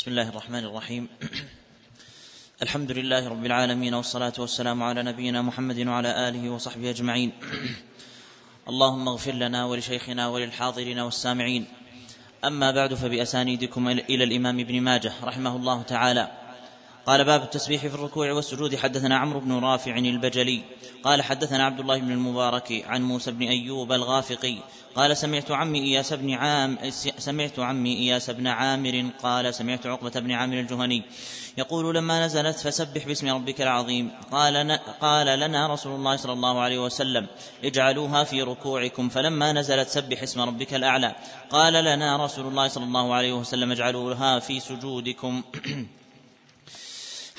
بسم الله الرحمن الرحيم الحمد لله رب العالمين والصلاة والسلام على نبينا محمد وعلى آله وصحبه أجمعين اللهم اغفر لنا ولشيخنا وللحاضرين والسامعين أما بعد فبأسانيدكم إلى الإمام ابن ماجه رحمه الله تعالى قال باب التسبيح في الركوع والسجود. حدثنا عمرو بن رافع البجلي قال حدثنا عبد الله بن المبارك عن موسى بن أيوب الغافقي قال سمعت عمي إياس بن عام سمعت عمي إياس بن عامر قال سمعت عقبة بن عامر الجهني يقول لما نزلت فسبح باسم ربك العظيم. قال قال لنا رسول الله صلى الله عليه وسلم اجعلوها في ركوعكم. فلما نزلت سبح اسم ربك الأعلى قال لنا رسول الله صلى الله عليه وسلم اجعلوها في سجودكم.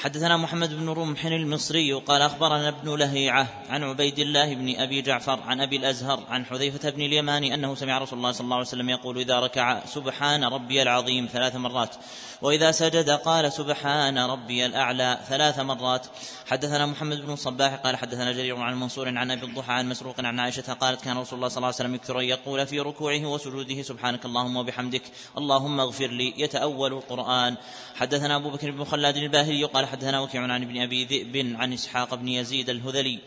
حدثنا محمد بن رمح المصري قال أخبرنا ابن لهيعة عن عبيد الله بن أبي جعفر عن أبي الأزهر عن حذيفة بن اليمان أنه سمع رسول الله صلى الله عليه وسلم يقول إذا ركع سبحان ربي العظيم ثلاث مرات وإذا سجد قال سبحان ربي الأعلى ثلاث مرات. حدثنا محمد بن الصباح قال حدثنا جرير عن منصور عن أبي الضحى عن مسروق عن عائشة قالت كان رسول الله صلى الله عليه وسلم يكثر أن يقول في ركوعه وسجوده سبحانك اللهم وبحمدك اللهم اغفر لي. يتأول القرآن. حدثنا أبو بكر بن خلاد الباهلي قال حدثنا وكيع عن ابن أبي ذئب عن إسحاق بن يزيد الهذلي.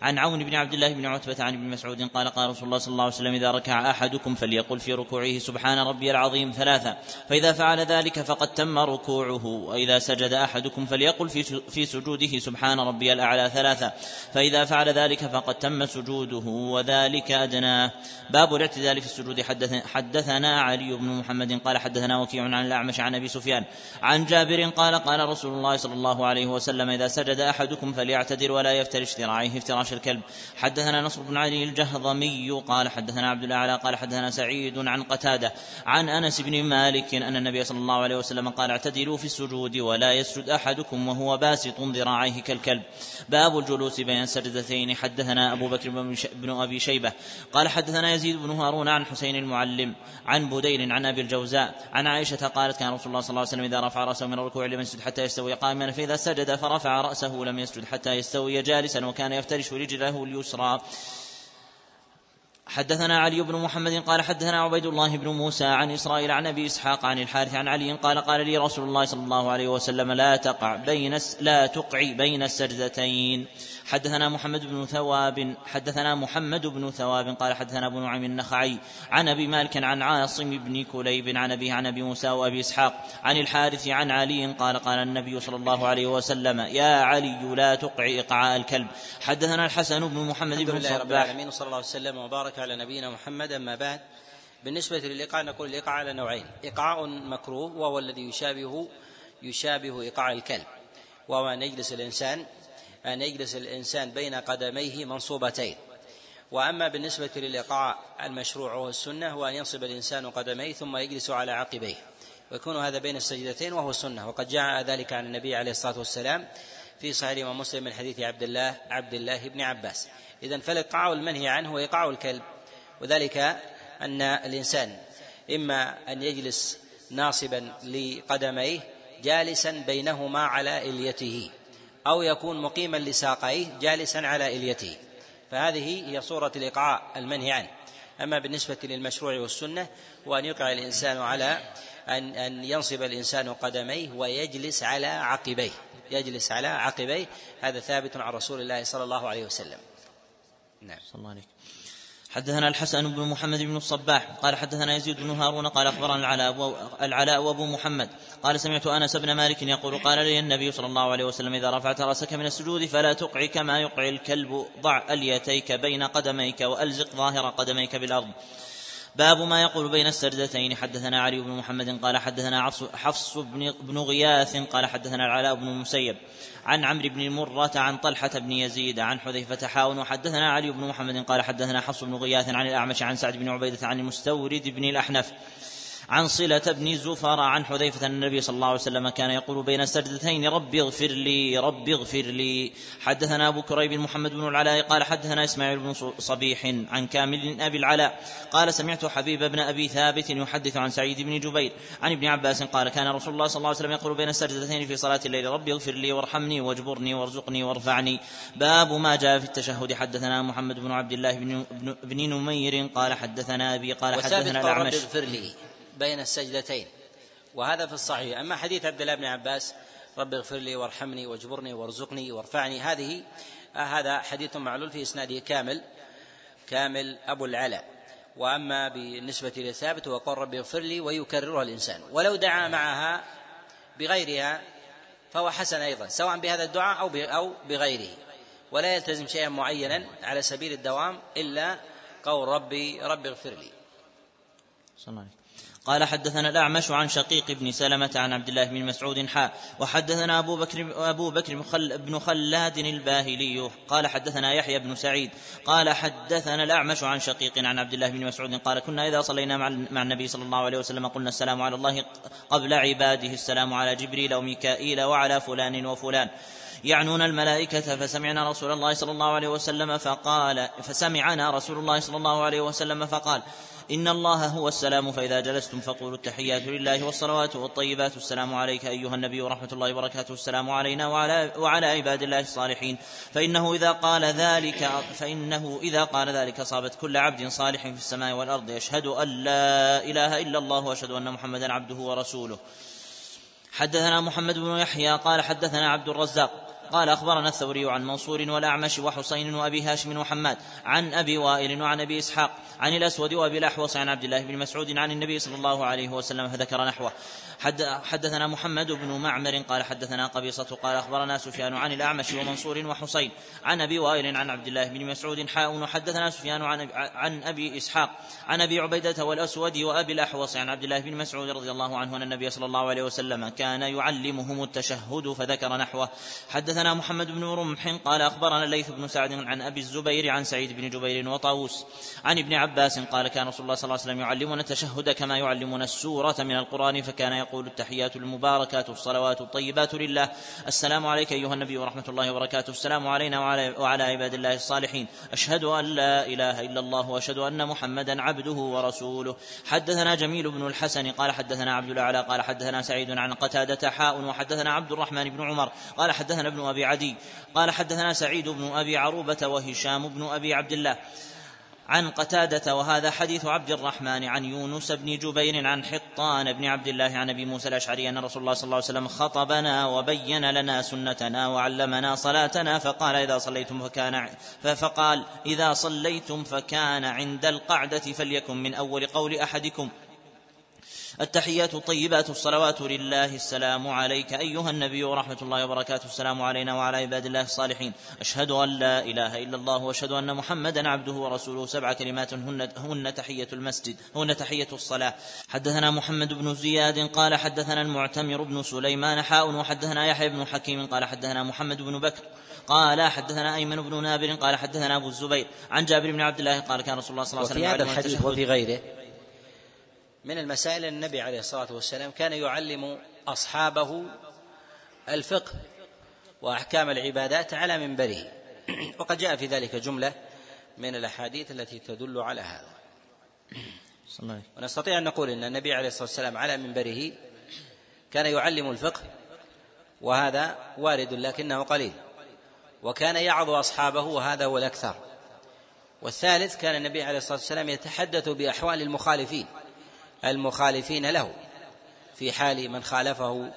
عن عون بن عبد الله بن عتبة عن ابن مسعود قال قال رسول الله صلى الله عليه وسلم إذا ركع أحدكم فليقل في ركوعه سبحان ربي العظيم ثلاثة. فإذا فعل ذلك فقد تم ركوعه. وإذا سجد أحدكم فليقل في في سجوده سبحان ربي الأعلى ثلاثة. فإذا فعل ذلك فقد تم سجوده وذلك أدناه باب الاعتدال في السجود. حدثنا علي بن محمد قال حدثنا وكيع عن الأعمش عن أبي سفيان. عن جابر قال قال رسول الله صلى الله عليه وسلم إذا سجد أحدكم فليعتدل ولا يفترش ذراعيه افتراش عاش الكلب. حدثنا نصر بن علي الجهضمي قال حدثنا عبد الأعلى قال حدثنا سعيد عن قتادة عن أنس بن مالك أن النبي صلى الله عليه وسلم قال اعتدلوا في السجود ولا يسجد أحدكم وهو باسط ذراعيه كالكلب. باب الجلوس بين السجدتين. حدثنا أبو بكر بن أبي شيبة قال حدثنا يزيد بن هارون عن حسين المعلم عن بديل عن أبي الجوزاء عن عائشة قالت كان رسول الله صلى الله عليه وسلم إذا رفع رأسه من الركوع لم يسجد حتى يستوي قائما فإذا سجد فرفع رأسه لم يسجد حتى يستوي جالسا وكان يفترش رجله اليسرى. حدثنا علي بن محمد قال حدثنا عبيد الله بن موسى عن إسرائيل عن أبي إسحاق عن الحارث عن علي قال قال لي رسول الله صلى الله عليه وسلم لا تقع بين لا تقعي بين السجدتين. حدثنا محمد بن ثواب حدثنا محمد بن ثواب قال حدثنا ابو نعيم النخعي عن أبي مالك عن عاصم بن كليب عن ابي عن أبي موسى وأبي إسحاق عن الحارث عن علي قال قال النبي صلى الله عليه وسلم يا علي لا تقع إقعاء الكلب. حدثنا الحسن بن محمد بن الحمد لله رب العالمين وصلى الله وسلم وبارك على نبينا محمد أما بعد. بالنسبة للإيقاع نقول الإيقاع على نوعين إيقاع مكروه وهو الذي يشابه يشابه إيقاع الكلب وهو أن يجلس الإنسان. أن يجلس الإنسان بين قدميه منصوبتين. وأما بالنسبة للإيقاع المشروع وهو السنة هو أن ينصب الإنسان قدميه ثم يجلس على عقبيه. ويكون هذا بين السجدتين وهو السنة وقد جاء ذلك عن النبي عليه الصلاة والسلام في صحيح الإمام مسلم من حديث عبد الله عبد الله بن عباس. إذا فالإيقاع المنهي عنه هو إيقاع الكلب. وذلك أن الإنسان إما أن يجلس ناصبا لقدميه جالسا بينهما على إليته. أو يكون مقيما لساقيه جالسا على إليته. فهذه هي صورة الإيقاع المنهي عنه. أما بالنسبة للمشروع والسنة وأن يقع الإنسان على أن أن ينصب الإنسان قدميه ويجلس على عقبيه. يجلس على عقبيه. هذا ثابت عن رسول الله صلى الله عليه وسلم. نعم. صلى الله عليه حدثنا الحسن بن محمد بن الصباح قال حدثنا يزيد بن هارون قال أخبرنا العلاء العلاء وأبو محمد قال سمعت أنس بن مالك يقول قال لي النبي صلى الله عليه وسلم إذا رفعت رأسك من السجود فلا تقع كما يقع الكلب ضع أليتيك بين قدميك وألزق ظاهر قدميك بالأرض. باب ما يقول بين السجدتين حدثنا علي بن محمد قال حدثنا حفص بن, بن غياث قال حدثنا العلاء بن المسيب عن عمرو بن مرة عن طلحة بن يزيد عن حذيفة حاون. وحدثنا علي بن محمد قال حدثنا حفص بن غياث عن الأعمش عن سعد بن عبيدة عن المستورد بن الأحنف عن صلة بن زفر عن حذيفة أن النبي صلى الله عليه وسلم كان يقول بين السجدتين رب اغفر لي رب اغفر لي. حدثنا أبو كريب محمد بن العلاء قال حدثنا إسماعيل بن صبيح عن كامل أبي العلاء قال سمعت حبيب بن أبي ثابت يحدث عن سعيد بن جبير عن ابن عباس قال كان رسول الله صلى الله عليه وسلم يقول بين السجدتين في صلاة الليل رب اغفر لي وارحمني واجبرني وارزقني وارفعني. باب ما جاء في التشهد. حدثنا محمد بن عبد الله بن, بن نمير قال حدثنا أبي قال حدثنا الأعمش. اغفر لي. بين السجدتين. وهذا في الصحيح. أما حديث عبد الله بن عباس رب اغفر لي وارحمني واجبرني وارزقني وارفعني. هذه آه هذا حديث معلول في إسناده كامل كامل أبو العلا وأما بالنسبة لثابت هو قول رب اغفر لي ويكررها الإنسان. ولو دعا معها بغيرها فهو حسن أيضا سواء بهذا الدعاء أو أو بغيره. ولا يلتزم شيئا معينا على سبيل الدوام إلا قول ربي ربي اغفر لي. عليه قال حدثنا الأعمش عن شقيق بن سلمة عن عبد الله بن مسعود حاء وحدثنا أبو بكر أبو بكر بن خلاد الباهلي. قال حدثنا يحيى بن سعيد. قال حدثنا الأعمش عن شقيق عن عبد الله بن مسعود. قال كنا إذا صلينا مع النبي صلى الله عليه وسلم قلنا السلام على الله قبل عباده السلام على جبريل وميكائيل وعلى فلان وفلان. يعنون الملائكة فسمعنا رسول الله صلى الله عليه وسلم فقال فسمعنا رسول الله صلى الله عليه وسلم فقال إن الله هو السلام فإذا جلستم فقولوا التحيات لله والصلوات والطيبات. السلام عليك أيها النبي ورحمة الله وبركاته. السلام علينا وعلى, وعلى عباد الله الصالحين. فإنه إذا قال ذلك فإنه إذا قال ذلك صابت كل عبد صالح في السماء والأرض. يشهد أن لا إله إلا الله وأشهد أن محمدا عبده ورسوله. حدثنا محمد بن يحيى قال حدثنا عبد الرزاق قال أخبرنا الثوري عن منصور والأعمش وحسين وأبي هاشم وحماد عن أبي وائل وعن أبي إسحاق عن الأسود وأبي الأحوص عن عبد الله بن مسعود عن النبي صلى الله عليه وسلم فذكر نحوه. حدثنا محمد بن معمر قال حدثنا قبيصة قال أخبرنا سفيان عن الأعمش ومنصور وحسين عن أبي وائل عن عبد الله بن مسعود حاء. وحدثنا سفيان عن, عن أبي إسحاق عن أبي عبيدة والأسود وأبي الأحوص عن عبد الله بن مسعود رضي الله عنه أن النبي صلى الله عليه وسلم كان يعلمهم التشهد فذكر نحوه. حدثنا محمد بن رمح قال أخبرنا الليث بن سعد عن أبي الزبير عن سعيد بن جبير وطاووس عن ابن عباس قال كان رسول الله صلى الله عليه وسلم يعلمنا التشهد كما يعلمنا السورة من القرآن فكان يقول التحيات المباركات الصلوات الطيبات لله السلام عليك أيها النبي ورحمة الله وبركاته السلام علينا وعلى, وعلى عباد الله الصالحين أشهد أن لا إله إلا الله وأشهد أن محمدا عبده ورسوله حدثنا جميل بن الحسن قال حدثنا عبد الأعلى قال حدثنا سعيد عن قتادة حاء وحدثنا عبد الرحمن بن عمر قال حدثنا ابن أبي عدي. قال حدثنا سعيد بن أبي عروبة وهشام بن أبي عبد الله عن قتادة وهذا حديث عبد الرحمن عن يونس بن جبير عن حطان بن عبد الله عن أبي موسى الأشعري أن رسول الله صلى الله عليه وسلم خطبنا وبين لنا سنتنا وعلمنا صلاتنا فقال إذا صليتم فكان فقال إذا صليتم فكان عند القعدة فليكن من أول قول أحدكم. التحيات الطيبات الصلوات لله السلام عليك أيها النبي ورحمة الله وبركاته. السلام علينا وعلى عباد الله الصالحين. أشهد أن لا إله إلا الله وأشهد أن محمدا عبده ورسوله. سبع كلمات هن, هن تحية المسجد هن تحية الصلاة. حدثنا محمد بن زياد قال حدثنا المعتمر بن سليمان حاء وحدثنا يحيى بن حكيم قال حدثنا محمد بن بكر قال حدثنا أيمن بن نابر قال حدثنا أبو الزبير. عن جابر بن عبد الله قال كان رسول الله صلى الله عليه وسلم وفي هذا الحديث وفي غيره من المسائل النبي عليه الصلاة والسلام كان يعلم أصحابه الفقه وأحكام العبادات على منبره. وقد جاء في ذلك جملة من الأحاديث التي تدل على هذا. ونستطيع أن نقول إن النبي عليه الصلاة والسلام على منبره كان يعلم الفقه وهذا وارد لكنه قليل. وكان يعظ أصحابه وهذا هو الأكثر. والثالث كان النبي عليه الصلاة والسلام يتحدث بأحوال المخالفين. المخالفين له في حال من خالفه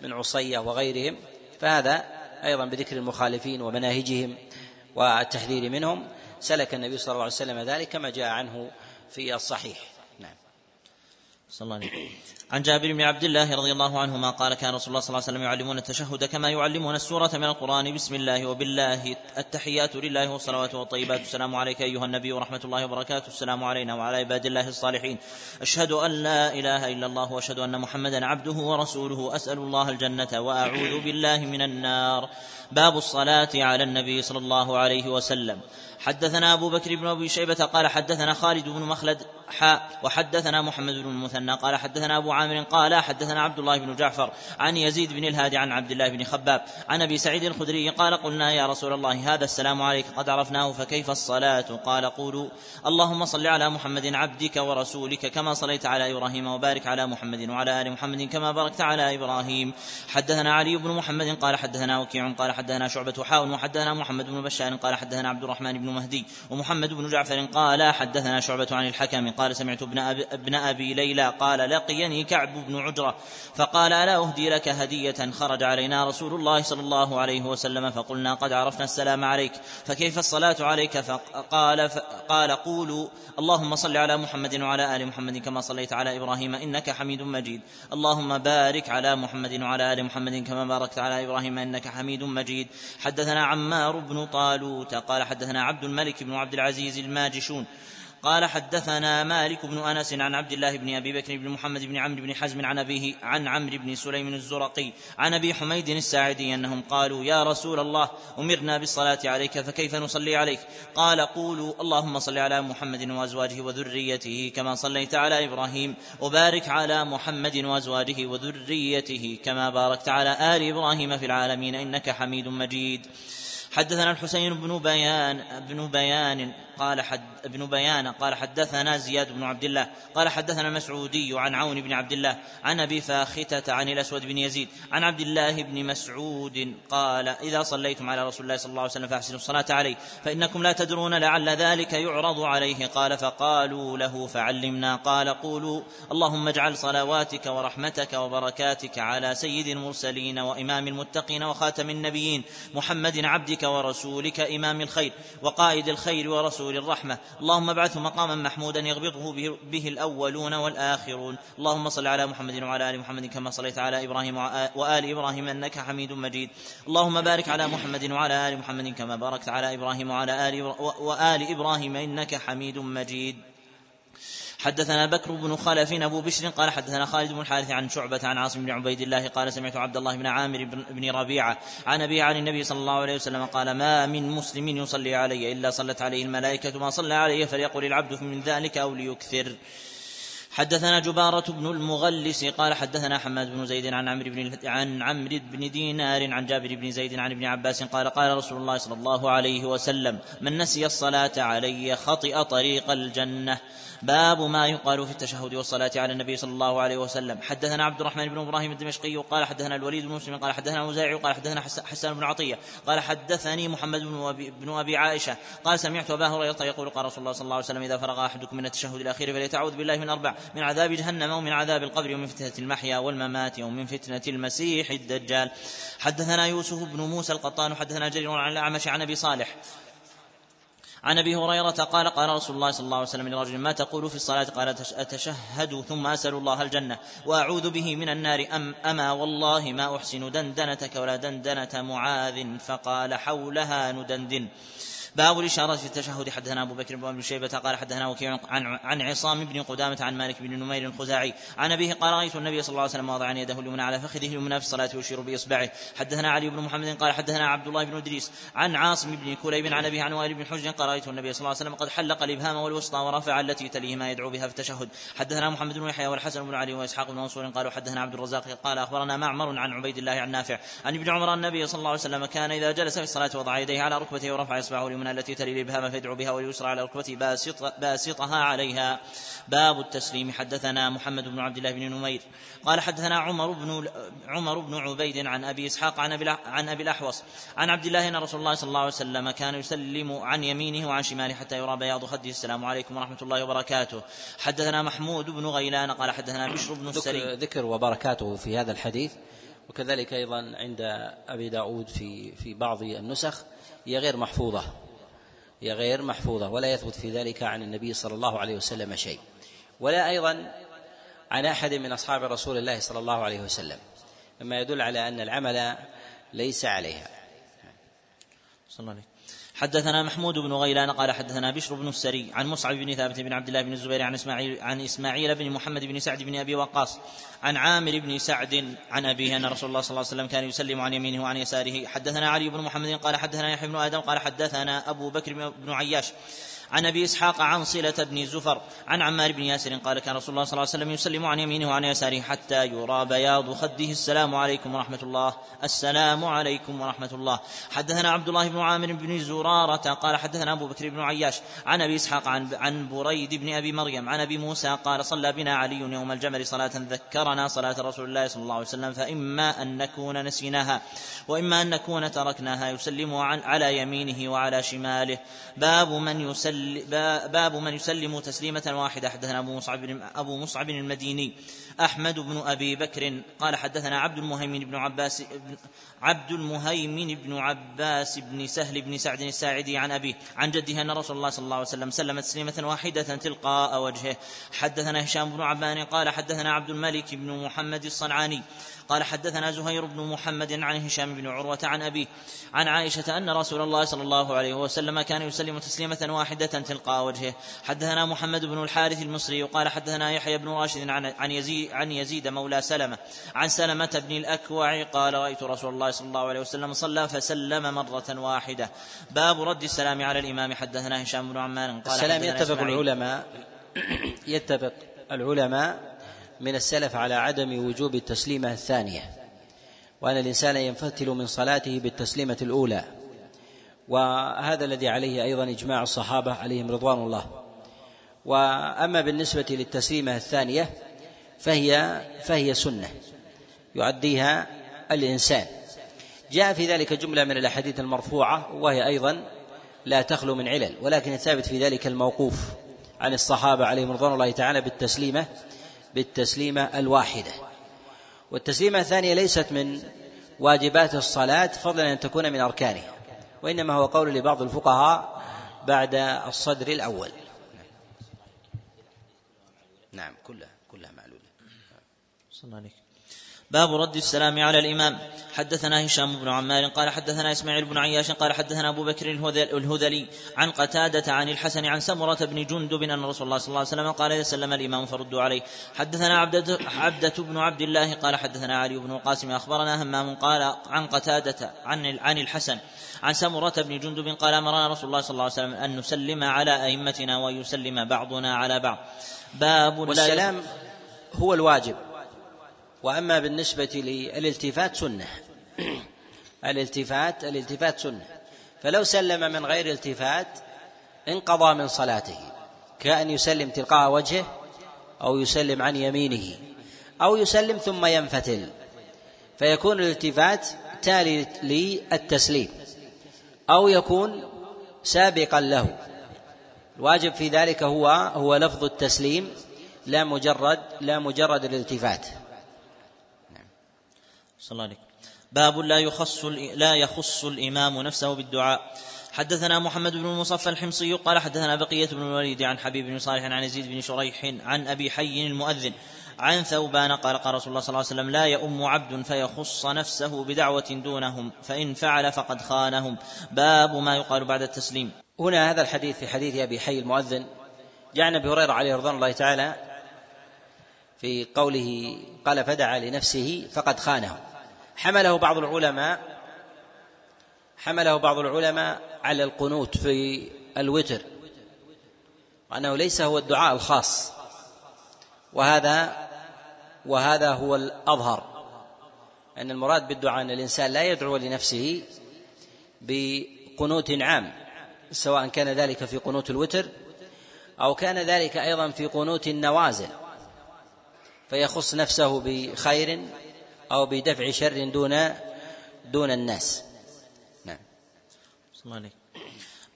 من عصية وغيرهم فهذا أيضا بذكر المخالفين ومناهجهم والتحذير منهم. سلك النبي صلى الله عليه وسلم ذلك كما جاء عنه في الصحيح. صلى الله عليه عن جابر بن عبد الله رضي الله عنهما قال كان رسول الله صلى الله عليه وسلم يعلمون التشهد كما يعلمون السورة من القرآن. بسم الله وبالله التحيات لله والصلوات والطيبات. السلام عليك أيها النبي ورحمة الله وبركاته. السلام علينا وعلى عباد الله الصالحين. أشهد أن لا إله إلا الله وأشهد أن محمدا عبده ورسوله. أسأل الله الجنة وأعوذ بالله من النار. باب الصلاة على النبي صلى الله عليه وسلم. حدثنا أبو بكر بن أبي شيبة قال حدثنا خالد بن مخلد حاء وحدثنا محمد بن المثنى قال حدثنا أبو عامر قال حدثنا عبد الله بن جعفر عن يزيد بن الهادي عن عبد الله بن خباب عن أبي سعيد الخدري قال قلنا يا رسول الله هذا السلام عليك قد عرفناه فكيف الصلاة قال قولوا اللهم صل على محمد عبدك ورسولك كما صليت على إبراهيم وبارك على محمد وعلى آل محمد كما باركت على إبراهيم حدثنا علي بن محمد قال حدثنا وكيع قال حدثنا شعبة حاء وحدثنا محمد بن بشار قال حدثنا عبد الرحمن بن مهدي ومحمد بن جعفر قال حدثنا شعبة عن الحكم قال سمعت ابن أبي, ابن أبي ليلى قال لقيني كعب بن عجرة. فقال ألا أهدي لك هدية؟ خرج علينا رسول الله صلى الله عليه وسلم فقلنا قد عرفنا السلام عليك فكيف الصلاة عليك؟ فقال قال قولوا اللهم صل على محمد وعلى آل محمد كما صليت على إبراهيم إنك حميد مجيد. اللهم بارك على محمد وعلى آل محمد كما باركت على إبراهيم إنك حميد مجيد. حدثنا عمار بن طالوت قال حدثنا عبد الملك بن عبد العزيز الماجشون قال حدثنا مالك بن أنس عن عبد الله بن أبي بكر بن محمد بن عمرو بن حزم عن أبيه عن عمرو بن سليم الزرقي عن أبي حميد الساعدي أنهم قالوا يا رسول الله أمرنا بالصلاة عليك فكيف نصلي عليك؟ قال قولوا اللهم صل على محمد وأزواجه وذريته كما صليت على إبراهيم وبارك على محمد وأزواجه وذريته كما باركت على آل إبراهيم في العالمين إنك حميد مجيد حدثنا الحسين بن بيان بن بيان قال حد ابن بيان قال حدثنا زياد بن عبد الله قال حدثنا المسعودي عن عون بن عبد الله عن أبي فاختة عن الأسود بن يزيد عن عبد الله بن مسعود قال إذا صليتم على رسول الله صلى الله عليه وسلم فأحسنوا الصلاة عليه فإنكم لا تدرون لعل ذلك يعرض عليه قال فقالوا له فعلمنا قال قولوا اللهم اجعل صلواتك ورحمتك وبركاتك على سيد المرسلين وإمام المتقين وخاتم النبيين محمد عبدك ورسولك إمام الخير وقائد الخير ورسول رسول الرحمة اللهم ابعثه مقاما محمودا يغبطه به الأولون والآخرون. اللهم صل على محمد وعلى آل محمد كما صليت على إبراهيم وآل إبراهيم إنك حميد مجيد. اللهم بارك على محمد وعلى آل محمد كما باركت على إبراهيم وعلى آل وآل إبراهيم إنك حميد مجيد. حدثنا بكر بن خلف أبو بشر قال حدثنا خالد بن الحارث عن شعبة عن عاصم بن عبيد الله قال سمعت عبد الله بن عامر بن ربيعة عن أبي عن النبي صلى الله عليه وسلم قال ما من مسلم يصلي علي إلا صلت عليه الملائكة ما صلى علي فليقل العبد من ذلك أو ليكثر. حدثنا جبارة بن المغلس قال حدثنا حماد بن زيد عن عمرو بن عن عمرو بن دينار عن جابر بن زيد عن ابن عباس قال قال رسول الله صلى الله عليه وسلم من نسي الصلاة علي خطئ طريق الجنة. باب ما يقال في التشهد والصلاة على النبي صلى الله عليه وسلم. حدثنا عبد الرحمن بن إبراهيم الدمشقي قال حدثنا الوليد بن مسلم قال حدثنا المزاعي قال حدثنا حسان بن عطية قال حدثني محمد بن أبي, بن أبي عائشة قال سمعت أبا هريرة يقول قال رسول الله صلى الله عليه وسلم إذا فرغ أحدكم من التشهد الأخير فليتعوذ بالله من أربع من عذاب جهنم ومن عذاب القبر ومن فتنة المحيا والممات ومن فتنة المسيح الدجال. حدثنا يوسف بن موسى القطان حدثنا جرير عن الأعمش عن أبي صالح. عن أبي هريرة قال قال رسول الله صلى الله عليه وسلم لرجل ما تقول في الصلاة؟ قال أتشهد ثم أسأل الله الجنة وأعوذ به من النار. أم أما والله ما أحسن دندنتك ولا دندنة معاذ؟ فقال حولها ندندن. باب الإشارة في التشهد. حدثنا أبو بكر بن شيبة قال حدثنا وكيع عن عن عصام بن قدامة عن مالك بن نمير الخزاعي عن أبيه قال رأيت النبي صلى الله عليه وسلم واضعا يده اليمنى على فخذه اليمنى في الصلاة يشير بإصبعه. حدثنا علي بن محمد قال حدثنا عبد الله بن إدريس عن عاصم بن كليب عن أبيه عن وائل بن حجر قال رأيت النبي صلى الله عليه وسلم قد حلق الإبهام والوسطى ورفع التي تليه ما يدعو بها في التشهد. حدثنا محمد بن يحيى والحسن بن علي وإسحاق بن منصور قالوا حدثنا عبد الرزاق قال أخبرنا معمر عن عبيد الله عن نافع. عن ابن عمر النبي صلى الله عليه وسلم كان إذا جلس في الصلاة وضع يديه على ركبته ورفع إصبعه اليمنى التي تلي الإبهام فيدعو بها واليسرى على ركبته باسط باسطها عليها. باب التسليم. حدثنا محمد بن عبد الله بن نمير. قال حدثنا عمر بن عمر بن عبيد عن أبي إسحاق عن أبي عن أبي الأحوص. عن عبد الله إن رسول الله صلى الله عليه وسلم كان يسلم عن يمينه وعن شماله حتى يرى بياض خده. السلام عليكم ورحمة الله وبركاته. حدثنا محمود بن غيلان. قال حدثنا بشر بن السري ذكر وبركاته في هذا الحديث. وكذلك أيضا عند أبي داود في في بعض النسخ هي غير محفوظة. هي غير محفوظة ولا يثبت في ذلك عن النبي صلى الله عليه وسلم شيء. ولا أيضا عن أحد من أصحاب رسول الله صلى الله عليه وسلم مما يدل على أن العمل ليس عليها. صلى الله عليه حدثنا محمود بن غيلان قال حدثنا بشر بن السري عن مصعب بن ثابت بن عبد الله بن الزبير عن اسماعيل عن إسماعيل بن محمد بن سعد بن أبي وقاص عن عامر بن سعد عن أبيه أن رسول الله صلى الله عليه وسلم كان يسلم عن يمينه وعن يساره. حدثنا علي بن محمد قال حدثنا يحيى بن آدم قال حدثنا أبو بكر بن عياش عن أبي إسحاق عن صلة بن زفر عن عمار بن ياسر قال كان رسول الله صلى الله عليه وسلم يسلم عن يمينه وعن يساره حتى يرى بياض خده. السلام عليكم ورحمة الله. السلام عليكم ورحمة الله. حدثنا عبد الله بن عامر بن زرارة قال حدثنا أبو بكر بن عياش عن أبي إسحاق عن عن بريد بن أبي مريم عن أبي موسى قال صلى بنا علي يوم الجمل صلاة ذكرنا صلاة رسول الله صلى الله عليه وسلم فإما أن نكون نسيناها وإما أن نكون تركناها. يسلم على يمينه وعلى شماله. باب من يسلم يسلم باب من يسلم تسليمة واحدة. حدثنا أبو مصعب أبو مصعب المديني. أحمد بن أبي بكر قال حدثنا عبد المهيمن بن عباس عبد المهيمن بن عباس بن سهل بن سعد الساعدي عن أبيه. عن جده أن رسول الله صلى الله عليه وسلم سلم تسليمة واحدة تلقاء وجهه. حدثنا هشام بن عبان قال حدثنا عبد الملك بن محمد الصنعاني. قال حدثنا زهير بن محمد عن هشام بن عروة عن أبيه عن عائشة أن رسول الله صلى الله عليه وسلم كان يسلم تسليمة واحدة تلقاء وجهه. حدثنا محمد بن الحارث المصري قال حدثنا يحيى بن راشد عن عن يزيد عن يزيد مولى سلمة. عن سلمة بن الأكوع قال رأيت رسول الله صلى الله عليه وسلم صلى فسلم مرة واحدة. باب رد السلام على الإمام. حدثنا هشام بن عمار قال السلام يتفق العلماء يتفق العلماء من السلف على عدم وجوب التسليمة الثانية وأن الإنسان ينفتل من صلاته بالتسليمة الأولى. وهذا الذي عليه أيضا إجماع الصحابة عليهم رضوان الله. وأما بالنسبة للتسليمة الثانية فهي فهي سنة يعديها الإنسان. جاء في ذلك جملة من الأحاديث المرفوعة وهي أيضا لا تخلو من علل ولكن الثابت في ذلك الموقوف عن الصحابة عليهم رضوان الله تعالى بالتسليمة بالتسليمة الواحدة. والتسليمة الثانية ليست من واجبات الصلاة فضلا أن تكون من أركانها وإنما هو قول لبعض الفقهاء بعد الصدر الأول. نعم كلها كلها معلولة. صلى باب رد السلام على الإمام. حدثنا هشام بن عمار قال حدثنا إسماعيل بن عياش قال حدثنا أبو بكر الهذلي عن قتادة عن الحسن عن سمرة بن جندب أن رسول الله صلى الله عليه وسلم قال إذا سلم الإمام فردوا عليه. حدثنا عبدة, عبدة بن عبد الله قال حدثنا علي بن القاسم أخبرنا همام قال عن قتادة عن عن الحسن عن سمرة بن جندب قال أمرنا رسول الله صلى الله عليه وسلم أن نسلم على أئمتنا ويسلم بعضنا على بعض. باب والسلام هو الواجب. وأما بالنسبة للالتفات سنة. الالتفات الالتفات سنة. فلو سلم من غير التفات انقضى من صلاته. كأن يسلم تلقاء وجهه أو يسلم عن يمينه أو يسلم ثم ينفتل. فيكون الالتفات تالي للتسليم أو يكون سابقا له. الواجب في ذلك هو هو لفظ التسليم لا مجرد لا مجرد الالتفات. صلى الله عليه باب لا يخص لا يخص الإمام نفسه بالدعاء. حدثنا محمد بن المصفى الحمصي قال حدثنا بقية بن الوليد عن حبيب بن صالح عن يزيد بن شريح عن أبي حي المؤذن عن ثوبان قال قال رسول الله صلى الله عليه وسلم لا يؤم عبد فيخص نفسه بدعوة دونهم فإن فعل فقد خانهم. باب ما يقال بعد التسليم. هنا هذا الحديث في حديث أبي حي المؤذن جاء أبي هريرة عليه رضوان الله تعالى في قوله قال فدعا لنفسه فقد خانه. حمله بعض العلماء حمله بعض العلماء على القنوت في الوتر وأنه ليس هو الدعاء الخاص وهذا وهذا هو الأظهر أن المراد بالدعاء أن الإنسان لا يدعو لنفسه بقنوت عام سواء كان ذلك في قنوت الوتر أو كان ذلك أيضا في قنوت النوازل فيخص نفسه بخير أو بدفع شر دون دون الناس. نعم.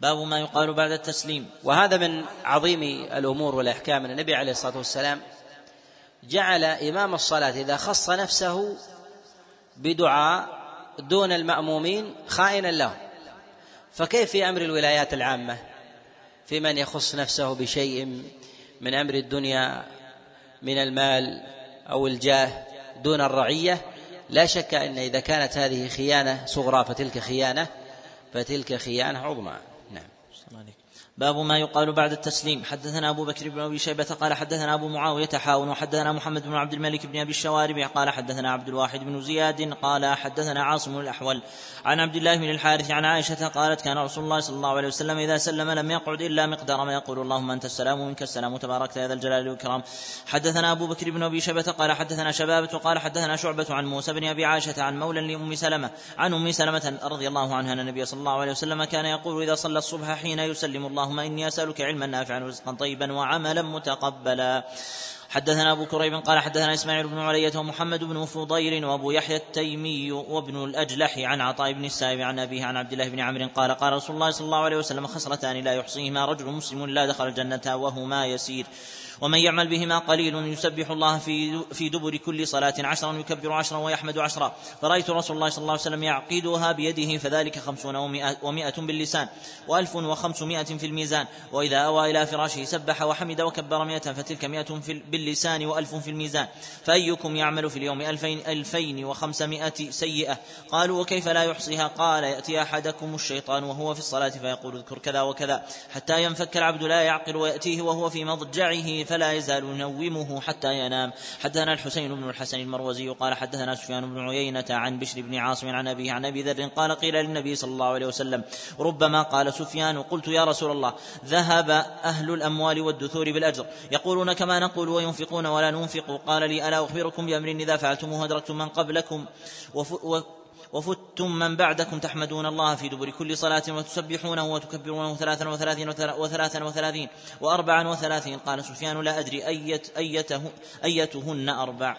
باب ما يقال بعد التسليم. وهذا من عظيم الأمور والأحكام. أن النبي عليه الصلاة والسلام جعل إمام الصلاة إذا خص نفسه بدعاء دون المأمومين خائنا له. فكيف في أمر الولايات العامة؟ في من يخص نفسه بشيء من أمر الدنيا من المال أو الجاه؟ دون الرعية لا شك أن إذا كانت هذه خيانة صغرى فتلك خيانة فتلك خيانة عظمى. باب ما يقال بعد التسليم. حدثنا أبو بكر بن أبي شيبة قال حدثنا أبو معاوية حاون وحدثنا محمد بن عبد الملك بن أبي الشوارب قال حدثنا عبد الواحد بن زياد قال حدثنا عاصم الأحول عن عبد الله بن الحارث عن عائشة قالت كان رسول الله صلى الله عليه وسلم إذا سلم لم يقعد إلا مقدار ما يقول اللهم أنت السلام ومنك السلام تباركت يا ذا الجلال والإكرام. حدثنا أبو بكر بن أبي شيبة قال حدثنا شبابة قال حدثنا شعبة عن موسى بن أبي عائشة عن مولى لأم سلمة عن أم سلمة رضي الله عنها أن النبي صلى الله عليه وسلم كان يقول إذا صلى الصبح حين يسلم اللهم إني أسألك علما نافعا ورزقا طيبا وعملا متقبلا. حدثنا أبو كريب قال حدثنا إسماعيل بن علية ومحمد بن فضيل وأبو يحيى التيمي وابن الأجلح عن عطاء بن السائب عن أبيه عن عبد الله بن عمرو قال قال رسول الله صلى الله عليه وسلم خصلتان لا يحصيهما رجل مسلم لا دخل الجنة وهما يسير. ومن يعمل بهما قليل يسبح الله في في دبر كل صلاة عشرا يكبر عشرا ويحمد عشرا. فرأيت رسول الله صلى الله عليه وسلم يعقدها بيده فذلك خمسون ومائة, باللسان وألف وخمسمائة في الميزان. وإذا أوى إلى فراشه سبح وحمد وكبر مائة فتلك مائة باللسان وألف في الميزان. فأيكم يعمل في اليوم ألفين, ألفين وخمسمائة سيئة؟ قالوا وكيف لا يحصيها؟ قال يأتي أحدكم الشيطان وهو في الصلاة فيقول اذكر كذا وكذا. حتى ينفك العبد لا يعقل ويأتيه وهو في مضجعه فلا يزال ينومه حتى ينام. حدثنا الحسين بن الحسن المروزي قال حدثنا سفيان بن عيينة عن بشر بن عاصم عن أبيه عن أبي ذر قال قيل للنبي صلى الله عليه وسلم ربما قال سفيان قلت يا رسول الله ذهب أهل الأموال والدثور بالأجر. يقولون كما نقول وينفقون ولا ننفق. قال لي ألا أخبركم بأمر إذا فعلتموه أدركتم من قبلكم؟ وف وفتم من بعدكم تحمدون الله في دبر كل صلاة وتسبحونه وتكبرونه ثلاثا وثلاثين وثلاثا وثلاثين وأربعا وثلاثين. قال سفيان لا أدري أيت أيته أيتهن أربع.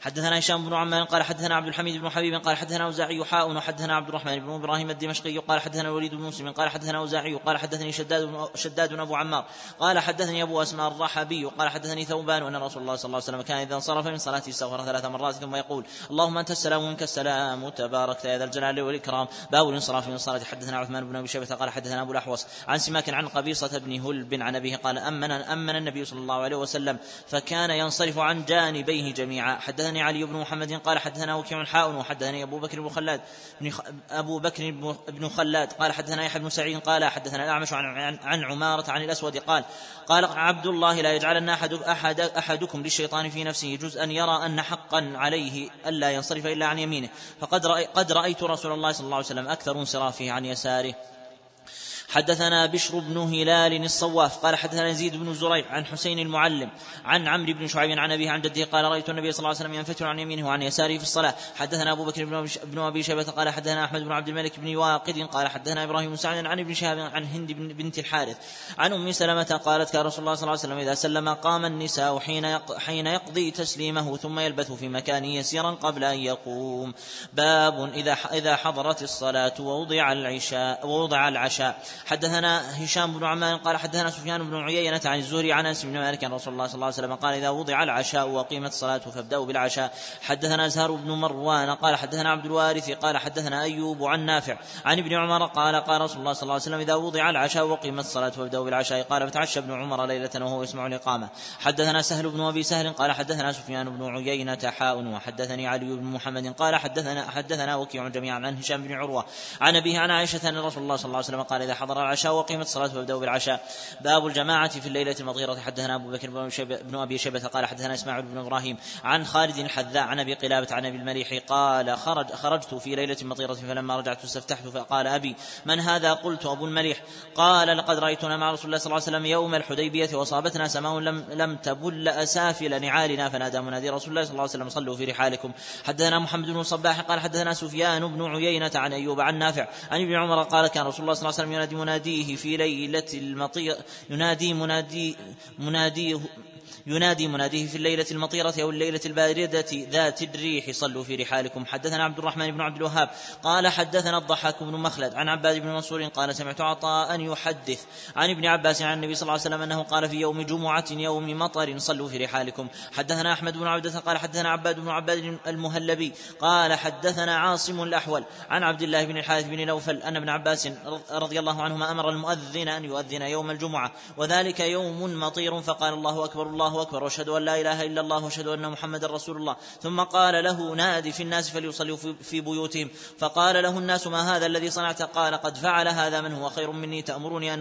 حدثنا هشام بن عمان قال حدثنا عبد الحميد بن حبيب قال حدثنا اوزاعي حاء وحدثنا عبد الرحمن بن إبراهيم الدمشقي قال حدثنا الوليد بن مسلم قال حدثنا اوزاعي قال حدثني شداد بن شداد أبو عمار قال حدثني أبو أسماء الرحبي قال حدثني ثوبان أن رسول الله صلى الله عليه وسلم كان إذا انصرف من صلاته استغفر ثلاث مرات ثم يقول اللهم أنت السلام ومنك السلام تبارك يا ذا الجلال والإكرام. باب الانصراف من الصلاه حدثنا عثمان بن أبي شيبة قال حدثنا أبو الأحوص عن سماك عن قبيصة بن هلب عن أبيه قال امن أمن النبي صلى الله عليه وسلم فكان ينصرف عن جانبيه جميعا. حدثني علي بن محمد قال حدثنا وكيع حاء وحدثني أبو بكر بن خلاد أبو بكر بن خلاد قال حدثنا يحيى بن سعيد قال حدثنا الأعمش عن, عن عمارة عن الأسود قال قال عبد الله لا يجعلن احد احد أحدكم للشيطان في نفسه جزءا يرى أن حقا عليه ألا ينصرف إلا عن يمينه فقد رأي قد رأيت رسول الله صلى الله عليه وسلم أكثر انصرافه عن يساره حدثنا بشر بن هلال الصواف قال حدثنا يزيد بن زريع عن حسين المعلم عن عمرو بن شعيب عن أبيه عن جده قال رأيت النبي صلى الله عليه وسلم ينفتل عن يمينه وعن يساره في الصلاة. حدثنا أبو بكر بن أبي شيبة قال حدثنا أحمد بن عبد الملك بن واقد قال حدثنا إبراهيم بن سعد عن ابن شهاب عن هند بنت الحارث. عن أم سلمة قالت كان رسول الله صلى الله عليه وسلم إذا سلم قام النساء حين حين يقضي تسليمه ثم يلبث في مكانه يسيرا قبل أن يقوم. باب إذا إذا حضرت الصلاة ووضع العشاء ووضع العشاء. حدثنا هشام بن عمان قال حدثنا سفيان بن عيينة عن الزهري عن أنس بن مالك عن رسول الله صلى الله عليه وسلم قال إذا وضع العشاء وقيمت الصلاة فابدأوا بالعشاء. حدثنا زهر بن مروان قال حدثنا عبد الوارث قال حدثنا أيوب عن نافع عن ابن عمر قال قال رسول الله صلى الله عليه وسلم إذا وضع العشاء وقيمت الصلاة فابدأوا بالعشاء. قال فتعشى ابن عمر ليلة وهو يسمع الإقامة. حدثنا سهل بن أبي سهل قال حدثنا سفيان بن عيينة حاء وحدثني علي بن محمد قال حدثنا حدثنا وكيع جميعا عن هشام بن عروة عن أبيه عن عائشة أن رسول الله صلى الله عليه وسلم قال إذا حضر العشاء وقيمت الصلاة فابدأوا بالعشاء. باب الجماعة في الليلة المطيرة حدثنا أبو بكر بن أبي شيبة قال حدثنا إسماعيل بن إبراهيم عن خالد الحذاء عن أبي قلابة عن أبي المليح قال خرج خرجت في ليلة مطيرة فلما رجعت استفتحت فقال أبي من هذا؟ قلت أبو المليح. قال لقد رأيتنا مع رسول الله صلى الله عليه وسلم يوم الحديبية وصابتنا سماء لم لم تبل أسافل نعالنا فنادى منادي رسول الله صلى الله عليه وسلم صلوا في رحالكم. حدثنا محمد بن صباح قال حدثنا سفيان بن عيينة عن أيوب عن نافع عن ابن عمر قال كان رسول الله صلى الله عليه وسلم ينادي مناديه في ليلة المطير ينادي منادي مناديه ينادي مناديه في الليلة المطيرة أو الليلة الباردة ذات الريح صلوا في رحالكم. حدثنا عبد الرحمن بن عبد الوهاب قال حدثنا الضحاك بن مخلد عن عباد بن منصور قال سمعت عطاء يحدث عن ابن عباس عن النبي صلى الله عليه وسلم أنه قال في يوم جمعة يوم مطر صلوا في رحالكم. حدثنا أحمد بن عبدة قال حدثنا عباد بن عباد المهلبي قال حدثنا عاصم الأحول عن عبد الله بن الحارث بن نوفل أن ابن عباس رضي الله عنهما أمر المؤذن أن يؤذن يوم الجمعة وذلك يوم مطير فقال الله أكبر الله أكبر وأشهد أن لا إله إلا الله وأشهد أن محمدا رسول الله. ثم قال له نادي في الناس فليصلوا في بيوتهم. فقال له الناس ما هذا الذي صنعت؟ قال قد فعل هذا من هو خير مني تأمرني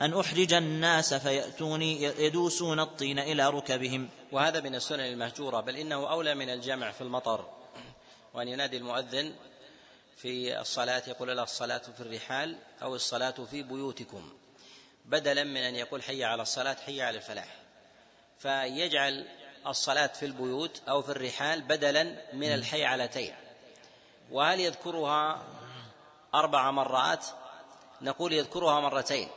أن أحرج الناس فيأتوني يدوسون الطين إلى ركبهم. وهذا من السنن المهجورة بل إنه أولى من الجمع في المطر. وأن ينادي المؤذن في الصلاة يقول له الصلاة في الرحال أو الصلاة في بيوتكم. بدلا من أن يقول حي على الصلاة حي على الفلاح. فيجعل الصلاة في البيوت أو في الرحال بدلا من الحيعلتين وهل يذكرها أربع مرات؟ نقول يذكرها مرتين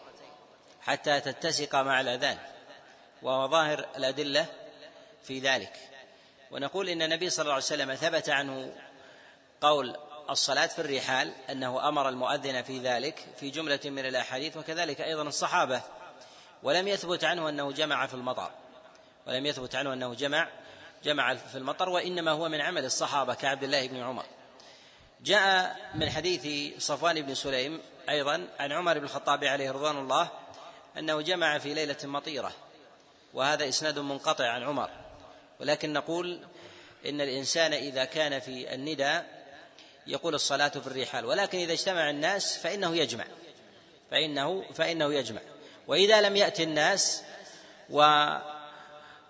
حتى تتسق مع الأذان. وظاهر الأدلة في ذلك. ونقول إن النبي صلى الله عليه وسلم ثبت عنه قول الصلاة في الرحال أنه أمر المؤذن في ذلك في جملة من الأحاديث وكذلك أيضا الصحابة. ولم يثبت عنه أنه جمع في المطر ولم يثبت عنه أنه جمع جمع في المطر وإنما هو من عمل الصحابة كعبد الله بن عمر. جاء من حديث صفوان بن سليم أيضا عن عمر بن الخطاب عليه رضوان الله أنه جمع في ليلة مطيرة وهذا إسناد منقطع عن عمر. ولكن نقول إن الإنسان إذا كان في الندى يقول الصلاة في الرحال ولكن إذا اجتمع الناس فإنه يجمع فإنه فإنه يجمع. وإذا لم يأتي الناس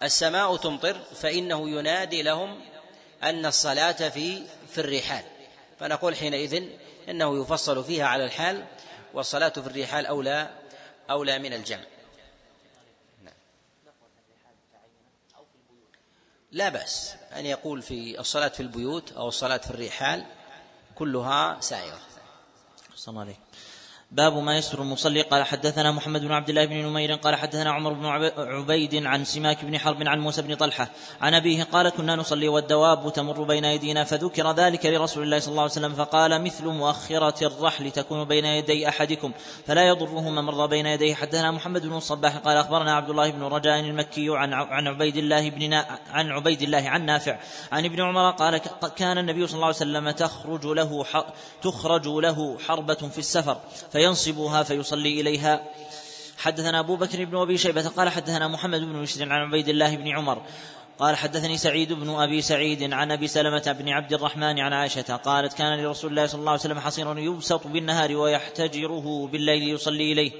والسماء تمطر فإنه ينادي لهم أن الصلاة في في الرحال. فنقول حينئذ إنه يفصل فيها على الحال والصلاة في الرحال أولى أولى من الجمع. لا بأس أن يقول في الصلاة في البيوت أو الصلاة في الرحال كلها سائغة صلى الله عليه باب ما يسر المصلي. قال حدثنا محمد بن عبد الله بن نمير قال حدثنا عمر بن عبيد عن سماك بن حرب عن موسى بن طلحة عن أبيه قال كنا نصلي والدواب تمر بين ايدينا فذكر ذلك لرسول الله صلى الله عليه وسلم فقال مثل مؤخرة الرحل تكون بين يدي أحدكم فلا يضره من مر بين يديه. حدثنا محمد بن الصباح قال أخبرنا عبد الله بن رجاء المكي عن عبيد الله بن عن عبيد الله عن نافع عن ابن عمر قال كان النبي صلى الله عليه وسلم تخرج له تخرج له حربة في السفر فينصبها فيصلي إليها. حدثنا أبو بكر بن أبي شيبة قال حدثنا محمد بن بشر عن عبيد الله بن عمر قال حدثني سعيد بن أبي سعيد عن أبي سلمة بن عبد الرحمن عن عائشة قالت كان لرسول الله صلى الله عليه وسلم حصير يبسط بالنهار ويحتجره بالليل يصلي إليه.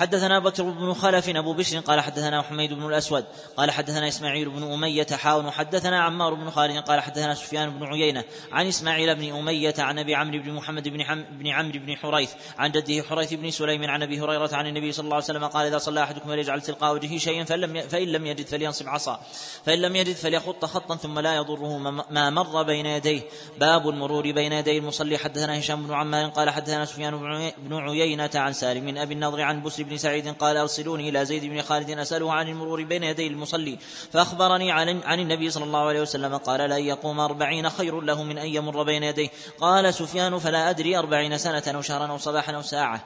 حدثنا بكر بن خلف أبو بشر قال حدثنا حميد بن الأسود قال حدثنا إسماعيل بن أمية حاون حدثنا عمار بن خالد قال حدثنا سفيان بن عيينة عن إسماعيل بن أمية عن أبي عمرو بن محمد بن, حم بن عمرو بن حريث عن جده حريث بن سليم عن أبي هريرة عن النبي صلى الله عليه وسلم قال إذا صلى أحدكم فليجعل تلقاء وجهه شيئا فإن لم فإن لم يجد فلينصب عصا فإن لم يجد فليخط خطا ثم لا يضره ما مر بين يديه. باب المرور بين يدي المصلي حدثنا هشام بن عمار قال حدثنا سفيان بن عيينة عن سالم من أبي النضر عن بسر بن سعيد قال أرسلوني إلى زيد بن خالد أسأله عن المرور بين يدي المصلي فأخبرني عن, عن النبي صلى الله عليه وسلم قال لأن يقوم أربعين خير له من أن يمر بين يديه. قال سفيان فلا أدري أربعين سنة أو شهرا أو صباحا أو ساعة.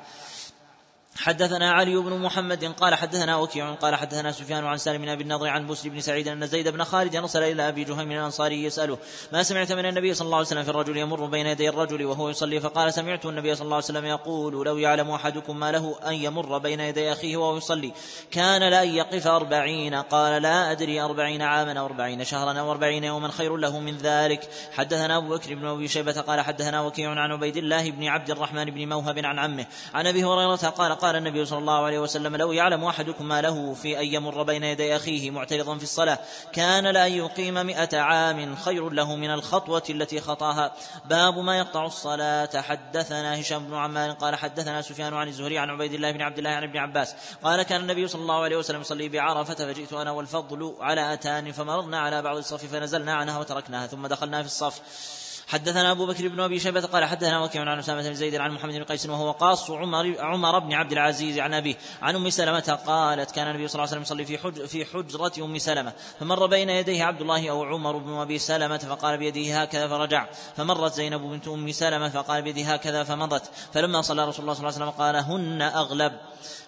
حدثنا علي بن محمد قال حدثنا وكيع قال حدثنا سفيان عن سالم بن أبي النضر عن بسر بن سعيد أن زيد بن خالد ارسل إلى أبي جهيم الأنصاري يسأله ما سمعت من النبي صلى الله عليه وسلم في الرجل يمر بين يدي الرجل وهو يصلي؟ فقال سمعت النبي صلى الله عليه وسلم يقول لو يعلم أحدكم ما له أن يمر بين يدي أخيه وهو يصلي كان لأن يقف أربعين؟ قال لا أدري أربعين عاما أو أربعين شهرا أو أربعين يوما خير له من ذلك. حدثنا أبو بكر بن أبي شيبة قال حدثنا وكيع عن عبيد الله بن عبد الرحمن بن موهب عن عمه عن أبي هريرة قال قال النبي صلى الله عليه وسلم لو يعلم أحدكم ما له في أن يمر بين يدي أخيه معترضا في الصلاة كان لأن يقيم مئة عام خير له من الخطوة التي خطاها. باب ما يقطع الصلاة. حدثنا هشام بن عمار قال حدثنا سفيان عن الزهري عن عبيد الله بن عبد الله عن ابن عباس قال كان النبي صلى الله عليه وسلم يصلي بعرفة فجئت أنا والفضل على أتان فمررنا على بعض الصف فنزلنا عنها وتركناها ثم دخلنا في الصف. حدثنا أبو بكر بن أبي شيبة قال حدثنا وكيع عن أسامة بن زيد عن محمد بن قيس وهو قاص عمر عمر بن عبد العزيز عن أبيه عن أم سلمة قالت كان النبي صلى الله عليه وسلم يصلي في حج في حجرة أم سلمة فمر بين يديه عبد الله أو عمر بن أبي سلمة فقال بيده هكذا فرجع فمرت زينب بنت أم سلمة فقال بيده هكذا فمضت فلما صلى رسول الله صلى الله عليه وسلم قال هن أغلب.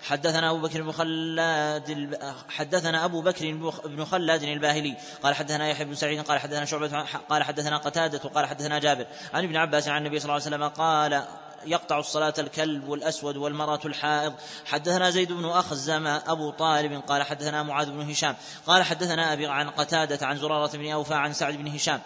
حدثنا أبو بكر بن خلاد حدثنا أبو بكر بن خلاد الباهلي قال حدثنا يحيى بن سعيد قال حدثنا شعبة قال حدثنا قتادة قال حدثنا جابر عن ابن عباس عن النبي صلى الله عليه وسلم قال يقطع الصلاة الكلب والأسود والمرأة الحائض. حدثنا زيد بن أخزم أبو طالب قال حدثنا معاذ بن هشام. قال حدثنا أبي عن قتادة عن زرارة بن أوفى عن سعد بن هشام.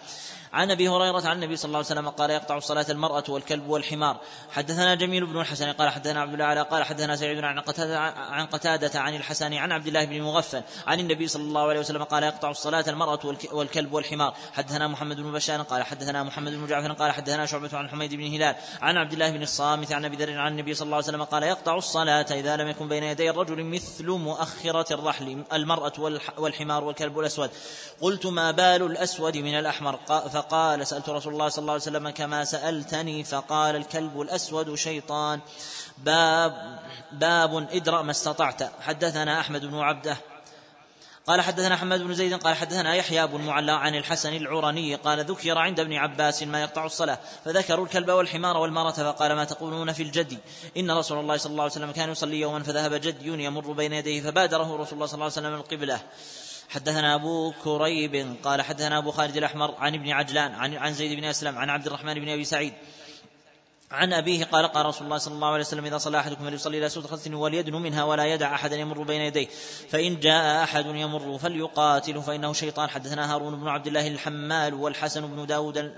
عن أبي هريرة عن النبي صلى الله عليه وسلم قال يقطع الصلاة المرأة والكلب والحمار. حدثنا جميل بن الحسن قال حدثنا عبد الله قال حدثنا سعيد عن قتاده عن قتادة عن الحسن عن عبد الله بن مغفل عن النبي صلى الله عليه وسلم قال يقطع الصلاة المرأة والكلب والحمار. حدثنا محمد بن بشار قال حدثنا محمد بن جعفر قال حدثنا شعبة عن حميد بن هلال عن عبد الله بن الصامت عن أبي ذر عن النبي صلى الله عليه وسلم قال يقطع الصلاة إذا لم يكن بين يدي الرجل مثل مؤخرة الرحل المرأة والحمار والكلب الأسود. قلت ما بال الأسود من الأحمر؟ فقال سألت رسول الله صلى الله عليه وسلم كما سألتني فقال الكلب الأسود شيطان باب باب ادرأ ما استطعت. حدثنا أحمد بن عبده. قال حدثنا حماد بن زيد قال حدثنا يحيى بن معلى عن الحسن العرني قال ذكر عند ابن عباس ما يقطع الصلاة فذكروا الكلب والحمار والمرة فقال ما تقولون في الجد إن رسول الله صلى الله عليه وسلم كان يصلي يوما فذهب جدي يمر بين يديه فبادره رسول الله صلى الله عليه وسلم القبلة. حدثنا أبو كريب قال حدثنا أبو خالد الأحمر عن ابن عجلان عن عن زيد بن أسلم عن عبد الرحمن بن أبي سعيد عن أبيه قال قال رسول الله صلى الله عليه وسلم إذا صلى أحدكم فليصلي إلى سدرة وليدن منها ولا يدع أحدا يمر بين يديه. فإن جاء أحد يمر فليقاتله فإنه شيطان. حدثنا هارون بن عبد الله الحمال والحسن بن داود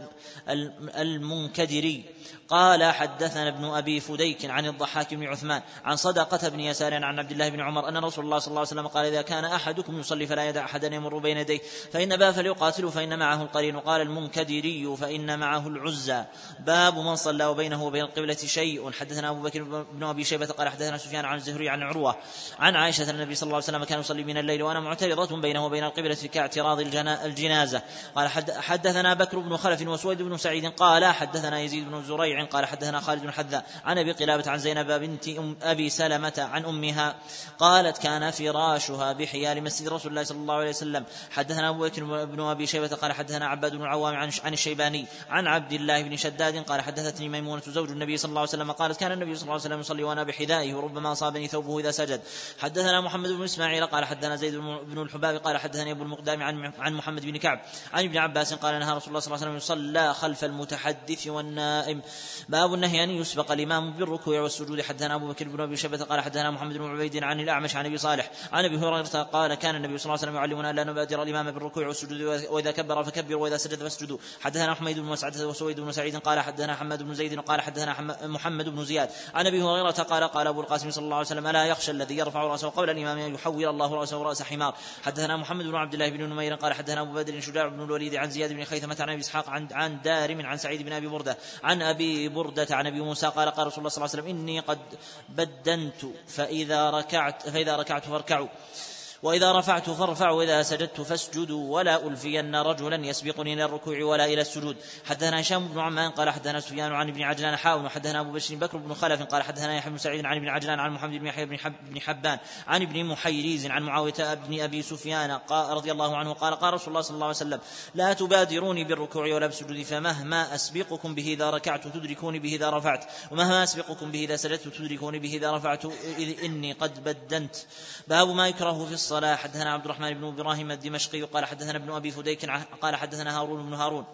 المنكدري. قال حدثنا ابن أبي فديك عن الضحاك بن عثمان عن صدقة بن يسار عن عبد الله بن عمر أن رسول الله صلى الله عليه وسلم قال إذا كان أحدكم يصلي فلا يدع أحدا يمر بين يديه. فإن با فليقاتله فإن معه القرين. وقال المنكدري فإن معه العزى. باب من صلى وبينه وبين القبلة شيء. حدثنا أبو بكر بن أبي شيبة قال حدثنا سفيان عن الزهري عن عروة عن عائشة النبي صلى الله عليه وسلم كان يصلي من الليل وأنا معترضة بينه وبين القبلة كاعتراض الجنازة. قال حدثنا بكر بن خلف وسويد بن سعيد قال حدثنا يزيد بن زريع قال حدثنا خالد بن حذاء عن أبي قلابة عن زينب بنت أم أبي سلمة عن أمها قالت كان فراشها بحيال مسجد رسول الله صلى الله عليه وسلم. حدثنا أبو بكر بن أبي شيبة قال حدثنا عباد بن العوام عن الشيباني عن عبد الله بن شداد قال حدثتني ميمونة زوج النبي صلى الله عليه وسلم قالت كان النبي صلى الله عليه وسلم يصلي وأنا بحذائه وربما أصابني ثوبه إذا سجد. حدثنا محمد بن إسماعيل قال حدثنا زيد بن الحباب قال حدثني أبو المقدام عن عن محمد بن كعب عن ابن عباس قال نهى رسول الله صلى الله عليه وسلم يصلى خلف المتحدث والنائم. باب النهي أن يسبق الإمام بالركوع والسجود. حدثنا أبو بكر بن أبي شيبة قال حدثنا محمد بن عبيد عن الأعمش عن أبي صالح عن أبي هريرة قال كان النبي صلى الله عليه وسلم يعلمنا ألا نبادر الإمام بالركوع والسجود وإذا كبر فكبر وإذا سجد فاسجدوا. حدثنا حميد بن مسعد وسويد بن سعيد قال حدثنا حماد بن زيد قال حدثنا محمد بن زياد. عن أبي هريرة قال قال أبو القاسم صلى الله عليه وسلم ألا يخشى الذي يرفع رأسه قبل الإمام أن يحول الله رأسه رأس حمار. حدثنا محمد بن عبد الله بن نمير قال حدثنا أبو بدر شجاع بن الوليد عن زياد بن خيثمة عن أبي إسحاق عن عن دارم عن سعيد بن أبي بردة. عن أبي بردة عن أبي موسى قال قال رسول الله صلى الله عليه وسلم إني قد بدنت فإذا ركعت فإذا ركعت فاركعوا. وإذا رفعت فارفعوا وإذا سجدت فاسجدوا ولا ألفين رجلا يسبقني إلى الركوع ولا إلى السجود. حدثنا هشام بن عمان قال حدثنا سفيان عن ابن عجلان حاول وحدثنا أبو بشر بكر بن خلف قال حدثنا يحيى بن سعيد عن ابن عجلان عن محمد بن يحيى بن, بن حبان عن ابن محيريز عن معاوية بن أبي سفيان رضي الله عنه قال قال رسول الله صلى الله عليه وسلم لا تبادروني بالركوع ولا بالسجود فمهما أسبقكم به إذا ركعت تدركوني به إذا رفعت ومهما أسبقكم به إذا سجدت تدركوني به إذا رفعت إذ إني قد بدنت. باب ما يكره في الصلاة. حدثنا عبد الرحمن بن إبراهيم الدمشقي قال حدثنا ابن أبي فديك قال حدثنا هارون بن هارون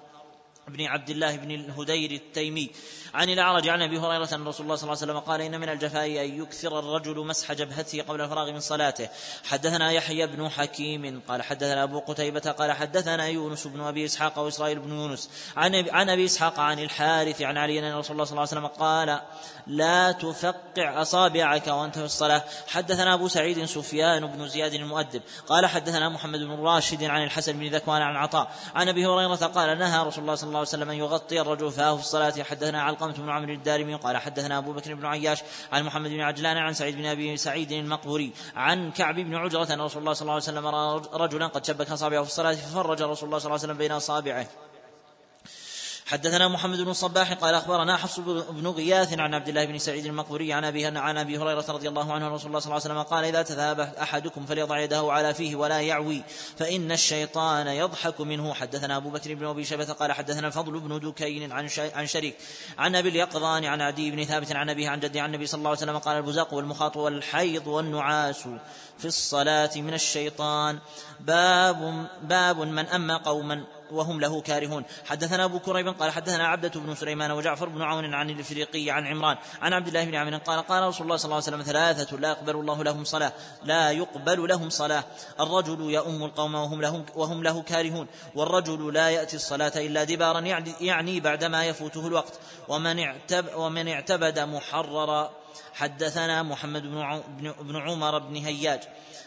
بن عبد الله بن الهدير التيمي عن الأعرج عن أبي هريرة أن رسول الله صلى الله عليه وسلم قال إن من الجفاء أن يكثر الرجل مسح جبهته قبل الفراغ من صلاته. حدثنا يحيى بن حكيم قال حدثنا أبو قتيبة قال حدثنا يونس بن أبي إسحاق وإسرائيل بن يونس عن عن أبي إسحاق عن الحارث عن علي أن رسول الله صلى الله عليه وسلم قال لا تفقع أصابعك وأنت في الصلاة. حدثنا أبو سعيد سفيان بن زياد المؤدب قال حدثنا محمد بن راشد عن الحسن بن ذكوان عن عطاء عن أبي هريرة قال نهى رسول الله صلى الله عليه وسلم أن يغطي الرجل فاه في الصلاة. حدثنا علقمة بن عمرو الدارمي قال حدثنا أبو بكر بن عياش عن محمد بن عجلان عن سعيد بن أبي سعيد المقبوري عن كعب بن عجرة أن رسول الله صلى الله عليه وسلم رجلا قد شبك أصابعه في الصلاة ففرج رسول الله صلى الله عليه وسلم بين أصابعه. حدثنا محمد بن الصباح قال أخبرنا حفص بن غياث عن عبد الله بن سعيد المقبوري عن أبي عن أبي هريرة رضي الله عنه رسول الله صلى الله عليه وسلم قال إذا تذهب أحدكم فليضع يده على فيه ولا يعوي فإن الشيطان يضحك منه. حدثنا أبو بكر بن أبي شيبة قال حدثنا الفضل بن دكين عن عن شريك عن أبي اليقظان عن عدي بن ثابت عن أبيه عن جده عن النبي صلى الله عليه وسلم قال البزاق والمخاط والحيض والنعاس في الصلاة من الشيطان. باب باب من أما قوما وهم له كارهون. حدثنا أبو كريب قال حدثنا عبدة بن سليمان وجعفر بن عون عن الإفريقي عن عمران عن عبد الله بن عمرو قال قال رسول الله صلى الله عليه وسلم ثلاثة لا يقبل الله لهم صلاة. لا يقبل لهم صلاة. الرجل يؤم القوم وهم له وهم له كارهون. والرجل لا يأتي الصلاة إلا دبارا يعني, يعني بعدما يفوته الوقت. ومن اعتب ومن اعتبد محررا. حدثنا محمد بن عمر بن هياج.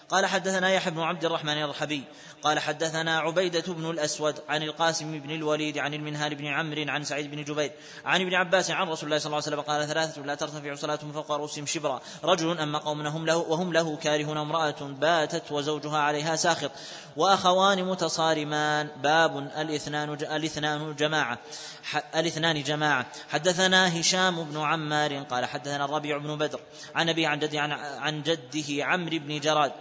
قال حدثنا يحيى بن عبد الرحمن الرحبي. قال حدثنا عبيدة بن الأسود عن القاسم بن الوليد عن المنهار بن عمرو عن سعيد بن جبير عن ابن عباس عن رسول الله صلى الله عليه وسلم قال ثلاثة لا ترتفع صلاتهم فوق رؤوسهم شبرا. رجل أما قوم هم له وهم له كارهون امرأة باتت وزوجها عليها ساخط. وأخوان متصارمان. باب الاثنان الاثنان جماعة. الاثنان جماعة. حدثنا هشام بن عمار قال حدثنا الربيع بن بدر عن أبي عن جده عن جده عمرو بن جراد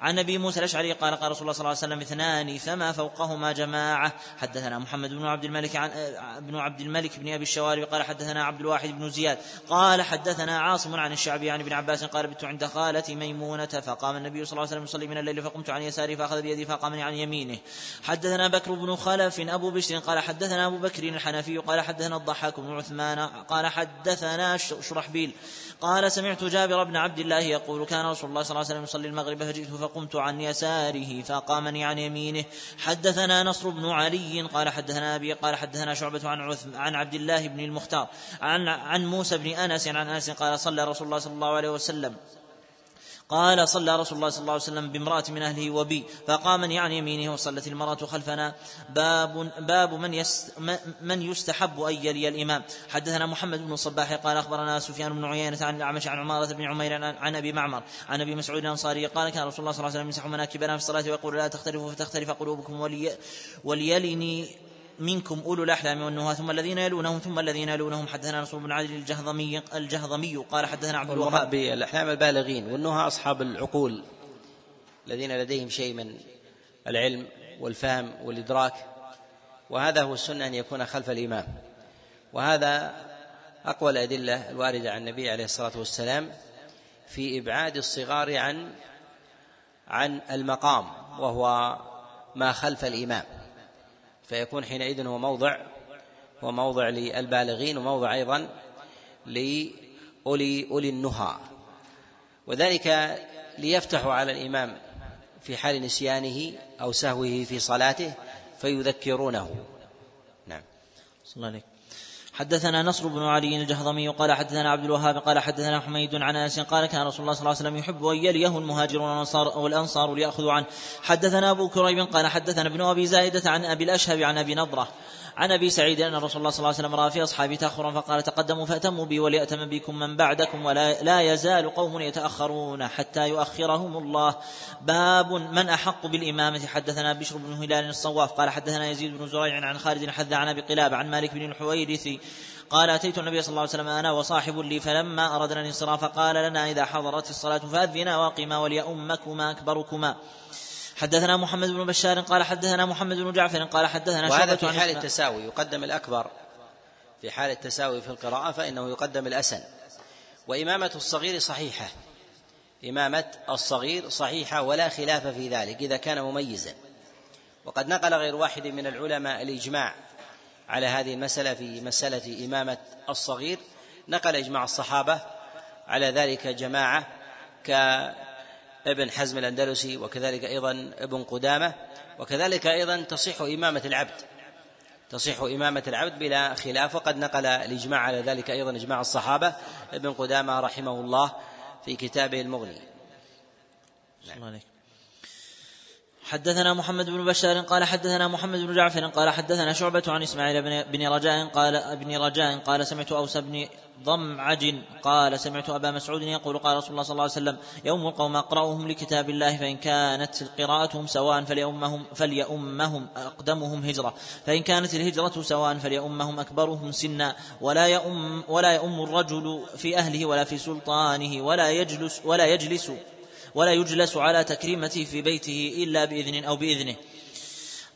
عن أبي موسى الأشعري قال قال رسول الله صلى الله عليه وسلم اثنان فما فوقهما جماعة. حدثنا محمد بن عبد الملك عن ابن عبد الملك بن أبي الشوارب قال حدثنا عبد الواحد بن زياد قال حدثنا عاصم عن الشعبي عن ابن عباس قال بت عند خالتي ميمونة فقام النبي صلى الله عليه وسلم يصلي من الليل فقمت عن يساري فأخذ بيدي فقامني عن يمينه. حدثنا بكر بن خلف أبو بشر قال حدثنا أبو بكر الحنفي قال حدثنا الضحاك بن عثمان قال حدثنا شرحبيل قال سمعت جابر بن عبد الله يقول كان رسول الله صلى الله عليه وسلم يصلي المغرب فجئت فقمت عن يساره فقامني عن يمينه. حدثنا نصر بن علي قال حدثنا أبي قال حدثنا شعبة عن عثم عن عبد الله بن المختار عن عن موسى بن أنس عن أنس قال صلى رسول الله صلى الله عليه وسلم قال صلى رسول الله صلى الله عليه وسلم بامرأة من أهله وبي. فقامني عن يمينه وصلت المرأة خلفنا. باب باب من من يستحب أن يلي الإمام. حدثنا محمد بن الصباح قال أخبرنا سفيان بن عيينة عن الأعمش عن عمارة بن عمير عن أبي معمر عن أبي مسعود الأنصاري قال كان رسول الله صلى الله عليه وسلم يمسح مناكبنا في الصلاة ويقول لا تختلفوا فتختلف قلوبكم ولي وليلني منكم أولو الأحلام والنهى ثم الذين يلونهم ثم الذين يلونهم. حدثنا نصر بن عادل الجهضمي الجهضمي قال حدثنا عبد الوهاب. بالأحلام البالغين والنهى أصحاب العقول الذين لديهم شيء من العلم والفهم والإدراك. وهذا هو السنة أن يكون خلف الإمام. وهذا أقوى الأدلة الواردة عن النبي عليه الصلاة والسلام في إبعاد الصغار عن عن المقام وهو ما خلف الإمام. فيكون حينئذ هو موضع هو موضع للبالغين وموضع أيضا لأولي أولي النهى. وذلك ليفتحوا على الإمام في حال نسيانه أو سهوه في صلاته فيذكرونه. نعم. صلى الله عليك. حدثنا نصر بن علي الجهضمي قال حدثنا عبد الوهاب قال حدثنا حميد عن أنس قال كان رسول الله صلى الله عليه وسلم يحب أن يليه المهاجرون والانصار والأنصار ليأخذوا عنه. حدثنا أبو كريب قال حدثنا ابن أبي زائدة عن أبي الأشهب عن أبي نضرة عن أبي سعيد أن رسول الله صلى الله عليه وسلم رأى في أصحابه تأخرا فقال تقدموا فأتموا بي وليأتم بكم من بعدكم ولا لا يزال قوم يتأخرون حتى يؤخرهم الله. باب من أحق بالإمامة. حدثنا بشر بن هلال الصواف قال حدثنا يزيد بن زريع عن خالد حذ عن أبي قلاب عن مالك بن الحويرث قال أتيت النبي صلى الله عليه وسلم أنا وصاحب لي فلما أردنا الانصراف قال لنا إذا حضرت الصلاة فأذنا واقما وليؤمكما أكبركما. حدثنا محمد بن بشار قال حدثنا محمد بن جعفر قال حدثنا وهذا في حال التساوي يقدم الأكبر. في حال التساوي في القراءة فإنه يقدم الأسن. وإمامة الصغير صحيحة. إمامة الصغير صحيحة ولا خلاف في ذلك إذا كان مميزا. وقد نقل غير واحد من العلماء الإجماع على هذه المسألة في مسألة إمامة الصغير. نقل إجماع الصحابة على ذلك جماعة ابن حزم الأندلسي وكذلك أيضا ابن قدامة وكذلك أيضا تصح إمامة العبد. تصح إمامة العبد بلا خلاف وقد نقل الإجماع على ذلك أيضا إجماع الصحابة. ابن قدامة رحمه الله في كتابه المغني. نعم. حدثنا محمد بن بشار قال حدثنا محمد بن جعفر قال حدثنا شعبة عن إسماعيل بن رجاء قال ابن رجاء قال سمعت أوس بن ضمعج قال سمعت أبا مسعود يقول قال رسول الله صلى الله عليه وسلم يوم القوم أقرأهم لكتاب الله فإن كانت قراءتهم سواء فليؤمهم فليؤمهم أقدمهم هجرة. فإن كانت الهجرة سواء فليؤمهم أكبرهم سنا. ولا يؤم ولا يؤم الرجل في أهله ولا في سلطانه ولا يجلس ولا يجلس ولا يجلس على تكريمته في بيته إلا بإذن أو بإذنه.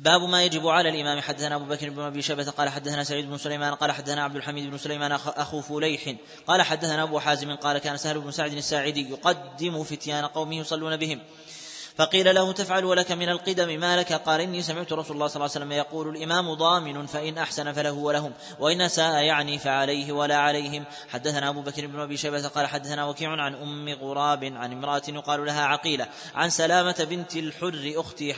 باب ما يجب على الإمام. حدثنا أبو بكر بن أبي شبة قال حدثنا سعيد بن سليمان قال حدثنا عبد الحميد بن سليمان أخو فليح قال حدثنا أبو حازم قال كان سهل بن سعد الساعدي يقدم فتيان قومه يصلون بهم. فقيل له تفعل ولك من القدم ما لك؟ قال إني سمعت رسول الله صلى الله عليه وسلم يقول الإمام ضامن فإن أحسن فله ولهم وإن ساء يعني فعليه ولا عليهم. حدثنا أبو بكر بن أبي شيبة قال حدثنا وكيع عن أم غراب عن امرأة يقال لها عقيلة عن سلامة بنت الحر أختي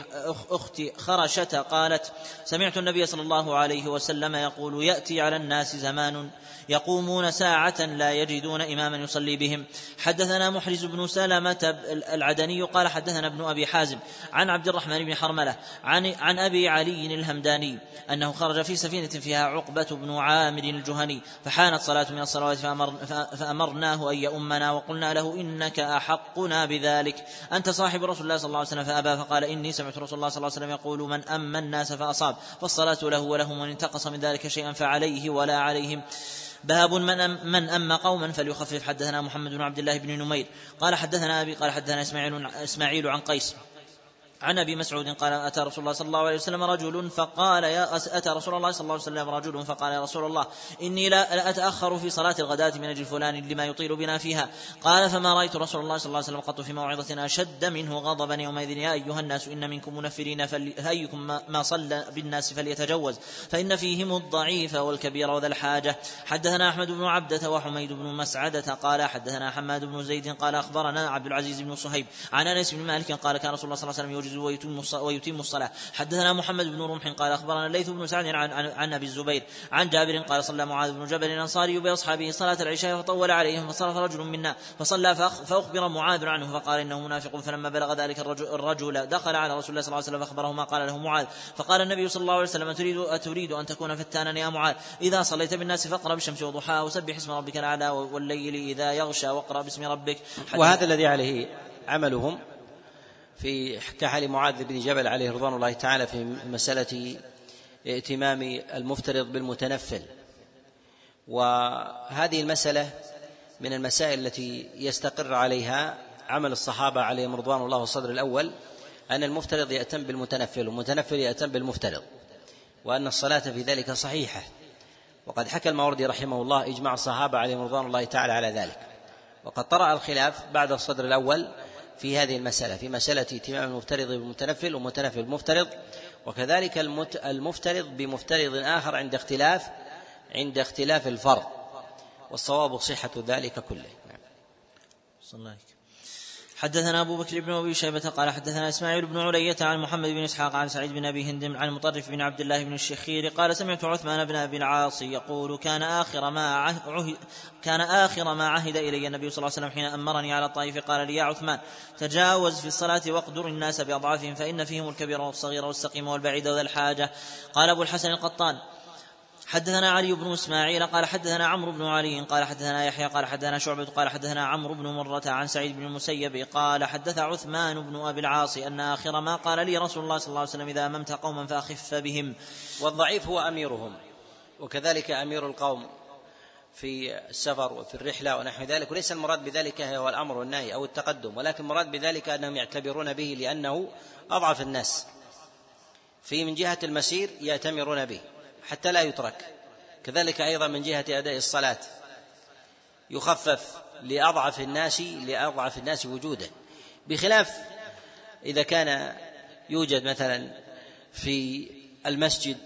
أختي خرشة قالت سمعت النبي صلى الله عليه وسلم يقول يأتي على الناس زمان يقومون ساعة لا يجدون إماما يصلي بهم. حدثنا محرز بن سلمة العدني قال حدثنا ابن أبي حازم عن عبد الرحمن بن حرملة عن, عن أبي علي الهمداني أنه خرج في سفينة فيها عقبة بن عامر الجهني فحانت صلاة من الصلوات فأمر فأمرناه أن يؤمنا وقلنا له إنك أحقنا بذلك. أنت صاحب رسول الله صلى الله عليه وسلم فأبى فقال إني سمعت رسول الله صلى الله عليه وسلم يقول من أما الناس فأصاب فالصلاة له ولهم وإن انتقص من ذلك شيئا فعليه ولا عليهم. باب من من أما قوما فليخفف. حدثنا محمد بن عبد الله بن نمير. قال حدثنا أبي قال حدثنا إسماعيل إسماعيل عن قيس. عن أبي مسعود قال أتى رسول الله صلى الله عليه وسلم رجل فقال يا أتى رسول الله صلى الله عليه وسلم رجل فقال يا رسول الله إني لا أتأخر في صلاة الغداة من أجل فلان لما يطيل بنا فيها. قال فما رأيت رسول الله صلى الله عليه وسلم قط في موعظة أشد منه غضبا يومئذ. يا أيها الناس إن منكم منفرين فايكم ما صلى بالناس فليتجوز. فإن فيهم الضعيف والكبير وذا الحاجة. حدثنا أحمد بن عبدة وحميد بن مسعدة قال حدثنا حماد بن زيد قال أخبرنا عبد العزيز بن صهيب عن أنس بن مالك قال كان رسول الله صلى الله عليه وسلم يوجز ويتم ويتم الصلاة. حدثنا محمد بن رمح قال أخبرنا الليث بن سعد عن, عن, عن أبي الزبير عن جابر قال صلى معاذ بن جبل الأنصاري بأصحابه صلاة العشاء فطول عليهم فصرف رجل منا فصلى فأخبر معاذ عنه فقال إنه منافق فلما بلغ ذلك الرجل دخل على رسول الله صلى الله عليه وسلم فأخبره ما قال له معاذ. فقال النبي صلى الله عليه وسلم أتريد, أتريد أن تكون فتانا يا معاذ؟ إذا صليت بالناس فاقرأ بالشمس وضحاها وسبح اسم ربك الأعلى والليل إذا يغشى واقرأ باسم ربك. وهذا الذي عليه عملهم في كحل معاذ بن جبل عليه رضوان الله تعالى في مسألة ائتمام المفترض بالمتنفل. وهذه المسألة من المسائل التي يستقر عليها عمل الصحابة عليهم رضوان الله الصدر الأول أن المفترض يأتم بالمتنفل والمتنفل يأتم بالمفترض وأن الصلاة في ذلك صحيحة. وقد حكى الماوردي رحمه الله إجماع الصحابة عليهم رضوان الله تعالى على ذلك. وقد طرأ الخلاف بعد الصدر الأول في هذه المسألة في مسألة اتمام المفترض بالمتنفل ومتنفل بالمفترض وكذلك المفترض بمفترض آخر عند اختلاف عند اختلاف الفرض والصواب صحة ذلك كله نعم. صلى الله عليه حدثنا أبو بكر بن أبي شيبة قال حدثنا إسماعيل بن علية عن محمد بن إسحاق عن سعيد بن أبي هند عن مطرف بن عبد الله بن الشخير قال سمعت عثمان بن أبي العاص يقول كان آخر ما عهد كان آخر ما عهد إلي النبي صلى الله عليه وسلم حين أمرني على الطائف قال لي يا عثمان تجاوز في الصلاة واقدر الناس بأضعافهم فإن فيهم الكبير والصغير والسقيم والبعيد وذا الحاجة قال أبو الحسن القطان حدثنا علي بن إسماعيل قال حدثنا عمرو بن علي قال حدثنا يحيى قال حدثنا شعبة قال حدثنا عمرو بن مرة عن سعيد بن المسيب قال حدث عثمان بن أبي العاص أن آخر ما قال لي رسول الله صلى الله عليه وسلم إذا أممت قوما فأخف بهم. والضعيف هو أميرهم وكذلك أمير القوم في السفر وفي الرحلة ونحو ذلك وليس المراد بذلك هو الأمر والنهي أو التقدم ولكن المراد بذلك أنهم يعتبرون به لأنه أضعف الناس. في من جهة المسير ياتمرون به. حتى لا يترك. كذلك أيضا من جهة أداء الصلاة. يخفف لأضعف الناس لأضعف الناس وجودا. بخلاف إذا كان يوجد مثلا في المسجد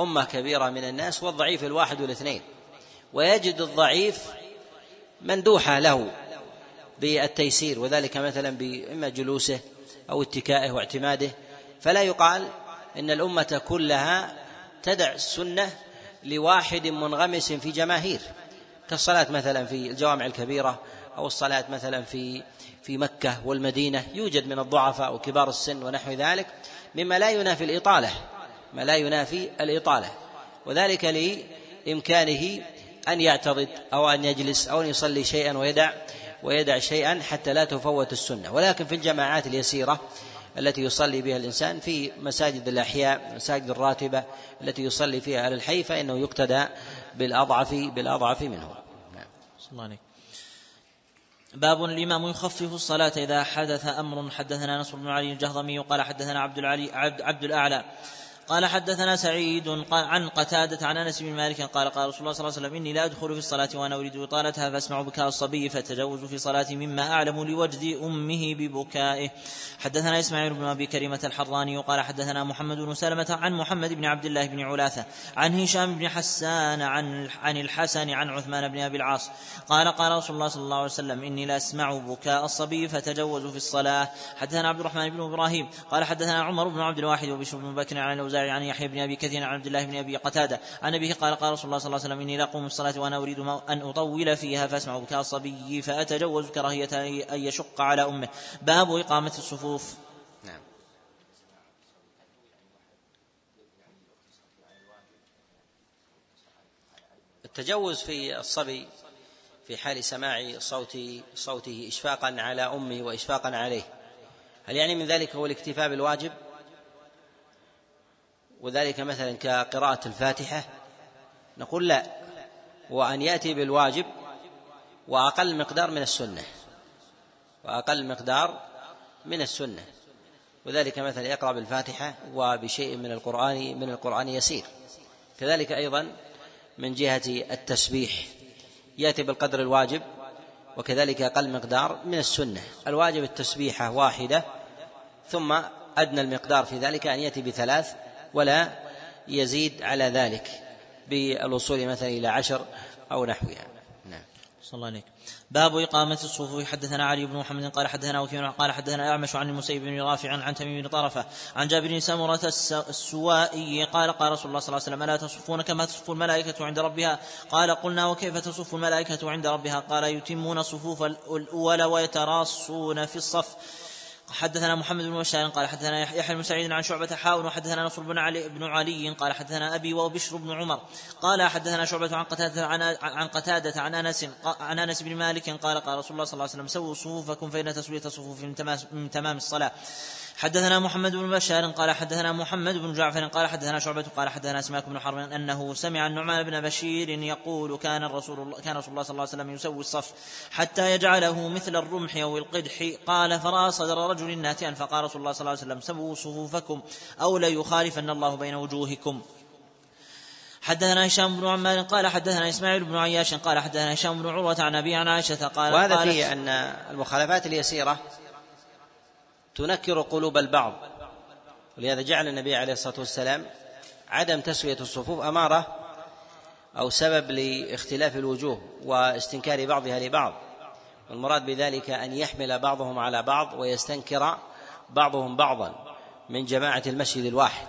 أمة كبيرة من الناس والضعيف الواحد والاثنين ويجد الضعيف مندوحة له بالتيسير وذلك مثلا باما جلوسه أو اتكائه واعتماده. فلا يقال إن الأمة كلها تدع السنة لواحد منغمس في جماهير كالصلاة مثلا في الجوامع الكبيرة أو الصلاة مثلا في في مكة والمدينة يوجد من الضعفاء وكبار السن ونحو ذلك مما لا ينافي الإطالة ما لا ينافي الإطالة. وذلك لإمكانه أن يعترض أو أن يجلس أو أن يصلي شيئا ويدع ويدع شيئا حتى لا تفوت السنة. ولكن في الجماعات اليسيرة التي يصلي بها الإنسان في مساجد الأحياء مساجد الراتبة التي يصلي فيها على الحي فإنه يقتدى بالأضعف بالأضعف منه. نعم. باب الإمام يخفف الصلاة إذا حدث أمر. حدثنا نصر بن علي الجهضمي قال حدثنا عبد العلي عبد, عبد الأعلى قال حدثنا سعيد عن قتادة عن أنس بن مالك قال قال رسول الله صلى الله عليه وسلم إني لا أدخل في الصلاة وأنا أريد إطالتها فأسمع بكاء الصبي فتجوز في صلاتي مما أعلم لوجد أمه ببكائه. حدثنا إسماعيل بن أبي كريمة الحراني قال حدثنا محمد بن سلمة عن محمد بن عبد الله بن علاثة عن هشام بن حسان عن عن الحسن عن عثمان بن أبي العاص قال قال رسول الله صلى الله عليه وسلم إني لا أسمع بكاء الصبي فتجوز في الصلاة. حدثنا عبد الرحمن بن إبراهيم قال حدثنا عمر بن عبد الواحد وبشر بن بكر عن الأوزاعي الأوزاعي عن يحيى بن أبي كثير عن عبد الله بن أبي قتادة. عن أبيه قال قال رسول الله صلى الله عليه وسلم إني لا أقوم الصلاة وأنا أريد أن أطول فيها فأسمع بكاء الصبي فأتجوز كراهية أن يشق على أمه. باب إقامة الصفوف. نعم. التجوز في الصبي في حال سماع صوت صوته إشفاقا على أمه وإشفاقا عليه. هل يعني من ذلك هو الاكتفاء بالواجب؟ وذلك مثلا كقراءة الفاتحة نقول لا وأن يأتي بالواجب وأقل مقدار من السنة وأقل مقدار من السنة. وذلك مثلا يقرأ بالفاتحة وبشيء من القرآن من القرآن يسير. كذلك أيضا من جهة التسبيح يأتي بالقدر الواجب وكذلك أقل مقدار من السنة. الواجب التسبيحة واحدة ثم أدنى المقدار في ذلك أن يأتي بثلاث ولا يزيد على ذلك بالوصول مثلا إلى عشر أو نحوها. نعم. صلى الله عليك. باب إقامة الصفوف. حدثنا علي بن محمد قال حدثنا وكيع قال حدثنا أعمش عن المسيب بن رافع عن تميم بن طرفة عن جابر بن سمرة السوائي قال قال رسول الله صلى الله عليه وسلم ألا تصفون كما تصف الملائكة عند ربها؟ قال قلنا وكيف تصف الملائكة عند ربها؟ قال يتمون الصفوف الأول ويتراصون في الصف. حدثنا محمد بن بشار قال حدثنا يحيى بن سعيد عن شعبة حاون وحدثنا نصر بن علي بن علي قال حدثنا أبي وبشر بن عمر قال حدثنا شعبة عن قتادة عن عن قتادة عن أنس عن أنس بن مالك قال قال رسول الله صلى الله عليه وسلم سووا صفوفكم فإن تسوية الصفوف من تمام الصلاة. حدثنا محمد بن بشار قال حدثنا محمد بن جعفر قال حدثنا شعبة قال حدثنا اسماك بن حرب أنه سمع النعمان بن بشير يقول كان الرسول الله كان رسول الله صلى الله عليه وسلم يسوي الصف حتى يجعله مثل الرمح أو القدح. قال فرأى صدر رجل ناتئا فقال رسول الله صلى الله عليه وسلم سووا صفوفكم أو ليخالفن الله بين وجوهكم. حدثنا هشام بن عمار قال حدثنا إسماعيل بن عياش قال حدثنا هشام بن عروة عن أبي عن عائشة قال وهذا فيه أن المخالفات اليسيرة تنكر قلوب البعض. ولهذا جعل النبي عليه الصلاة والسلام عدم تسوية الصفوف أمارة أو سبب لاختلاف الوجوه واستنكار بعضها لبعض. والمراد بذلك أن يحمل بعضهم على بعض ويستنكر بعضهم بعضا من جماعة المسجد الواحد.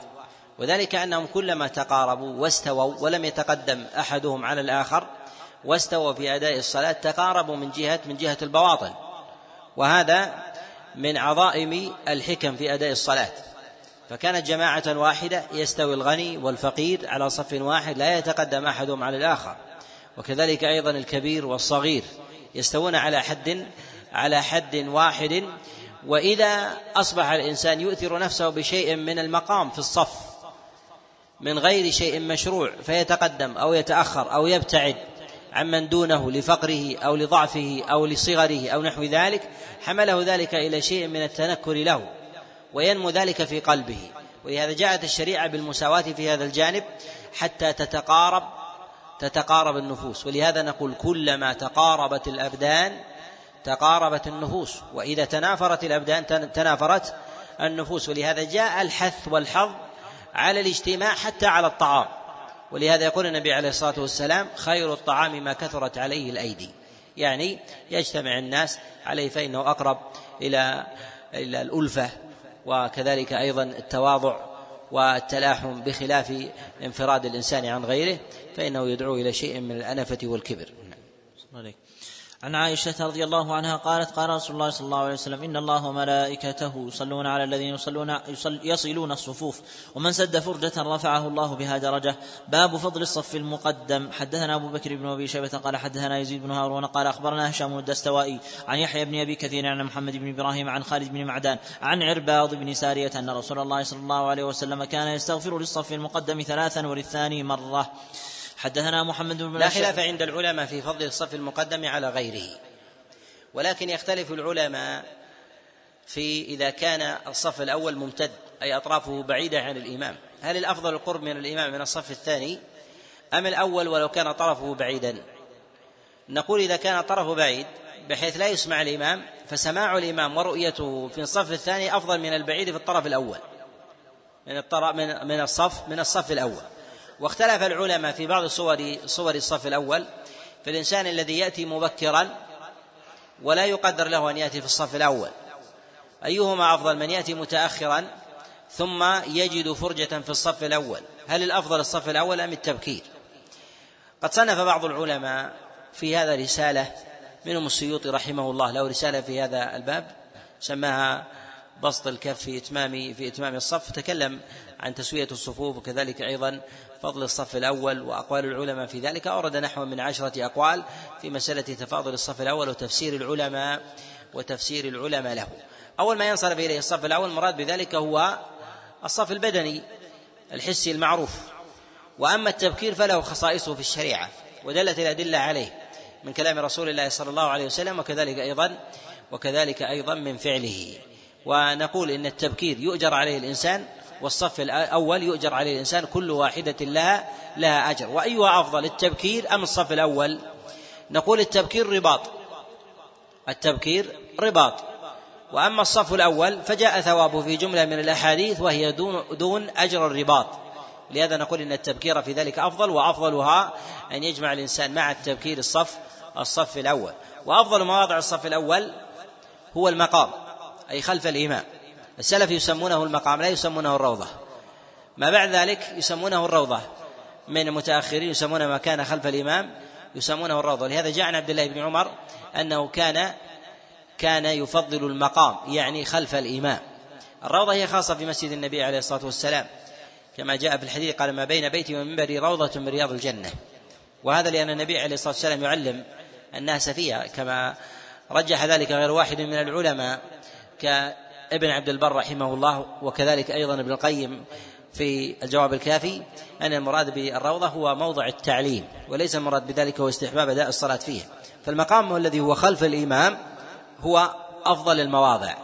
وذلك أنهم كلما تقاربوا واستووا ولم يتقدم أحدهم على الآخر واستووا في أداء الصلاة تقاربوا من جهه من جهة البواطن. وهذا من عظائم الحكم في أداء الصلاة. فكانت جماعة واحدة يستوي الغني والفقير على صف واحد لا يتقدم أحدهم على الآخر. وكذلك أيضا الكبير والصغير يستوون على حد على حد واحد. وإذا أصبح الإنسان يؤثر نفسه بشيء من المقام في الصف من غير شيء مشروع فيتقدم أو يتأخر أو يبتعد عمن دونه لفقره أو لضعفه أو لصغره أو نحو ذلك حمله ذلك إلى شيء من التنكر له وينمو ذلك في قلبه. ولهذا جاءت الشريعة بالمساواة في هذا الجانب حتى تتقارب تتقارب النفوس. ولهذا نقول كلما تقاربت الأبدان تقاربت النفوس وإذا تنافرت الأبدان تنافرت النفوس. ولهذا جاء الحث والحظ على الاجتماع حتى على الطعام. ولهذا يقول النبي عليه الصلاة والسلام خير الطعام ما كثرت عليه الأيدي. يعني يجتمع الناس عليه فإنه أقرب إلى إلى الألفة وكذلك أيضا التواضع والتلاحم بخلاف انفراد الإنسان عن غيره فإنه يدعو إلى شيء من الأنفة والكبر. عن عائشة رضي الله عنها قالت قال رسول الله صلى الله عليه وسلم إن الله وملائكته يصلون على الذين يصلون يصل يصلون الصفوف ومن سد فرجة رفعه الله بها درجة. باب فضل الصف المقدم. حدثنا أبو بكر بن أبي شيبة قال حدثنا يزيد بن هارون قال أخبرنا هشام الدستوائي عن يحيى بن أبي كثير عن محمد بن إبراهيم عن خالد بن معدان عن عرباض بن سارية أن رسول الله صلى الله عليه وسلم كان يستغفر للصف المقدم ثلاثا وللثاني مرة. حدثنا محمد بن لا خلاف عند العلماء في فضل الصف المقدم على غيره. ولكن يختلف العلماء في إذا كان الصف الأول ممتد أي أطرافه بعيدة عن الإمام. هل الأفضل القرب من الإمام من الصف الثاني؟ أم الأول ولو كان طرفه بعيدا؟ نقول إذا كان طرفه بعيد بحيث لا يسمع الإمام فسماع الإمام ورؤيته في الصف الثاني أفضل من البعيد في الطرف الأول. من الطرف من الصف من الصف الأول. واختلف العلماء في بعض صور صور الصف الأول. في الإنسان الذي يأتي مبكرا ولا يقدر له أن يأتي في الصف الأول. أيهما أفضل من يأتي متأخرا ثم يجد فرجة في الصف الأول؟ هل الأفضل الصف الأول أم التبكير؟ قد صنف بعض العلماء في هذا رسالة منهم السيوطي رحمه الله له رسالة في هذا الباب سماها بسط الكف في إتمام في إتمام الصف تكلم عن تسوية الصفوف وكذلك أيضا فضل الصف الأول وأقوال العلماء في ذلك. أورد نحو من عشرة أقوال في مسألة تفاضل الصف الأول وتفسير العلماء وتفسير العلماء له. أول ما ينصرف إليه الصف الأول المراد بذلك هو الصف البدني الحسي المعروف. وأما التبكير فله خصائصه في الشريعة ودلت الأدلة عليه من كلام رسول الله صلى الله عليه وسلم وكذلك أيضا وكذلك أيضا من فعله. ونقول إن التبكير يؤجر عليه الإنسان والصف الأول يؤجر عليه الإنسان كل واحدة لها لها أجر. وأيها أفضل التبكير أم الصف الأول؟ نقول التبكير رباط. التبكير رباط. وأما الصف الأول فجاء ثوابه في جملة من الأحاديث وهي دون دون أجر الرباط. لهذا نقول إن التبكير في ذلك أفضل وأفضلها أن يجمع الإنسان مع التبكير الصف الصف الأول. وأفضل مواضع الصف الأول هو المقام أي خلف الإمام السلف يسمونه المقام لا يسمونه الروضة. ما بعد ذلك يسمونه الروضة. من المتأخرين يسمونه ما كان خلف الإمام يسمونه الروضة. لهذا جاء عن عبد الله بن عمر أنه كان كان يفضل المقام يعني خلف الإمام. الروضة هي خاصة في مسجد النبي عليه الصلاة والسلام. كما جاء في الحديث قال ما بين بيتي ومنبري روضة من رياض الجنة. وهذا لأن النبي عليه الصلاة والسلام يعلم الناس فيها كما رجح ذلك غير واحد من العلماء. كابن عبد البر رحمه الله وكذلك أيضا ابن القيم في الجواب الكافي أن المراد بالروضة هو موضع التعليم وليس المراد بذلك هو استحباب أداء الصلاة فيه. فالمقام الذي هو خلف الإمام هو أفضل المواضع.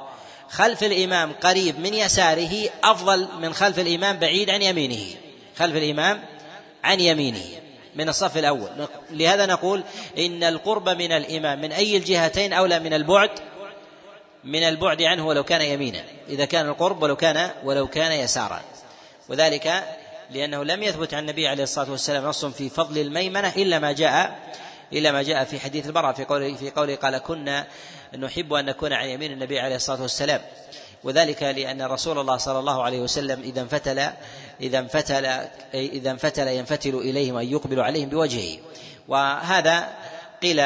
خلف الإمام قريب من يساره أفضل من خلف الإمام بعيد عن يمينه. خلف الإمام عن يمينه من الصف الأول. لهذا نقول إن القرب من الإمام من أي الجهتين أولى من البعد من البعد عنه ولو كان يمينا إذا كان القرب ولو كان ولو كان يسارا. وذلك لأنه لم يثبت عن النبي عليه الصلاة والسلام نص في فضل الميمنة إلا ما جاء إلا ما جاء في حديث البراء في قوله في قوله قال كنا نحب أن نكون عن يمين النبي عليه الصلاة والسلام وذلك لأن رسول الله صلى الله عليه وسلم إذا انفتل إذا انفتل إذا انفتل ينفتل إليهم أن يقبل عليهم بوجهه. وهذا قيل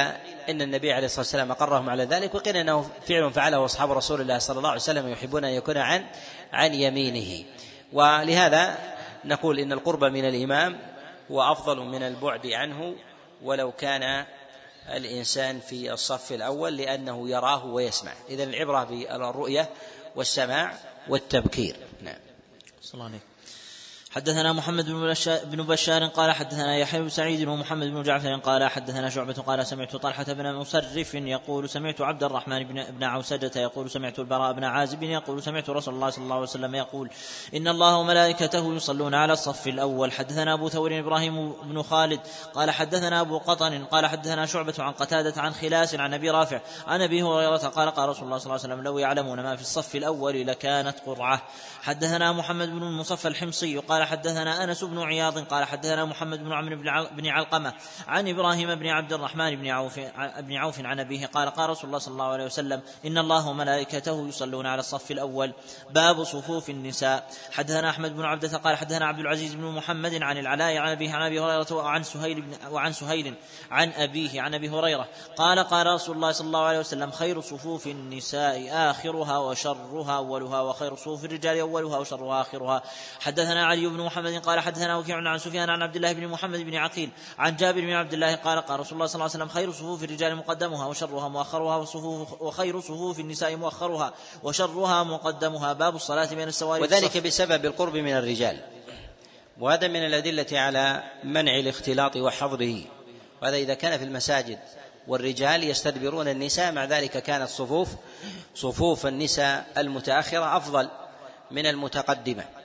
إن النبي عليه الصلاة والسلام أقرهم على ذلك وقيل أنه فعل فعله أصحاب رسول الله صلى الله عليه وسلم يحبون أن يكون عن عن يمينه. ولهذا نقول إن القرب من الإمام هو أفضل من البعد عنه ولو كان الإنسان في الصف الأول لأنه يراه ويسمع. إذا العبرة بالرؤية والسماع والتبكير. نعم. صلى الله عليه حدثنا محمد بن بشار قال حدثنا يحيى بن سعيد ومحمد بن جعفر قال حدثنا شعبة قال سمعت طلحة بن مسرف يقول سمعت عبد الرحمن بن ابن عوسجة يقول سمعت البراء بن عازب يقول سمعت رسول الله صلى الله عليه وسلم يقول إن الله وملائكته يصلون على الصف الأول. حدثنا أبو ثور إبراهيم بن خالد قال حدثنا أبو قطن قال حدثنا شعبة عن قتادة عن خلاس عن أبي رافع عن أبي هريرة قال قال رسول الله صلى الله عليه وسلم لو يعلمون ما في الصف الأول لكانت قرعة. حدثنا محمد بن المصفى الحمصي قال حدثنا أنس بن عياض قال حدثنا محمد بن عمرو بن علقمة عن إبراهيم بن عبد الرحمن بن عوف بن عوف عن أبيه قال قال رسول الله صلى الله عليه وسلم إن الله وملائكته يصلون على الصف الأول. باب صفوف النساء. حدثنا أحمد بن عبدة قال حدثنا عبد العزيز بن محمد عن العلاء عن أبيه عن أبي هريرة وعن سهيل بن وعن سهيل عن أبيه عن أبي هريرة. قال قال رسول الله صلى الله عليه وسلم خير صفوف النساء آخرها وشرها أولها وخير صفوف الرجال أولها وشرها آخرها. حدثنا علي بن محمد قال حدثنا وكيع عن سفيان عن عبد الله بن محمد بن عقيل عن جابر بن عبد الله قال قال رسول الله صلى الله عليه وسلم خير صفوف الرجال مقدمها وشرها مؤخرها وصفوف وخير صفوف النساء مؤخرها وشرها مقدمها باب الصلاة بين السواري وذلك بسبب القرب من الرجال. وهذا من الأدلة على منع الاختلاط وحظره. وهذا إذا كان في المساجد والرجال يستدبرون النساء مع ذلك كانت صفوف صفوف النساء المتأخرة أفضل من المتقدمة.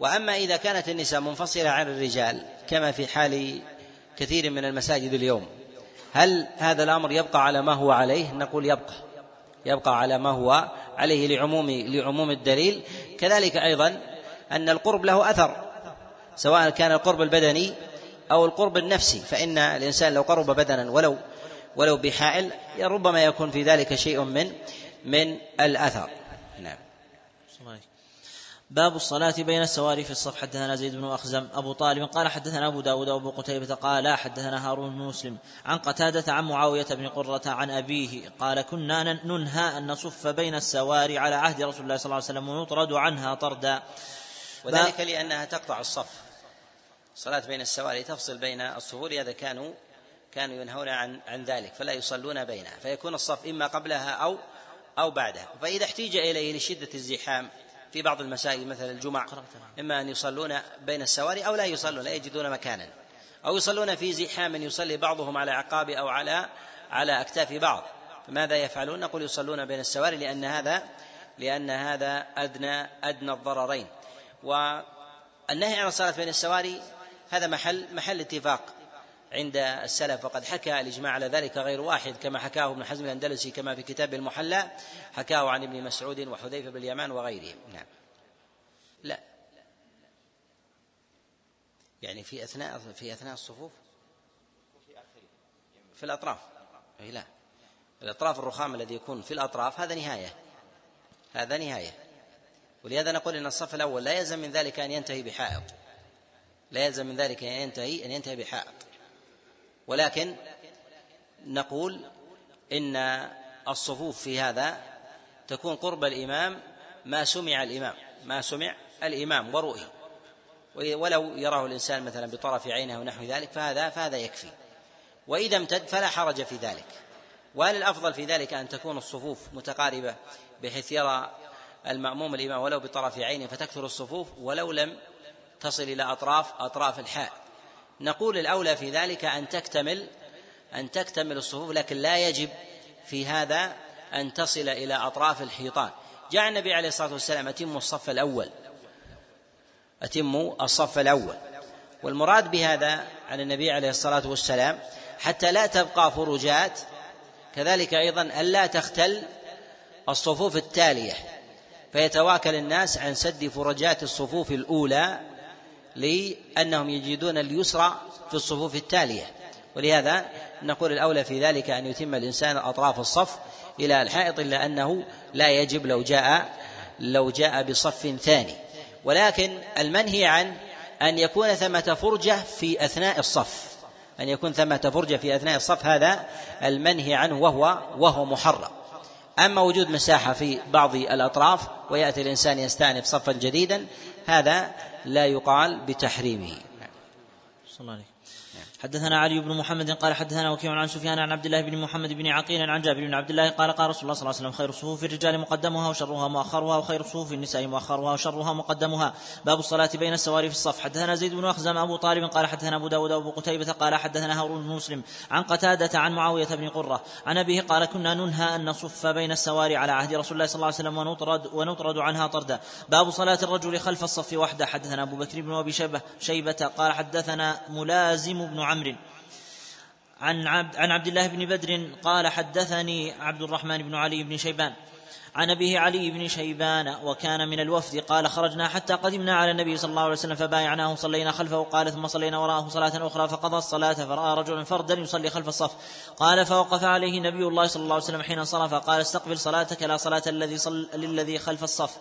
وأما إذا كانت النساء منفصلة عن الرجال كما في حال كثير من المساجد اليوم هل هذا الأمر يبقى على ما هو عليه؟ نقول يبقى. يبقى على ما هو عليه لعموم لعموم الدليل. كذلك أيضا أن القرب له أثر سواء كان القرب البدني أو القرب النفسي. فإن الإنسان لو قرب بدنا ولو ولو بحائل ربما يكون في ذلك شيء من من الأثر. نعم. باب الصلاة بين السواري في الصف. حدثنا زيد بن أخزم أبو طالب قال حدثنا أبو داود وأبو قتيبة قال حدثنا هارون بن مسلم عن قتادة عن معاوية بن قرة عن أبيه قال كنا ننهى أن نصف بين السواري على عهد رسول الله صلى الله عليه وسلم ونطرد عنها طردا. وذلك لأنها تقطع الصف. الصلاة بين السواري تفصل بين الصفور هذا كانوا كانوا ينهون عن عن ذلك فلا يصلون بينها فيكون الصف إما قبلها أو أو بعدها. فإذا احتيج إليه لشدة الزحام في بعض المساجد مثل الجمع إما أن يصلون بين السواري أو لا يصلون لا يجدون مكانا. أو يصلون في زحام يصلي بعضهم على عقاب أو على على أكتاف بعض. فماذا يفعلون؟ نقول يصلون بين السواري لأن هذا لأن هذا أدنى أدنى الضررين. والنهي عن الصلاة بين السواري هذا محل محل اتفاق. عند السلف وقد حكى الإجماع على ذلك غير واحد كما حكاه ابن حزم الأندلسي كما في كتاب المحلى حكاه عن ابن مسعود وحذيفة بن اليمان وغيرهم. نعم. لا. يعني في أثناء في أثناء الصفوف؟ في الأطراف. أي لا. الأطراف الرخام الذي يكون في الأطراف هذا نهاية. هذا نهاية. ولهذا نقول إن الصف الأول لا يلزم من ذلك أن ينتهي بحائط. لا يلزم من ذلك أن ينتهي أن ينتهي بحائط. ولكن نقول إن الصفوف في هذا تكون قرب الإمام ما سمع الإمام ما سمع الإمام ورؤي ولو يراه الإنسان مثلا بطرف عينه ونحو ذلك فهذا فهذا يكفي. وإذا امتد فلا حرج في ذلك. وهل الأفضل في ذلك أن تكون الصفوف متقاربة بحيث يرى المأموم الإمام ولو بطرف عينه فتكثر الصفوف ولو لم تصل إلى أطراف أطراف الحاء نقول الأولى في ذلك أن تكتمل أن تكتمل الصفوف لكن لا يجب في هذا أن تصل إلى أطراف الحيطان. جاء النبي عليه الصلاة والسلام أتموا الصف الأول. أتموا الصف الأول. والمراد بهذا عن النبي عليه الصلاة والسلام حتى لا تبقى فرجات كذلك أيضا ألا تختل الصفوف التالية. فيتواكل الناس عن سد فرجات الصفوف الأولى لأنهم يجدون اليسرى في الصفوف التالية. ولهذا نقول الأولى في ذلك أن يتم الإنسان أطراف الصف إلى الحائط إلا أنه لا يجب لو جاء لو جاء بصف ثاني. ولكن المنهي عن أن يكون ثمة فرجة في أثناء الصف. أن يكون ثمة فرجة في أثناء الصف هذا المنهي عنه وهو وهو محرم. أما وجود مساحة في بعض الأطراف ويأتي الإنسان يستأنف صفا جديدا هذا لا يقال بتحريمه. صلى الله عليه حدثنا علي بن محمد قال حدثنا وكيع عن سفيان عن عبد الله بن محمد بن عقيل عن جابر بن عبد الله قال قال رسول الله صلى الله عليه وسلم خير صفوف الرجال مقدمها وشرها مؤخرها وخير صفوف النساء مؤخرها وشرها مقدمها. باب الصلاة بين السواري في الصف. حدثنا زيد بن أخزم أبو طالب قال حدثنا أبو داود أبو قتيبة قال حدثنا هارون بن مسلم عن قتادة عن معاوية بن قرة عن أبيه قال كنا ننهى أن نصف بين السواري على عهد رسول الله صلى الله عليه وسلم ونطرد ونطرد عنها طردا. باب صلاة الرجل خلف الصف وحده. حدثنا أبو بكر بن أبي شيبة شيبة قال حدثنا ملازم بن عمرو. عن عبد, عن عبد الله بن بدر قال حدثني عبد الرحمن بن علي بن شيبان. عن أبيه علي بن شيبان وكان من الوفد قال خرجنا حتى قدمنا على النبي صلى الله عليه وسلم فبايعناه صلينا خلفه قال ثم صلينا وراءه صلاة أخرى فقضى الصلاة فرأى رجلا فردا يصلي خلف الصف. قال فوقف عليه نبي الله صلى الله عليه وسلم حين انصرف قال استقبل صلاتك لا صلاة الذي صل للذي خلف الصف.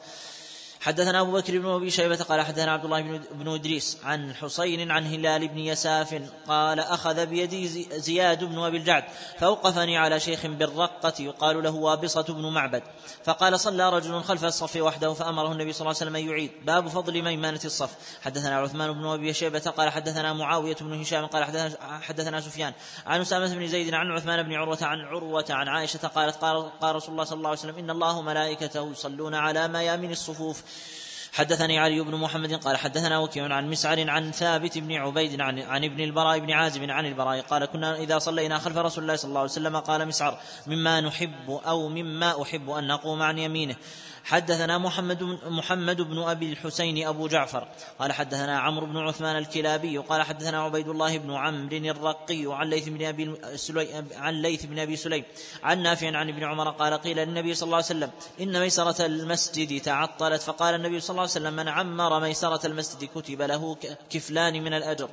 حدثنا أبو بكر بن أبي شيبة قال حدثنا عبد الله بن إدريس عن حسين عن هلال بن يساف قال أخذ بيدي زياد بن أبي الجعد فأوقفني على شيخ بالرقة يقال له وابصة بن معبد. فقال صلى رجل خلف الصف وحده فأمره النبي صلى الله عليه وسلم أن يعيد. باب فضل ميمنة الصف. حدثنا عثمان بن أبي شيبة قال حدثنا معاوية بن هشام قال حدثنا, حدثنا سفيان. عن أسامة بن زيد عن عثمان بن عروة عن عروة عن عائشة قالت قال, قال رسول الله صلى الله عليه وسلم إن الله ملائكته يصلون على ميامن الصفوف. حدثني علي بن محمد قال حدثنا وكيع عن مسعر عن ثابت بن عبيد عن, عن ابن البراء بن عازب عن البراء قال كنا إذا صلينا خلف رسول الله صلى الله عليه وسلم قال مسعر مما نحب أو مما أحب أن نقوم عن يمينه حدثنا محمد محمد بن أبي الحسين أبو جعفر قال حدثنا عمرو بن عثمان الكلابي قال حدثنا عبيد الله بن عمرو الرقي عن ليث بن أبي سليم عن ليث بن أبي سليم عن نافع عن ابن عمر قال قيل للنبي صلى الله عليه وسلم إن ميسرة المسجد تعطلت. فقال النبي صلى الله عليه وسلم من عمر ميسرة المسجد كتب له كفلان من الأجر.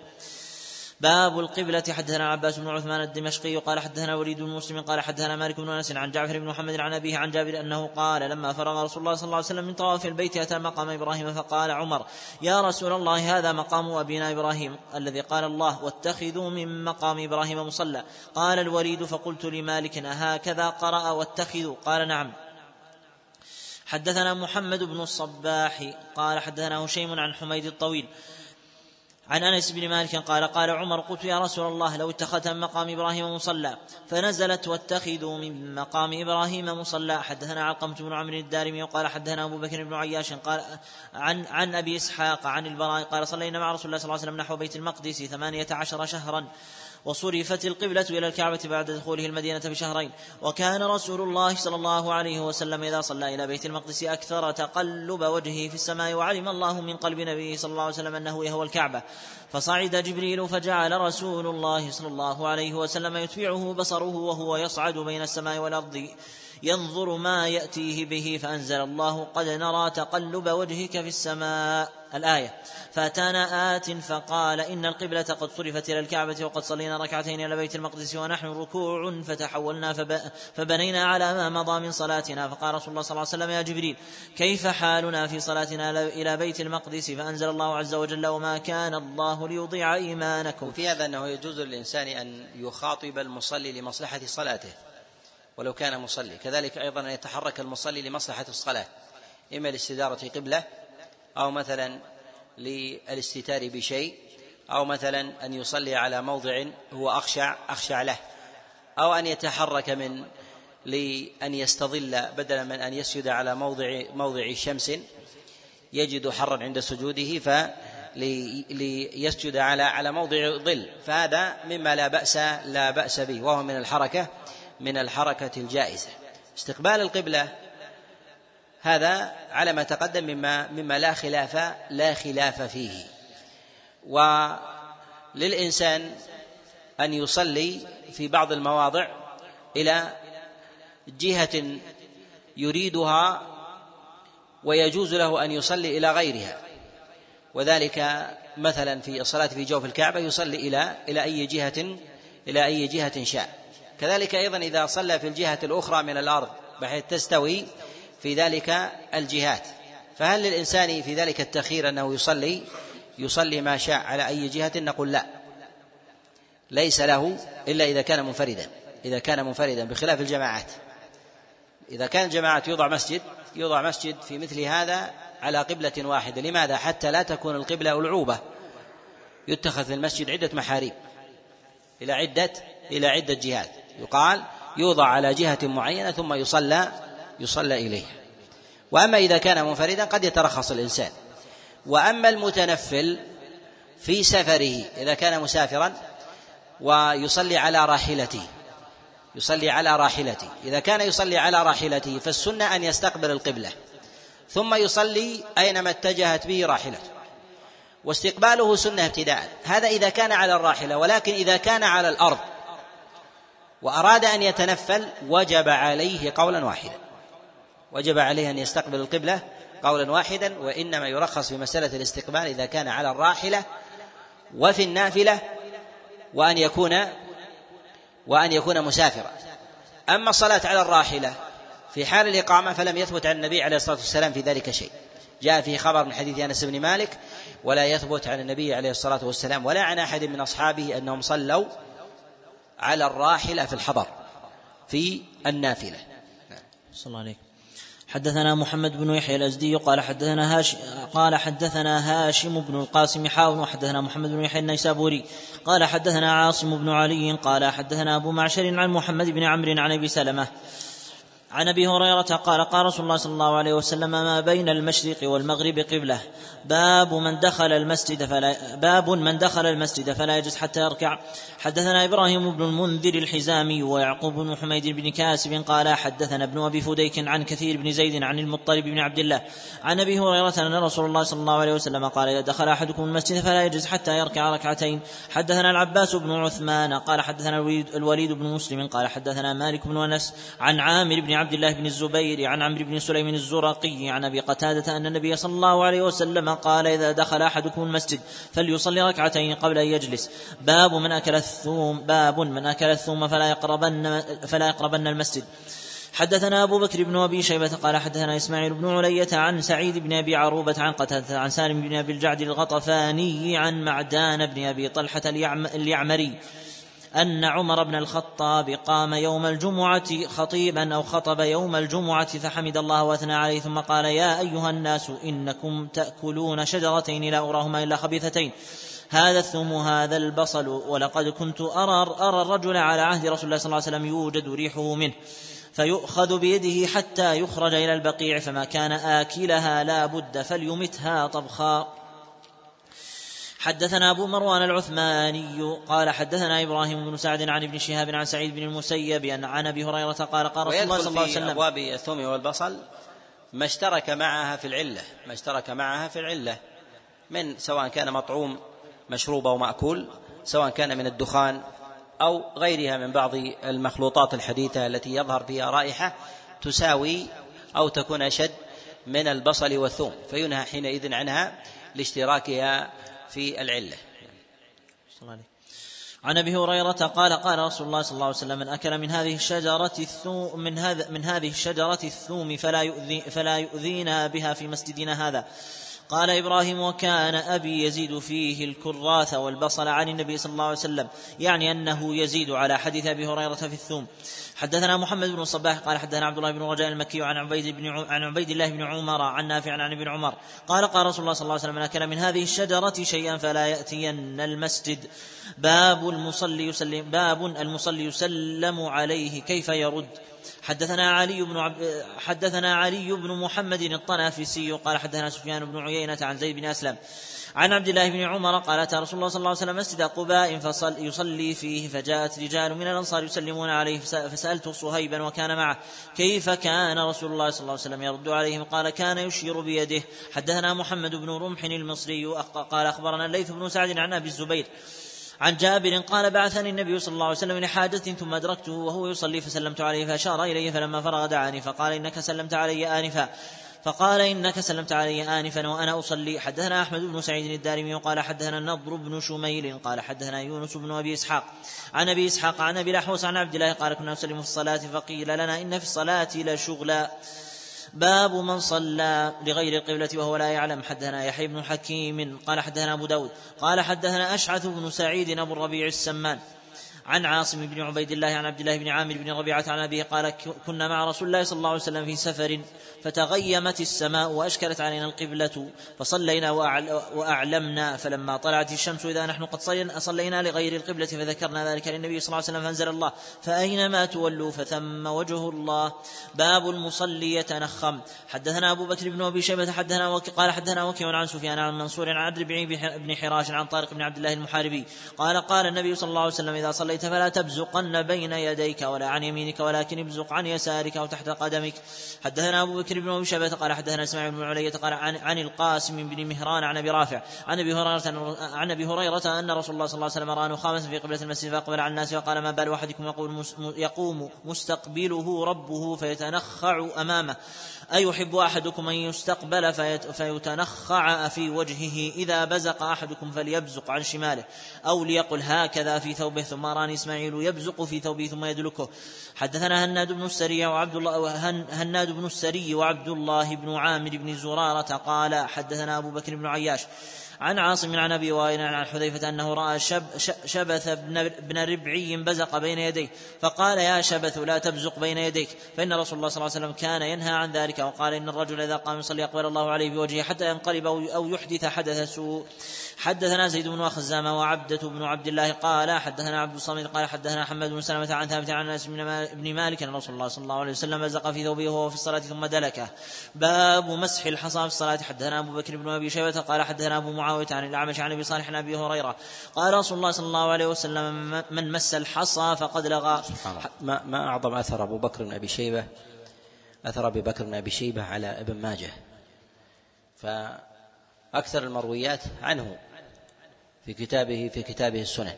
باب القبلة. حدثنا عباس بن عثمان الدمشقي قال حدثنا وليد بن مسلم قال حدثنا مالك بن أنس عن جعفر بن محمد عن أبيه عن جابر أنه قال لما فرغ رسول الله صلى الله عليه وسلم من طواف البيت أتى مقام إبراهيم فقال عمر يا رسول الله هذا مقام أبينا إبراهيم الذي قال الله واتخذوا من مقام إبراهيم مصلى. قال الوليد فقلت لمالك هكذا قرأ واتخذوا؟ قال نعم. حدثنا محمد بن الصباح قال حدثنا هشيم عن حميد الطويل عن أنس بن مالك قال قال عمر قلت يا رسول الله لو اتخذت من مقام إبراهيم مصلى فنزلت واتخذوا من مقام إبراهيم مصلى. حدثنا علقمة بن عمرو الدارمي وقال حدثنا أبو بكر بن عياش قال عن عن أبي إسحاق عن البراء قال صلينا مع رسول الله صلى الله عليه وسلم نحو بيت المقدس ثمانية عشر شهرا. وصرفت القبلة إلى الكعبة بعد دخوله المدينة بشهرين. وكان رسول الله صلى الله عليه وسلم إذا صلى إلى بيت المقدس أكثر تقلب وجهه في السماء وعلم الله من قلب نبيه صلى الله عليه وسلم أنه يهوى الكعبة. فصعد جبريل فجعل رسول الله صلى الله عليه وسلم يتبعه بصره وهو يصعد بين السماء والأرض ينظر ما يأتيه به فأنزل الله قد نرى تقلب وجهك في السماء. الآية. فأتانا آت فقال إن القبلة قد صرفت إلى الكعبة وقد صلينا ركعتين إلى بيت المقدس ونحن ركوع فتحولنا فبنينا على ما مضى من صلاتنا. فقال رسول الله صلى الله عليه وسلم يا جبريل كيف حالنا في صلاتنا إلى بيت المقدس؟ فأنزل الله عز وجل وما كان الله ليضيع إيمانكم. في هذا أنه يجوز للإنسان أن يخاطب المصلي لمصلحة صلاته ولو كان مصلي. كذلك أيضا أن يتحرك المصلي لمصلحة الصلاة إما لاستدارة قبلة أو مثلا للاستتار بشيء أو مثلا أن يصلي على موضع هو أخشع أخشع له أو أن يتحرك من لأن يستظل بدلا من أن يسجد على موضع موضع شمس يجد حرا عند سجوده ف ليسجد على على موضع ظل. فهذا مما لا بأس لا بأس به وهو من الحركة من الحركة الجائزة. استقبال القبلة هذا على ما تقدم مما مما لا خلاف لا خلاف فيه. وللإنسان أن يصلي في بعض المواضع إلى جهة يريدها ويجوز له أن يصلي إلى غيرها. وذلك مثلا في الصلاة في جوف الكعبة يصلي إلى إلى أي جهة إلى أي جهة شاء. كذلك أيضا إذا صلى في الجهة الأخرى من الأرض بحيث تستوي في ذلك الجهات فهل للإنسان في ذلك التخير أنه يصلي يصلي ما شاء على أي جهة؟ نقول لا. ليس له إلا إذا كان منفردا. إذا كان منفردا بخلاف الجماعات. إذا كان الجماعات يوضع مسجد يوضع مسجد في مثل هذا على قبلة واحدة. لماذا؟ حتى لا تكون القبلة ألعوبة. يتخذ في المسجد عدة محاريب. إلى عدة إلى عدة جهات. يقال يوضع على جهة معينة ثم يصلى يصلى إليه. وأما إذا كان منفردا قد يترخص الإنسان. وأما المتنفل في سفره إذا كان مسافرا ويصلي على راحلته. يصلي على راحلته. إذا كان يصلي على راحلته فالسنة أن يستقبل القبلة. ثم يصلي أينما اتجهت به راحلته. واستقباله سنة ابتداء. هذا إذا كان على الراحلة ولكن إذا كان على الأرض وأراد أن يتنفل وجب عليه قولا واحدا. وجب عليه أن يستقبل القبلة قولا واحدا وإنما يرخص في مسألة الاستقبال إذا كان على الراحلة وفي النافلة وأن يكون وأن يكون مسافرا. أما الصلاة على الراحلة في حال الإقامة فلم يثبت عن النبي عليه الصلاة والسلام في ذلك شيء. جاء فيه خبر من حديث أنس بن مالك ولا يثبت عن النبي عليه الصلاة والسلام ولا عن أحد من أصحابه أنهم صلوا على الراحلة في الحضر في النافلة. صلى الله عليه حدثنا محمد بن يحيى الأزدي قال حدثنا هاش قال حدثنا هاشم بن القاسم حاون وحدثنا محمد بن يحيى النيسابوري. قال حدثنا عاصم بن علي قال حدثنا أبو معشر عن محمد بن عمرو عن أبي سلمة. عن أبي هريرة قال قال رسول الله صلى الله عليه وسلم ما بين المشرق والمغرب قبلة. باب من دخل المسجد فلا باب من دخل المسجد فلا يجلس حتى يركع. حدثنا إبراهيم بن المنذر الحزامي ويعقوب بن حميد بن كاسب قال حدثنا ابن أبي فديك عن كثير بن زيد عن المطلب بن عبد الله. عن أبي هريرة أن رسول الله صلى الله عليه وسلم قال إذا دخل أحدكم المسجد فلا يجلس حتى يركع ركعتين. حدثنا العباس بن عثمان قال حدثنا الوليد بن مسلم قال حدثنا مالك بن أنس عن عامر بن عبد الله بن الزبير عن عمرو بن سليم الزرقي عن أبي قتادة أن النبي صلى الله عليه وسلم قال إذا دخل أحدكم المسجد فليصلي ركعتين قبل أن يجلس. باب من أكل الثوم باب من أكل الثوم فلا يقربن فلا يقربن المسجد. حدثنا أبو بكر بن أبي شيبة قال حدثنا إسماعيل بن علية عن سعيد بن أبي عروبة عن قتادة عن سالم بن أبي الجعد الغطفاني عن معدان بن أبي طلحة اليعمري. أن عمر بن الخطاب قام يوم الجمعة خطيبا أو خطب يوم الجمعة فحمد الله وأثنى عليه ثم قال يا أيها الناس إنكم تأكلون شجرتين لا أراهما إلا خبيثتين. هذا الثوم هذا البصل ولقد كنت أرى أرى الرجل على عهد رسول الله صلى الله عليه وسلم يوجد ريحه منه فيؤخذ بيده حتى يخرج إلى البقيع فما كان آكلها لا بد فليمتها طبخا. حدثنا أبو مروان العثماني قال حدثنا إبراهيم بن سعد عن ابن شهاب عن سعيد بن المسيب أن عن أبي هريرة قال قال رسول الله صلى الله عليه وسلم أبواب الثوم والبصل ما اشترك معها في العلة ما اشترك معها في العلة من سواء كان مطعوم مشروب أو مأكول سواء كان من الدخان أو غيرها من بعض المخلوطات الحديثة التي يظهر فيها رائحة تساوي أو تكون أشد من البصل والثوم فينهى حينئذ عنها لاشتراكها في العلة. عن أبي هريرة قال قال رسول الله صلى الله عليه وسلم من أكل من هذه الشجرة الثوم من هذا من هذه الشجرة الثوم فلا يؤذي فلا يؤذينا بها في مسجدنا هذا. قال إبراهيم وكان أبي يزيد فيه الكراث والبصل عن النبي صلى الله عليه وسلم. يعني أنه يزيد على حديث أبي هريرة في الثوم. حدثنا محمد بن الصباح قال حدثنا عبد الله بن رجاء المكي عن عبيد بن عن عبيد الله بن عمر عن نافع عن ابن عمر قال قال رسول الله صلى الله عليه وسلم من أكل من هذه الشجرة شيئا فلا يأتين المسجد. باب المصلي يسلم باب المصلي يسلم عليه كيف يرد. حدثنا علي بن عب... حدثنا علي بن محمد الطنافسي قال حدثنا سفيان بن عيينة عن زيد بن أسلم عن عبد الله بن عمر قال أتى رسول الله صلى الله عليه وسلم مسجد قباء فصل يصلي فيه فجاءت رجال من الأنصار يسلمون عليه فسألت صهيبا وكان معه كيف كان رسول الله صلى الله عليه وسلم يرد عليهم؟ قال كان يشير بيده. حدثنا محمد بن رمح المصري قال أخبرنا الليث بن سعد عن أبي الزبير عن جابر قال بعثني النبي صلى الله عليه وسلم لحاجة ثم أدركته وهو يصلي فسلمت عليه فأشار إلي فلما فرغ دعاني فقال إنك سلمت علي آنفا. فقال إنك سلمت علي آنفا وأنا أصلي. حدثنا أحمد بن سعيد الدارمي قال حدثنا النضر بن شميل قال حدثنا يونس بن أبي إسحاق. عن أبي إسحاق عن أبي الأحوص عن عبد الله قال كنا نسلم في الصلاة فقيل لنا إن في الصلاة لشغلا باب من صلى لغير القبلة وهو لا يعلم. حدثنا يحيى بن حكيم قال حدثنا أبو داود قال حدثنا أشعث بن سعيد أبو الربيع السمان. عن عاصم بن عبيد الله عن عبد الله بن عامر بن ربيعة عن أبيه قال كنا مع رسول الله صلى الله عليه وسلم في سفر فتغيمت السماء وأشكلت علينا القبلة فصلينا وأعلمنا فلما طلعت الشمس إذا نحن قد صلينا لغير القبلة فذكرنا ذلك للنبي صلى الله عليه وسلم فأنزل الله. فأينما تولوا فثم وجه الله. باب المصلي يتنخم. حدثنا أبو بكر بن أبي شيبة حدثنا قال حدثنا وكيع عن سفيان عن منصور عن عبد بن حراش عن طارق بن عبد الله المحاربي. قال قال النبي صلى الله عليه وسلم إذا صليت فلا تبزقن بين يديك ولا عن يمينك ولكن ابزق عن يسارك أو تحت قدمك. حدثنا أبو بكر بن أبي شيبة قال حدثنا إسماعيل بن علية قال عن, عن القاسم بن مهران عن أبي رافع عن أبي هريرة عن أبي هريرة أن رسول الله صلى الله عليه وسلم رأى نخامة في قبلة المسجد فأقبل على الناس وقال ما بال أحدكم يقوم مستقبله ربه فيتنخع أمامه. أيحب أحدكم أن يستقبل فيتنخع في وجهه إذا بزق أحدكم فليبزق عن شماله أو ليقل هكذا في ثوبه ثم راني إسماعيل يبزق في ثوبه ثم يدلكه. حدثنا هناد بن السري وعبد الله هناد بن السري وعبد الله بن عامر بن زرارة قال حدثنا أبو بكر بن عياش عن عاصم عن أبي وائل عن حذيفة أنه رأى شب شبث بن ربعي بزق بين يديه فقال يا شبث لا تبزق بين يديك. فإن رسول الله صلى الله عليه وسلم كان ينهى عن ذلك وقال إن الرجل إذا قام يصلي اقبل الله عليه بوجهه حتى ينقلب أو يحدث حدث سوء. حدثنا زيد بن خزامة وعبدة بن عبد الله قال حدثنا عبد الصمد قال حدثنا حمد بن سلمة عن ثابت عن أنس بن مالك أن رسول الله صلى الله عليه وسلم بزق في ثوبه وهو في الصلاة ثم دلكه. باب مسح الحصى في الصلاة. حدثنا أبو بكر بن أبي شيبة قال حدثنا أبو معاوية عن الأعمش عن أبي صالح عن أبي هريرة. قال رسول الله صلى الله عليه وسلم من مس الحصى فقد لغى. ما ما أعظم أثر أبو بكر بن أبي شيبة؟ أثر أبي بكر بن أبي شيبة على ابن ماجه. فأكثر المرويات عنه. في كتابه في كتابه السنن.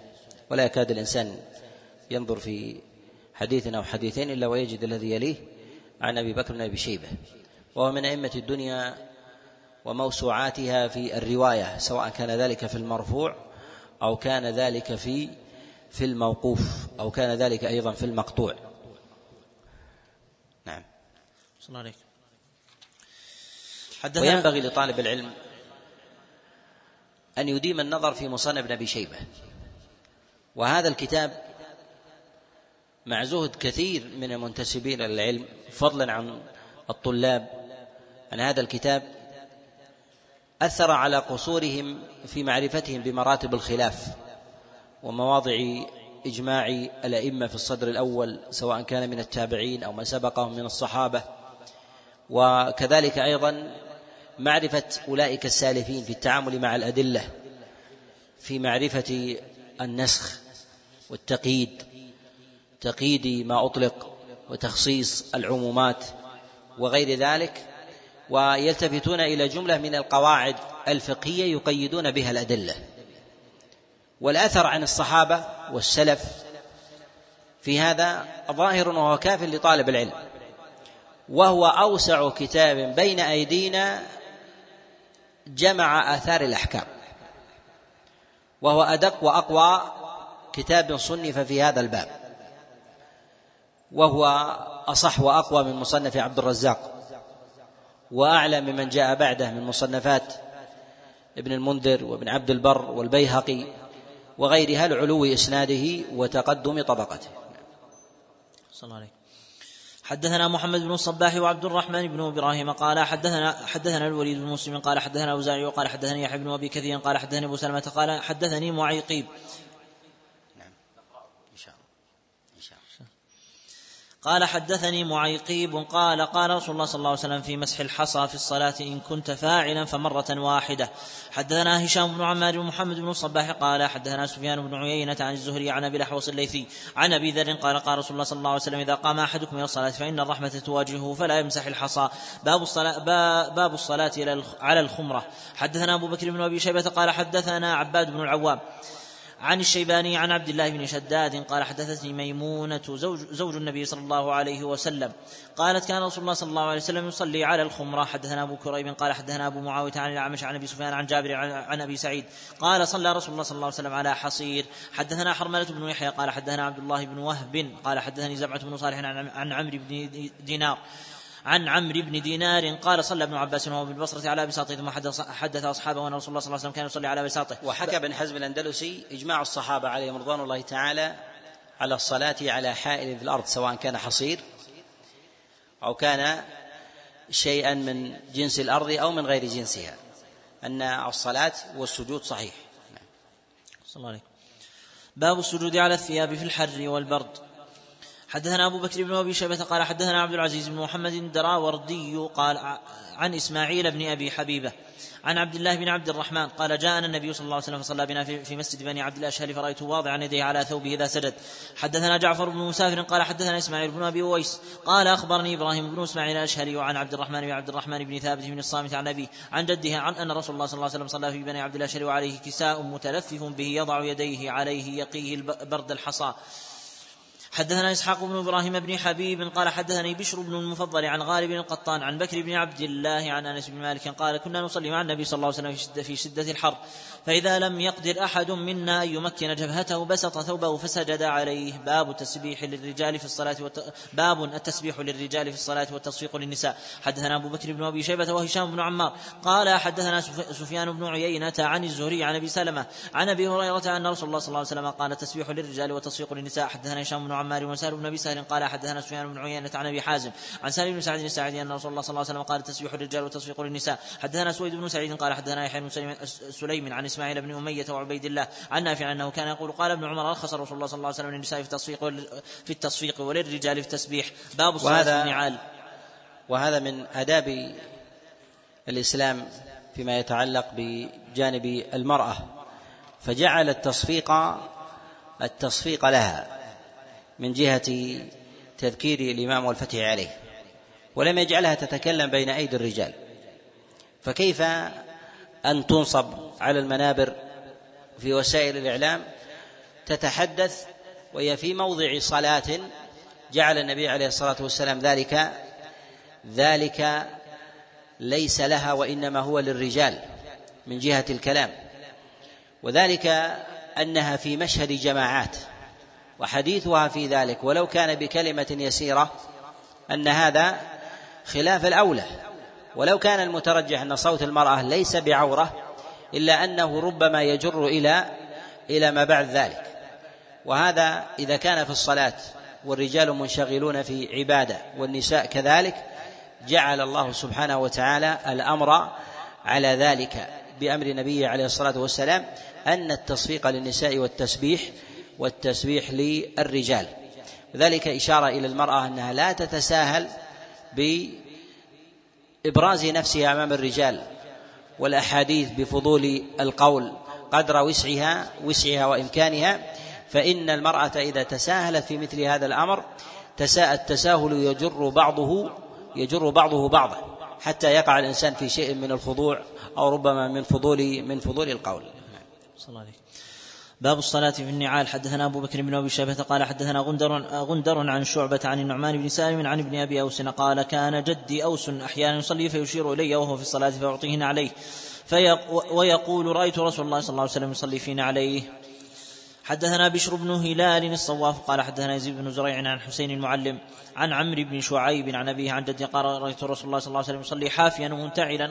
ولا يكاد الإنسان ينظر في حديث أو حديثين إلا ويجد الذي يليه عن أبي بكر بن أبي شيبة. وهو من أئمة الدنيا وموسوعاتها في الرواية سواء كان ذلك في المرفوع أو كان ذلك في في الموقوف أو كان ذلك أيضا في المقطوع. نعم. صلى الله عليك وينبغي لطالب العلم أن يديم النظر في مصنف ابن أبي شيبة. وهذا الكتاب مع زهد كثير من المنتسبين إلى العلم فضلا عن الطلاب أن هذا الكتاب أثر على قصورهم في معرفتهم بمراتب الخلاف ومواضع إجماع الأئمة في الصدر الأول سواء كان من التابعين أو ما سبقهم من الصحابة. وكذلك أيضا معرفة أولئك السالفين في التعامل مع الأدلة في معرفة النسخ والتقييد تقييد ما أطلق وتخصيص العمومات وغير ذلك ويلتفتون إلى جملة من القواعد الفقهية يقيدون بها الأدلة. والأثر عن الصحابة والسلف في هذا ظاهر وهو كاف لطالب العلم وهو أوسع كتاب بين أيدينا جمع آثار الأحكام. وهو أدق وأقوى كتاب صنف في هذا الباب. وهو أصح وأقوى من مصنف عبد الرزاق. وأعلى ممن جاء بعده من مصنفات ابن المنذر وابن عبد البر والبيهقي وغيرها لعلو إسناده وتقدم طبقته. صلى الله عليه حدثنا محمد بن الصباح وعبد الرحمن بن إبراهيم قال حدثنا حدثنا الوليد بن مسلم قال حدثنا أوزاعي قال حدثني يحيى بن أبي كثير قال حدثني أبو سلمة قال حدثني معيقيب قال حدثني معيقيب قال قال رسول الله صلى الله عليه وسلم في مسح الحصى في الصلاة إن كنت فاعلا فمرة واحدة. حدثنا هشام بن عمار ومحمد بن الصباح قال حدثنا سفيان بن عيينة عن الزهري عن أبي الأحوص الليثي عن أبي ذر قال قال رسول الله صلى الله عليه وسلم إذا قام أحدكم إلى الصلاة فإن الرحمة تواجهه فلا يمسح الحصى. باب الصلاة باب الصلاة على الخمرة. حدثنا أبو بكر بن أبي شيبة قال حدثنا عباد بن العوام. عن الشيباني عن عبد الله بن شداد قال حدثتني ميمونة زوج, زوج النبي صلى الله عليه وسلم. قالت كان رسول الله صلى الله عليه وسلم يصلي على الخمرة. حدثنا أبو كريب قال حدثنا أبو معاوية عن الأعمش عن أبي سفيان عن جابر عن أبي سعيد. قال صلى رسول الله صلى الله عليه وسلم على حصير. حدثنا حرملة بن يحيى قال حدثنا عبد الله بن وهب قال حدثني زبعة بن صالح عن عمرو بن دينار. عن عمرو بن دينار قال صلى ابن عباس وهو بالبصرة على بساطه ثم حدث أصحابه أن رسول الله صلى الله عليه وسلم كان يصلي على بساطه وحكى ابن حزم الأندلسي إجماع الصحابة عليهم رضوان الله تعالى على الصلاة على حائل في الأرض سواء كان حصير أو كان شيئا من جنس الأرض أو من غير جنسها. أن الصلاة والسجود صحيح. صلى الله عليه باب السجود على الثياب في الحر والبرد. حدثنا أبو بكر بن أبي شيبة قال حدثنا عبد العزيز بن محمد الدراوردي قال عن إسماعيل بن أبي حبيبة عن عبد الله بن عبد الرحمن قال جاءنا النبي صلى الله عليه وسلم فصلى بنا في مسجد بني عبد الأشهل فرايته واضعا يديه على ثوبه إذا سجد حدثنا جعفر بن مسافر قال حدثنا إسماعيل بن أبي أويس قال أخبرني إبراهيم بن إسماعيل الأشهلي وعن عبد الرحمن بن عبد الرحمن بن ثابت بن الصامت عن أبيه عن جده عن أن رسول الله صلى الله عليه وسلم صلى في بني عبد الأشهل وعليه كساء متلفف به يضع يديه عليه يقيه برد الحصى. حدثنا إسحاق بن إبراهيم بن حبيب قال حدثني بشر بن المفضل عن غالب القطان عن بكر بن عبد الله عن أنس بن مالك قال كنا نصلي مع النبي صلى الله عليه وسلم في شده, في شدة الحر. فإذا لم يقدر أحد منا أن يمكن جبهته بسط ثوبه فسجد عليه. باب التسبيح للرجال في الصلاة والت... باب التسبيح للرجال في الصلاة والتصفيق للنساء. حدثنا أبو بكر بن أبي شيبة وهشام بن عمار. قال حدثنا سفيان بن عيينة عن الزهري عن أبي سلمة عن أبي هريرة أن رسول الله صلى الله عليه وسلم قال التسبيح للرجال والتصفيق للنساء. حدثنا هشام بن عمار وسهل بن أبي سهل قال حدثنا سفيان بن عيينة عن أبي حازم عن سالم بن سعد الساعدي أن رسول الله صلى الله عليه وسلم قال التسبيح للرجال والتصفيق للنساء. حدثنا سويد بن سعيد قال حدثنا يحيى بن سليم عن إسماعيل بن أمية وعبيد الله عن نافع أنه كان يقول قال ابن عمر رخص رسول الله صلى الله عليه وسلم للنساء في التصفيق في التصفيق وللرجال في التسبيح؟ باب الصلاه النعال. وهذا من آداب الإسلام فيما يتعلق بجانب المرأة. فجعل التصفيق التصفيق لها من جهة تذكير الإمام والفتح عليه ولم يجعلها تتكلم بين أيدي الرجال. فكيف أن تنصب على المنابر في وسائل الإعلام تتحدث وهي في موضع صلاة جعل النبي عليه الصلاة والسلام ذلك ذلك ليس لها وإنما هو للرجال من جهة الكلام. وذلك أنها في مشهد جماعات وحديثها في ذلك. ولو كان بكلمة يسيرة أن هذا خلاف الأولى. ولو كان المترجح أن صوت المرأة ليس بعورة إلا أنه ربما يجر إلى إلى ما بعد ذلك. وهذا إذا كان في الصلاة والرجال منشغلون في عبادة والنساء كذلك جعل الله سبحانه وتعالى الأمر على ذلك بأمر نبيه عليه الصلاة والسلام أن التصفيق للنساء والتسبيح والتسبيح للرجال. ذلك إشارة إلى المرأة أنها لا تتساهل بإبراز نفسها أمام الرجال. والأحاديث بفضول القول قدر وسعها وسعها وإمكانها فإن المرأة إذا تساهلت في مثل هذا الأمر التساهل يجر بعضه يجر بعضه بعضا حتى يقع الإنسان في شيء من الخضوع أو ربما من فضول من فضول القول. صلى الله عليه باب الصلاة في النعال. حدثنا أبو بكر بن أبي شيبة قال حدثنا غندر غندر عن شعبة عن النعمان بن سالم عن ابن أبي أوس قال كان جدي أوس أحيانا يصلي فيشير إلي وهو في الصلاة فأعطيه عليه. ويقول رأيت رسول الله صلى الله عليه وسلم يصلي فينا عليه. حدثنا بشر بن هلال الصواف قال حدثنا يزيد بن زريع عن حسين المعلم عن عمرو بن شعيب عن أبيه عن جدي قال رأيت رسول الله صلى الله عليه وسلم يصلي حافيا ومنتعلا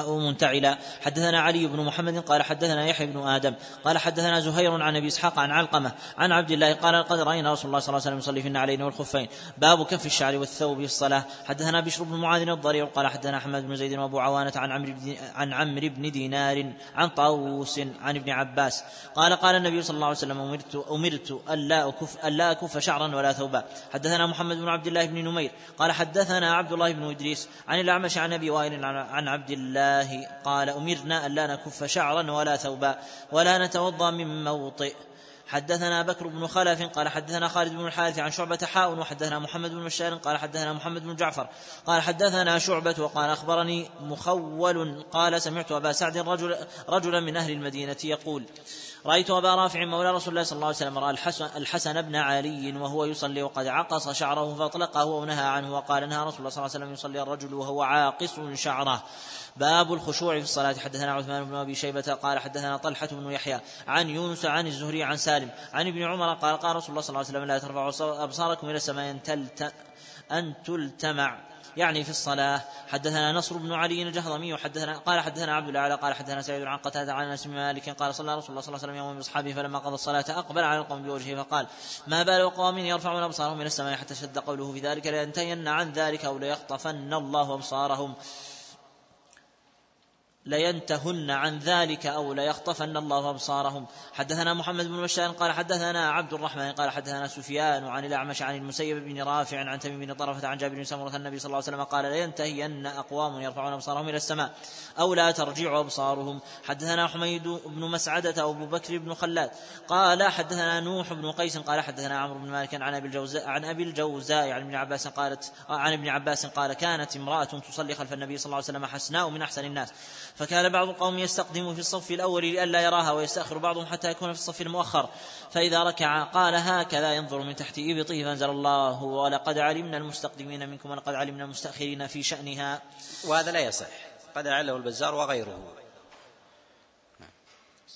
أو منتعلا. حدثنا علي بن محمد قال حدثنا يحيى بن آدم قال حدثنا زهير عن أبي إسحاق عن علقمة عن عبد الله قال قد رأينا رسول الله صلى الله عليه وسلم يصلي في النعلين والخفين. باب كف الشعر والثوب في الصلاة. حدثنا بشر بن معاذ الضريع قال حدثنا أحمد بن زيد وأبو عوانة عن عمرو بن عن عمرو بن دينار عن طاووس عن ابن عباس. قال قال النبي صلى الله عليه وسلم أمرت أمرت ألا أكف ألا أكف شعرا ولا ثوبا. حدثنا محمد بن عبد الله بن نمير قال حدثنا عبد الله بن إدريس عن الأعمش عن أبي وائل عن عبد الله قال قال أمرنا أن لا نكف شعرا ولا ثوبا ولا نتوضأ من موطئ. حدثنا بكر بن خلف قال حدثنا خالد بن الحارث عن شعبة حاء وحدثنا محمد بن بشار قال حدثنا محمد بن جعفر قال حدثنا شعبة وقال أخبرني مخول قال سمعت أبا سعد رجل رجلا من أهل المدينة يقول رأيت أبا رافع مولى رسول الله صلى الله عليه وسلم رأى الحسن, الحسن بن علي وهو يصلي وقد عقص شعره فأطلقه ونهى عنه وقال نهى رسول الله صلى الله عليه وسلم يصلي الرجل وهو عاقص شعره. باب الخشوع في الصلاة. حدثنا عثمان بن أبي شيبة قال حدثنا طلحة بن يحيى عن يونس عن الزهري عن سالم عن ابن عمر قال قال رسول الله صلى الله عليه وسلم لا ترفعوا أبصاركم إلى السماء أن, تلت أن تلتمع. يعني في الصلاة. حدثنا نصر بن علي الجهضمي وحدثنا قال حدثنا عبد الأعلى قال حدثنا سعيد عن قتادة عن أنس بن مالك قال صلى رسول الله صلى الله عليه وسلم يوم باصحابه فلما قضى الصلاة أقبل على القوم بوجهه فقال ما بال قوم يرفعون أبصارهم إلى السماء حتى شد قوله في ذلك لينتهين عن ذلك أو ليخطفن الله أبصارهم. لينتهن عن ذلك أو ليخطفن الله أبصارهم. حدثنا محمد بن بشار قال حدثنا عبد الرحمن قال حدثنا سفيان عن الأعمش عن المسيب بن رافع عن تميم بن طرفة عن جابر بن سمرة النبي صلى الله عليه وسلم قال لينتهين أقوام يرفعون أبصارهم إلى السماء أو لا ترجع أبصارهم. حدثنا حميد بن مسعدة أو أبو بكر بن خلاد قال حدثنا نوح بن قيس قال حدثنا عمرو بن مالك عن أبي الجوزاء عن أبي الجوزاء عن ابن عباس قالت عن ابن عباس قال كانت امرأة تصلي خلف النبي صلى الله عليه وسلم حسناء من أحسن الناس. فكان بعض القوم يستقدم في الصف الأول لئلا يراها ويستأخر بعضهم حتى يكون في الصف المؤخر. فإذا ركع قال هكذا ينظر من تحت إبطه فأنزل الله ولقد علمنا المستقدمين منكم ولقد علمنا المستأخرين في شأنها. وهذا لا يصح. قد لعله البزار وغيره.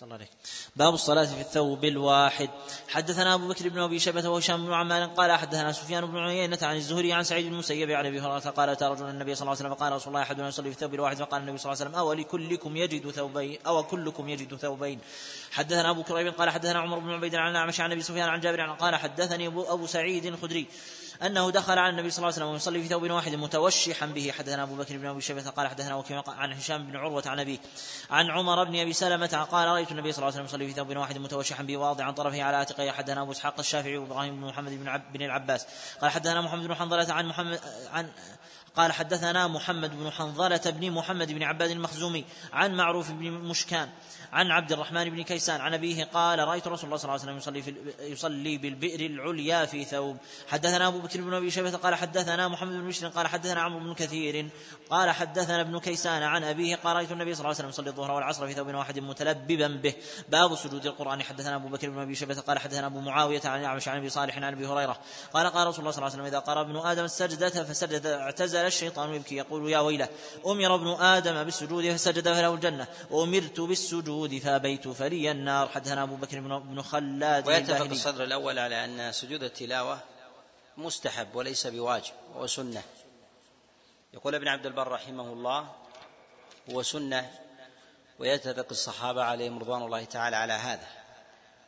صلى عليك باب الصلاة في الثوب الواحد. حدثنا أبو بكر بن أبي شيبة وهشام بن عمار قال حدثنا سفيان بن عيينة عن الزهري عن سعيد بن المسيب عن أبي هريرة قال أتى رجل النبي صلى الله عليه وسلم قال رسول الله أحدنا يصلي في الثوب الواحد؟ فقال النبي صلى الله عليه وسلم أو لكلكم يجد ثوبين أو كلكم يجد ثوبين. حدثنا أبو كريب قال حدثنا عمر بن عبيد عن الأعمش عن أبي سفيان عن جابر قال حدثني أبو, أبو سعيد الخدري. أنه دخل على النبي صلى الله عليه وسلم ويصلي في ثوب واحد متوشحا به. حدثنا أبو بكر بن أبي شيبة قال حدثنا وكيع عن هشام بن عروة عن أبيه عن عمر بن أبي سلمة قال رأيت النبي صلى الله عليه وسلم يصلي في ثوب واحد متوشحا به واضعا طرفه على عاتقه حدثنا أبو إسحاق الشافعي وإبراهيم بن محمد بن, عب بن العباس قال حدثنا محمد بن حنظلة عن محمد عن قال حدثنا محمد بن حنظلة بن محمد بن عباد المخزومي عن معروف بن مشكان عن عبد الرحمن بن كيسان عن أبيه قال رأيت رسول الله صلى الله عليه وسلم يصلي, في يصلي بالبئر العليا في ثوب. حدثنا أبو بكر بن أبي شيبة قال حدثنا محمد بن بشر قال حدثنا عمرو بن كثير قال حدثنا ابن كيسان عن أبيه قال رأيت النبي صلى الله عليه وسلم يصلي الظهر والعصر في ثوب واحد متلببا به. باب سجود القرآن. حدثنا أبو بكر بن أبي شيبة قال حدثنا أبو معاوية عن أعمش عن أبي صالح عن أبي هريرة قال قال رسول الله صلى الله عليه وسلم إذا قرأ ابن آدم السجدة فسجد اعتزل الشيطان يبكي يقول يا ويله أمر ابن آدم بالسجود فسجد فله الجنة. وأمرت بالسجود فأبيت فلي النار. حدثنا أبو بكر بن خلاد. ويتفق الصدر الأول على أن سجود التلاوة مستحب وليس بواجب وهو سنة. يقول ابن عبد البر رحمه الله هو سنة. ويتفق الصحابة عليهم رضوان الله تعالى على هذا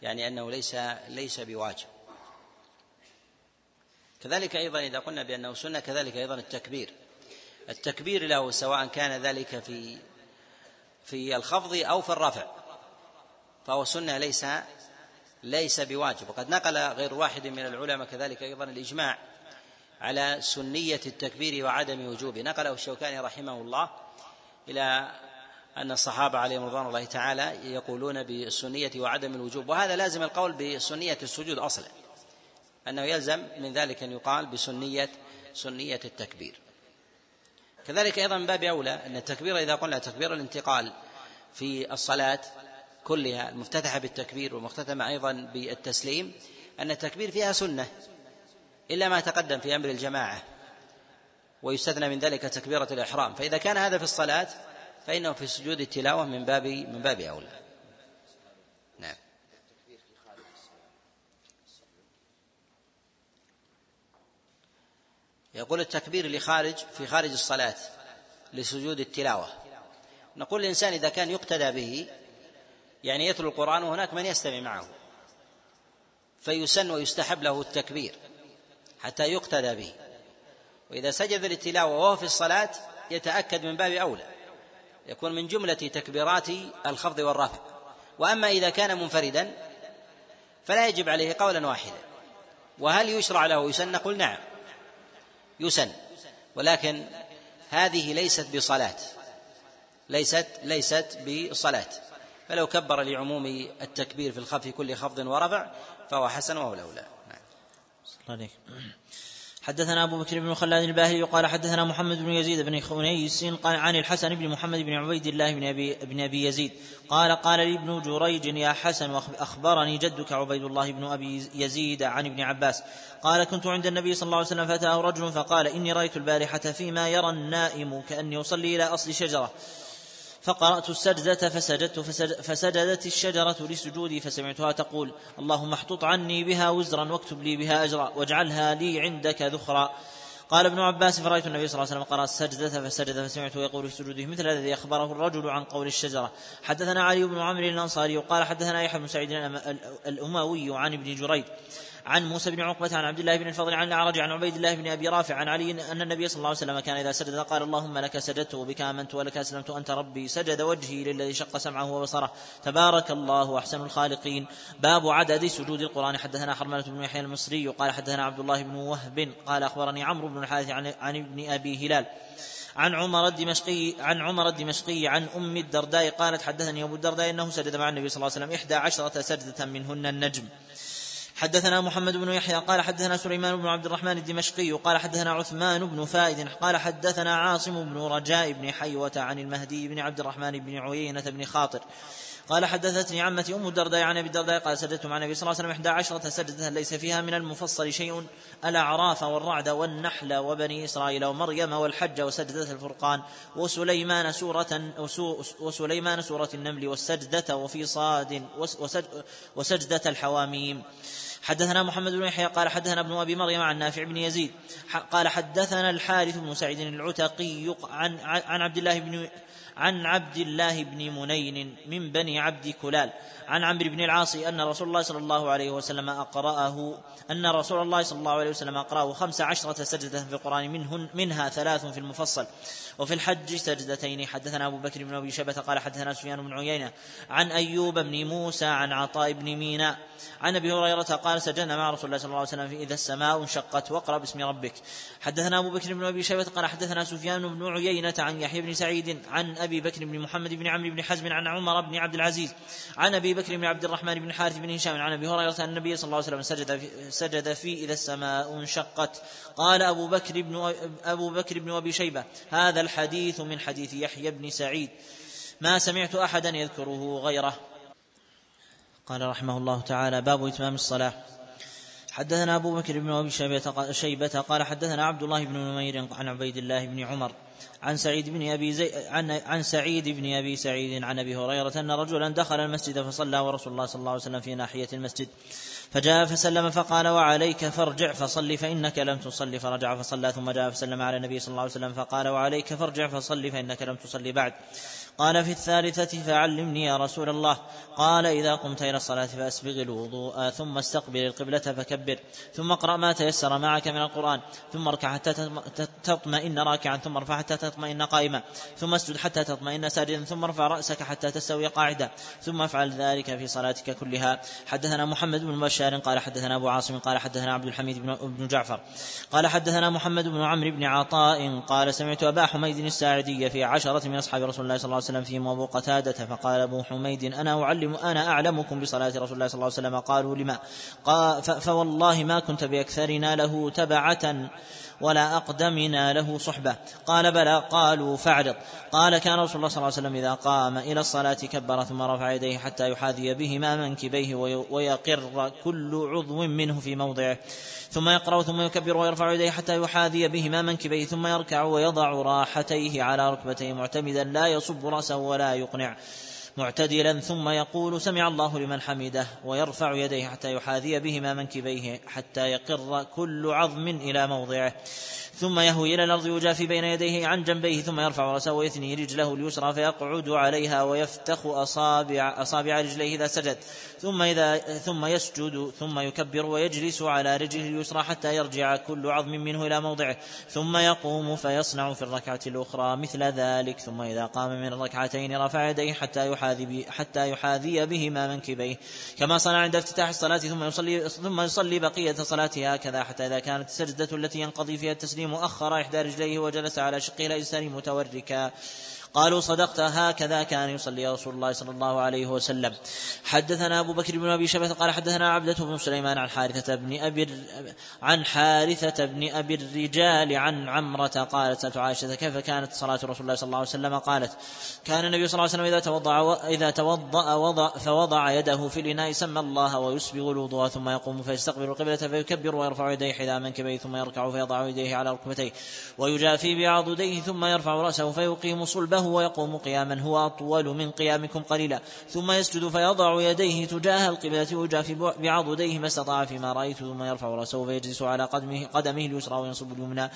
يعني أنه ليس ليس بواجب. كذلك أيضا إذا قلنا بأنه سنة كذلك أيضا التكبير. التكبير له سواء كان ذلك في في الخفض أو في الرفع. فهو سنة ليس ليس بواجب. وقد نقل غير واحد من العلماء كذلك أيضا الإجماع على سنية التكبير وعدم وجوبه. نقله الشوكاني رحمه الله إلى أن الصحابة عليهم رضوان الله تعالى يقولون بالسنية وعدم الوجوب. وهذا لازم القول بسنية السجود أصلا. أنه يلزم من ذلك أن يقال بسنية سنية التكبير. كذلك أيضا من باب أولى أن التكبير إذا قلنا تكبير الانتقال في الصلاة كلها المفتتحة بالتكبير والمختتمة أيضا بالتسليم أن التكبير فيها سنة إلا ما تقدم في أمر الجماعة ويستثنى من ذلك تكبيرة الإحرام. فإذا كان هذا في الصلاة فإنه في سجود التلاوة من باب من باب أولى. يقول التكبير لخارج في خارج الصلاة لسجود التلاوة. نقول الإنسان إذا كان يقتدى به يعني يتلو القرآن وهناك من يستمع معه فيسن ويستحب له التكبير حتى يقتدى به. وإذا سجد للتلاوة وهو في الصلاة يتأكد من باب أولى. يكون من جملة تكبيرات الخفض والرفع. وأما إذا كان منفردا فلا يجب عليه قولا واحدا. وهل يشرع له يسن؟ نقول نعم. يسن. ولكن هذه ليست بصلاة. ليست ليست بصلاة. فلو كبر لعموم التكبير في الخفض كل خفض ورفع فهو حسن وهو الأولى. حدثنا أبو بكر بن خلاد الباهلي قال حدثنا محمد بن يزيد بن خنيس قال عن الحسن بن محمد بن عبيد الله بن أبي, بن أبي يزيد. قال قال لي ابن جريج يا حسن أخبرني جدك عبيد الله بن أبي يزيد عن ابن عباس. قال كنت عند النبي صلى الله عليه وسلم فأتاه رجل فقال إني رأيت البارحة فيما يرى النائم كأني أصلي إلى أصل شجرة. فقرأت السجدة فسجدت فسجدت الشجرة لسجودي فسمعتها تقول اللهم احطط عني بها وزرا واكتب لي بها أجرا واجعلها لي عندك ذخرا. قال ابن عباس فرأيت النبي صلى الله عليه وسلم قرأ السجدة فسجد فسمعته يقول في سجوده مثل الذي أخبره الرجل عن قول الشجرة. حدثنا علي بن عمرو الأنصاري قال حدثنا يحيى بن سعيد الأموي عن ابن جريج. عن موسى بن عقبة عن عبد الله بن الفضل عن الأعرج عن عبيد الله بن أبي رافع عن علي أن النبي صلى الله عليه وسلم كان إذا سجد قال اللهم لك سجدت وبك آمنت ولك أسلمت أنت ربي سجد وجهي للذي شق سمعه وبصره. تبارك الله أحسن الخالقين. باب عدد سجود القرآن. حدثنا حرملة بن يحيى المصري قال حدثنا عبد الله بن وهب قال أخبرني عمرو بن الحارث عن, عن ابن أبي هلال. عن عمر الدمشقي عن عمر الدمشقي عن أم الدرداء قالت حدثني أبو الدرداء إنه سجد مع النبي صلى الله عليه وسلم إحدى عشرة سجدة منهن النجم. حدثنا محمد بن يحيى قال حدثنا سليمان بن عبد الرحمن الدمشقي قال حدثنا عثمان بن فائد قال حدثنا عاصم بن رجاء بن حيوة عن المهدي بن عبد الرحمن بن عيينة بن خاطر. قال حدثتني عمتي أم الدرداء عن أبي الدرداء قال سجدت مع النبي صلى الله عليه وسلم إحدى عشرة سجدة ليس فيها من المفصل شيء الأعراف والرعد والنحل وبني إسرائيل ومريم والحج وسجدة الفرقان وسليمان سورة وسليمان سورة النمل والسجدة وفي صاد وسجدة الحواميم. حدثنا محمد بن يحيى قال حدثنا ابن أبي مريم عن نافع بن يزيد. قال حدثنا الحارث بن سعيد العتقي عن عن عبد الله بن عن عبد الله بن منين من بني عبد كلال. عن عمرو بن العاص أن رسول الله صلى الله عليه وسلم أقرأه أن رسول الله صلى الله عليه وسلم أقرأه خمس عشرة سجدة في القرآن منهن منها ثلاث في المفصل. وفي الحج سجدتين. حدثنا أبو بكر بن أبي شبة قال حدثنا سفيان بن عيينة عن أيوب بن موسى عن عطاء بن ميناء عن أبي هريرة قال سجدنا مع رسول الله صلى الله عليه وسلم إذا السماء انشقت واقرأ باسم ربك. حدثنا أبو بكر بن أبي شبة قال حدثنا سفيان بن عيينة عن يحيى بن سعيد عن أبي بكر بن محمد بن عمرو بن حزم عن عمر بن عبد العزيز عن أبي بكر بن عبد الرحمن بن حارث بن هشام عن أبي هريرة أن النبي صلى الله عليه وسلم سجد في, سجد في إذا السماء انشقت. قال أبو بكر بن أبو بكر بن أبي شيبة هذا الحديث من حديث يحيى بن سعيد. ما سمعت أحدا يذكره غيره. قال رحمه الله تعالى باب إتمام الصلاة. حدثنا أبو بكر بن أبي شيبة قال حدثنا عبد الله بن نمير عن عبيد الله بن عمر عن سعيد بن أبي زي عن عن سعيد بن أبي سعيد عن أبي هريرة أن رجلا دخل المسجد فصلى ورسول الله صلى الله عليه وسلم في ناحية المسجد. فجاء فسلم فقال وعليك فارجع فصل فإنك لم تصلي. فرجع فصلى ثم جاء فسلم على النبي صلى الله عليه وسلم فقال وعليك فارجع فصل فإنك لم تصلي بعد. قال في الثالثة فعلمني يا رسول الله. قال إذا قمت إلى الصلاة فأسبغ الوضوء ثم استقبل القبلة فكبر ثم اقرأ ما تيسر معك من القرآن ثم اركع حتى تطمئن راكعا ثم ارفع حتى تطمئن قائما ثم اسجد حتى تطمئن ساجدا ثم ارفع رأسك حتى تستوي قاعدا ثم افعل ذلك في صلاتك كلها. حدثنا محمد بن بشار قال حدثنا أبو عاصم قال حدثنا عبد الحميد بن جعفر قال حدثنا محمد بن عمرو بن عطاء قال سمعت أبا حميد الساعدي في عشرة من أصحاب رسول الله صلى الله عليه وسلم فيهم أبو قتادة فقال أبو حميد أنا أعلم أنا أعلمكم بصلاة رسول الله صلى الله عليه وسلم. قالوا لما؟ قال فوالله ما كنت بأكثرنا له تبعة. ولا أقدمنا له صحبة. قال بلى قالوا فاعرض. قال كان رسول الله صلى الله عليه وسلم إذا قام إلى الصلاة كبر ثم رفع يديه حتى يحاذي بهما منكبيه ويقر كل عضو منه في موضعه. ثم يقرأ ثم يكبر ويرفع يديه حتى يحاذي بهما منكبيه ثم يركع ويضع راحتيه على ركبتيه معتمدا لا يصب رأسه ولا يقنع. معتدلا ثم يقول سمع الله لمن حمده ويرفع يديه حتى يحاذي بهما منكبيه حتى يقر كل عظم إلى موضعه. ثم يهوي إلى الأرض يجافي بين يديه عن جنبيه ثم يرفع رأسه ويثني رجله اليسرى فيقعد عليها ويفتخ أصابع أصابع رجليه إذا سجد. ثم إذا ثم يسجد ثم يكبر ويجلس على رجله اليسرى حتى يرجع كل عظم منه إلى موضعه. ثم يقوم فيصنع في الركعة الأخرى مثل ذلك. ثم إذا قام من الركعتين رفع يديه حتى يحاذي حتى يحاذي بهما منكبيه. كما صنع عند افتتاح الصلاة ثم يصلي ثم يصلي بقية صلاته هكذا. حتى إذا كانت السجدة التي ينقضي فيها التسليم أخر إحدى رجليه وجلس على شقه الأيسر متوركا. قالوا صدقت هكذا كان يصلي رسول الله صلى الله عليه وسلم. حدثنا أبو بكر بن أبي شبة قال حدثنا عبدة بن سليمان عن حارثة بن أبي عن حارثة بن أبي الرجال عن عمرة قالت سألت عائشة كيف كانت صلاة رسول الله صلى الله عليه وسلم؟ قالت كان النبي صلى الله عليه وسلم إذا توضأ إذا توضأ وضع فوضع يده في الإناء سمى الله ويسبغ الوضوء ثم يقوم فيستقبل القبلة فيكبر ويرفع يديه حذاء منكبيه ثم يركع فيضع يديه على ركبتيه ويجافي بعضديه ثم يرفع رأسه فيقيم صلبه له ويقوم قياما هو أطول من قيامكم قليلا. ثم يسجد فيضع يديه تجاه القبلة ويجافي بعضديه ما استطاع فيما رأيت ثم يرفع رأسه فيجلس على قدمه, قدمه اليسرى وينصب اليمنى.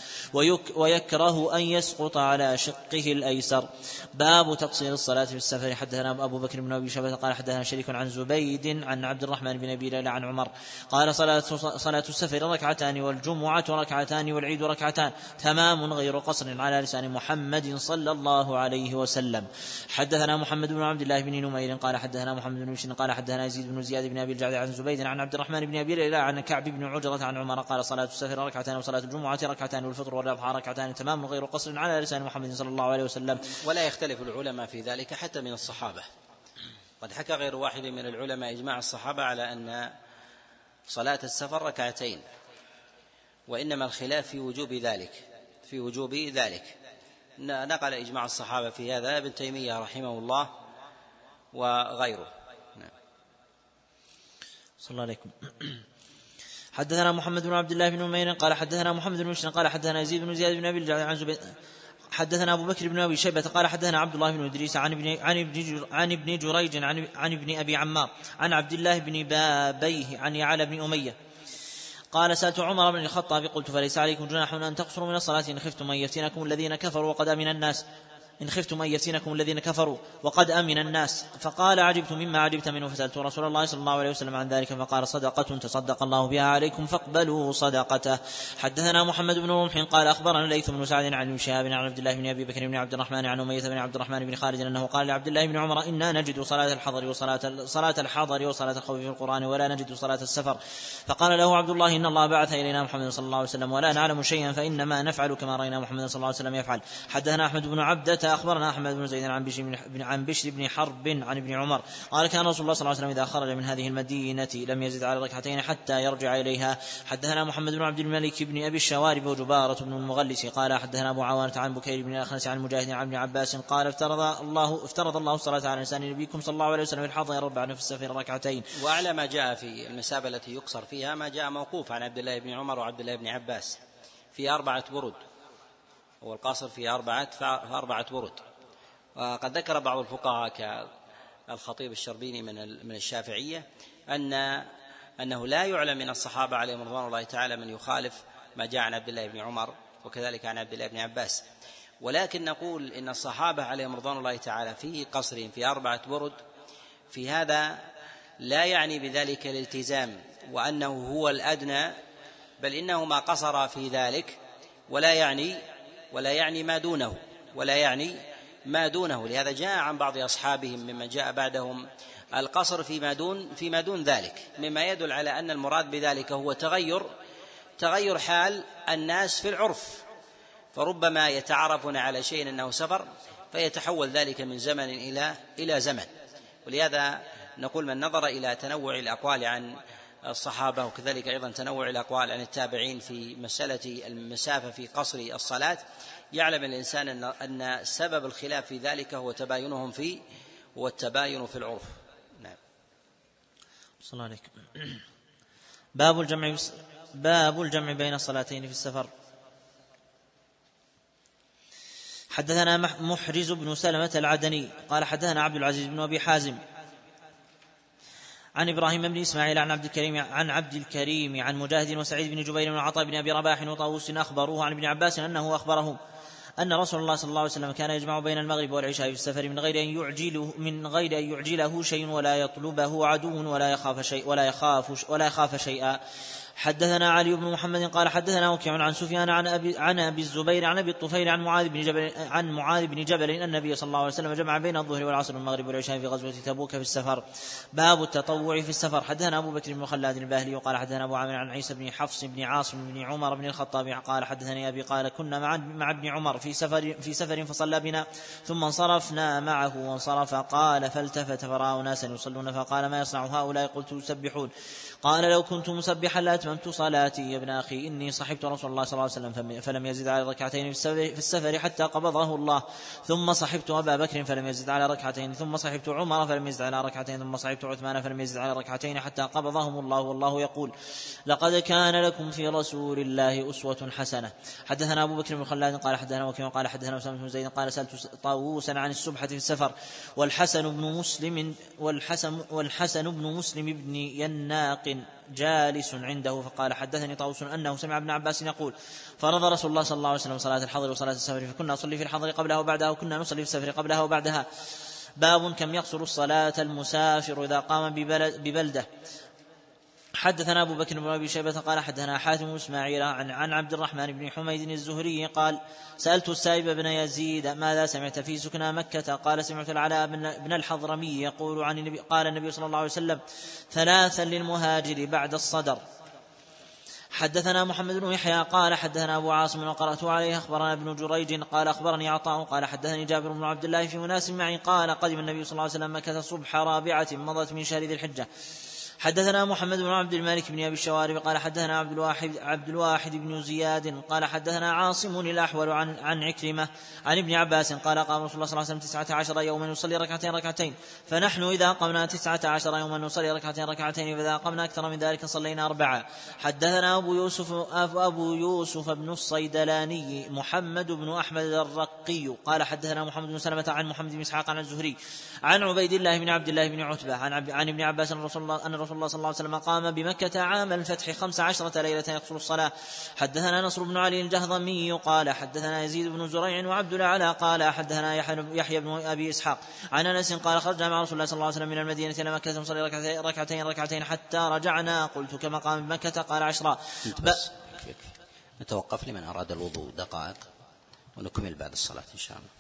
ويكره أن يسقط على شقه الأيسر. باب تقصير الصلاة في السفر. حدثنا أبو بكر بن أبي شبة قال حدثنا شريك عن زبيد عن عبد الرحمن بن أبي ليلى عن عمر. قال صلاة صلاة السفر ركعتان والجمعة ركعتان والعيد ركعتان. تمام غير قصر على لسان محمد صلى الله عليه عليه وسلم. حدثنا محمد بن عبد الله بن نمير قال حدثنا محمد بن بشر قال حدثنا يزيد بن زياد بن أبي الجعد عن زبيد عن عبد الرحمن بن أبي ليلى عن كعب بن عجرة عن عمر قال صلاة السفر ركعتان وصلاة الجمعة ركعتان والفطر والاضحى ركعتان تمام غير قصر على لسان محمد صلى الله عليه وسلم. ولا يختلف العلماء في ذلك حتى من الصحابة. قد حكى غير واحد من العلماء إجماع الصحابة على أن صلاة السفر ركعتين وإنما الخلاف في وجوب ذلك في وجوب ذلك. نقل إجماع الصحابة في هذا ابن تيمية رحمه الله وغيره نعم. صلى الله عليكم حدثنا محمد بن عبد الله بن نمير قال حدثنا محمد بن مسلم قال حدثنا يزيد بن زياد بن أبي الجعد عن زبيد حدثنا أبو بكر بن أبي شيبة قال حدثنا عبد الله بن إدريس عن ابن عن ابن عن ابن جريج عن, عن ابن أبي عمار عن عبد الله بن بابيه عن يعلى بن أمية قال سألت عمر بن الخطاب قلت فليس عليكم جناح أن تقصروا من الصلاة إن خفتم أن يفتنكم الذين كفروا وقد أمن الناس. إن خفتم أن يفتنكم الذين كفروا وقد أمن الناس. فقال عجبت مما عجبت منه. فسألت رسول الله صلى الله عليه وسلم عن ذلك فقال صدقة تصدق الله بها عليكم فاقبلوا صدقته. حدثنا محمد بن رمح قال أخبرنا ليث بن سعد عن ابن شهاب عن عبد الله بن أبي بكر بن عبد الرحمن عن أمية بن عبد الرحمن بن خالد أنه قال لعبد الله بن عمر إنا نجد صلاة الحضر وصلاة صلاة الحضر وصلاة الخوف في القرآن ولا نجد صلاة السفر. فقال له عبد الله إن الله بعث إلينا محمد صلى الله عليه وسلم ولا نعلم شيئا فإنما نفعل كما رأينا محمد صلى الله عليه وسلم يفعل. حدثنا أحمد بن عبدة أخبرنا أحمد بن زيد عن بشر بن عن بشر بن حرب عن ابن عمر. قال كان رسول الله صلى الله عليه وسلم إذا خرج من هذه المدينة لم يزد على ركعتين حتى يرجع إليها. حدثنا محمد بن عبد الملك بن أبي الشوارب وجبارة بن المغلس. قال حدثنا أبو عوانة عن بكير بن الأخنس عن مجاهد عن ابن عباس. قال افترض الله افترض الله الصلاة على لسان نبيكم صلى الله عليه وسلم في يربع في السفر ركعتين واعلى ما جاء في المسافه التي يقصر فيها ما جاء موقوف عن عبد الله بن عمر وعبد الله بن عباس في أربعة برد والقاصر في أربعة أربعة برد وقد ذكر بعض الفقهاء كالخطيب الشربيني من من الشافعية أن أنه لا يعلم من الصحابة عليهم رضوان الله تعالى من يخالف ما جاء عن عبد الله بن عمر وكذلك عن عبد الله بن عباس. ولكن نقول إن الصحابة عليهم رضوان الله تعالى في قصرهم في أربعة برد في هذا لا يعني بذلك الالتزام وأنه هو الأدنى بل إنه ما قصر في ذلك ولا يعني ولا يعني ما دونه ولا يعني ما دونه. لهذا جاء عن بعض أصحابهم ممن جاء بعدهم القصر فيما دون فيما دون ذلك مما يدل على أن المراد بذلك هو تغير تغير حال الناس في العرف. فربما يتعرفون على شيء أنه سفر فيتحول ذلك من زمن إلى إلى زمن. ولهذا نقول من نظر إلى تنوع الأقوال عن الصحابة وكذلك أيضا تنوع الأقوال عن التابعين في مسألة المسافة في قصر الصلاة. يعلم الإنسان ان أن سبب الخلاف في ذلك هو تباينهم في هو التباين في العرف. نعم. صلى الله عليك. باب الجمع باب الجمع بين الصلاتين في السفر. حدثنا محرز بن سلمة العدني قال حدثنا عبد العزيز بن أبي حازم عن إبراهيم بن إسماعيل عن عبد الكريم عن عبد الكريم عن مجاهد وسعيد بن جبير وعطاء بن أبي رباح وطاووس أخبروه عن ابن عباس أنه اخبرهم أن رسول الله صلى الله عليه وسلم كان يجمع بين المغرب والعشاء في السفر من غير أن يعجله من غير أن يعجله شيء ولا يطلبه عدو ولا يخاف شيء ولا يخاف ولا يخاف شيئا. حدثنا علي بن محمد قال حدثنا وكيع عن سفيان عن ابي عن أبي الزبير عن أبي الطفيل عن معاذ بن جبل عن معاذ بن جبل إن النبي صلى الله عليه وسلم جمع بين الظهر والعصر والمغرب والعشاء في غزوة تبوك في السفر. باب التطوع في السفر. حدثنا أبو بكر بن خلاد الباهلي قال حدثنا أبو عامر عن عيسى بن حفص بن عاصم بن عمر بن الخطاب قال حدثني أبي قال كنا مع مع ابن عمر في سفر في سفر فصلى بنا ثم انصرفنا معه وانصرف. قال فالتفت فراى ناسا يصلون فقال ما يصنع هؤلاء؟ قلت يسبحون. قال لو كنت مسبحا لاتممت صلاتي. يا ابن أخي إني صحبت رسول الله صلى الله عليه وسلم فلم يزد على ركعتين في السفر حتى قبضه الله. ثم صحبت أبا بكر فلم يزد على ركعتين. ثم صحبت عمر فلم يزد على ركعتين. ثم صحبت عثمان فلم يزد على ركعتين حتى قبضهم الله. والله يقول لقد كان لكم في رسول الله أسوة حسنة. حدثنا أبو بكر بن خلاد قال حدثنا وكيع قال حدثنا أسامة بن زيد قال سألت طاووسا عن السبحه في السفر. والحسن بن مسلم والحسن والحسن بن مسلم بن يناق جالس عنده فقال حدثني طاووس أنه سمع ابن عباس يقول فرض رسول الله صلى الله عليه وسلم صلاة الحضر وصلاة السفر فكنا نصلي في الحضر قبلها وبعدها وكنا نصلي في السفر قبلها وبعدها. باب كم يقصر الصلاة المسافر إذا قام ببلدة. حدثنا أبو بكر بن أبي شيبة قال حدثنا حاتم إسماعيل عن عن عبد الرحمن بن حميد الزهري قال سألت السائب بن يزيد ماذا سمعت في سكنى مكة؟ قال سمعت العلاء بن الحضرمي يقول عن النبي قال النبي صلى الله عليه وسلم ثلاثا للمهاجر بعد الصدر. حدثنا محمد بن يحيى قال حدثنا أبو عاصم وقرأت عليه أخبرنا ابن جريج قال أخبرني عطاء قال حدثني جابر بن عبد الله في مناس معي قال قدم النبي صلى الله عليه وسلم مكة صبح رابعة مضت من شهر ذي الحجة. حدثنا محمد بن عبد الملك بن أبي الشوارب قال حدثنا عبد الواحد عبد الواحد بن زياد قال حدثنا عاصم الأحول عن عن عكرمة عن ابن عباس قال قام رسول الله صلى الله عليه وسلم تسعة عشر يوما يصلي ركعتين ركعتين فنحن إذا قمنا تسعة عشر يوما نصلي ركعتين ركعتين فإذا قمنا أكثر من ذلك صلينا أربعة. حدثنا أبو يوسف أبو يوسف بن الصيدلاني محمد بن أحمد الرقي قال حدثنا محمد بن سلمة عن محمد بن إسحاق عن الزهري عن عبيد الله بن عبد الله بن عتبة عن عن ابن عباس أن رسول الله أن رسول الله صلى الله عليه وسلم قام بمكة عام الفتح خمس عشرة ليلة يقصر الصلاة. حدثنا نصر بن علي الجهضمي قال حدثنا يزيد بن زريع وعبد الأعلى قال حدثنا يحيى بن أبي إسحاق. عن أنس قال خرجنا مع رسول الله صلى الله عليه وسلم من المدينة إلى مكة نصلي ركعتين ركعتين ركعتين حتى رجعنا. قلت كما قام بمكة قال عشرة. نتوقف لمن أراد الوضوء. دقائق ونكمل بعد الصلاة إن شاء الله.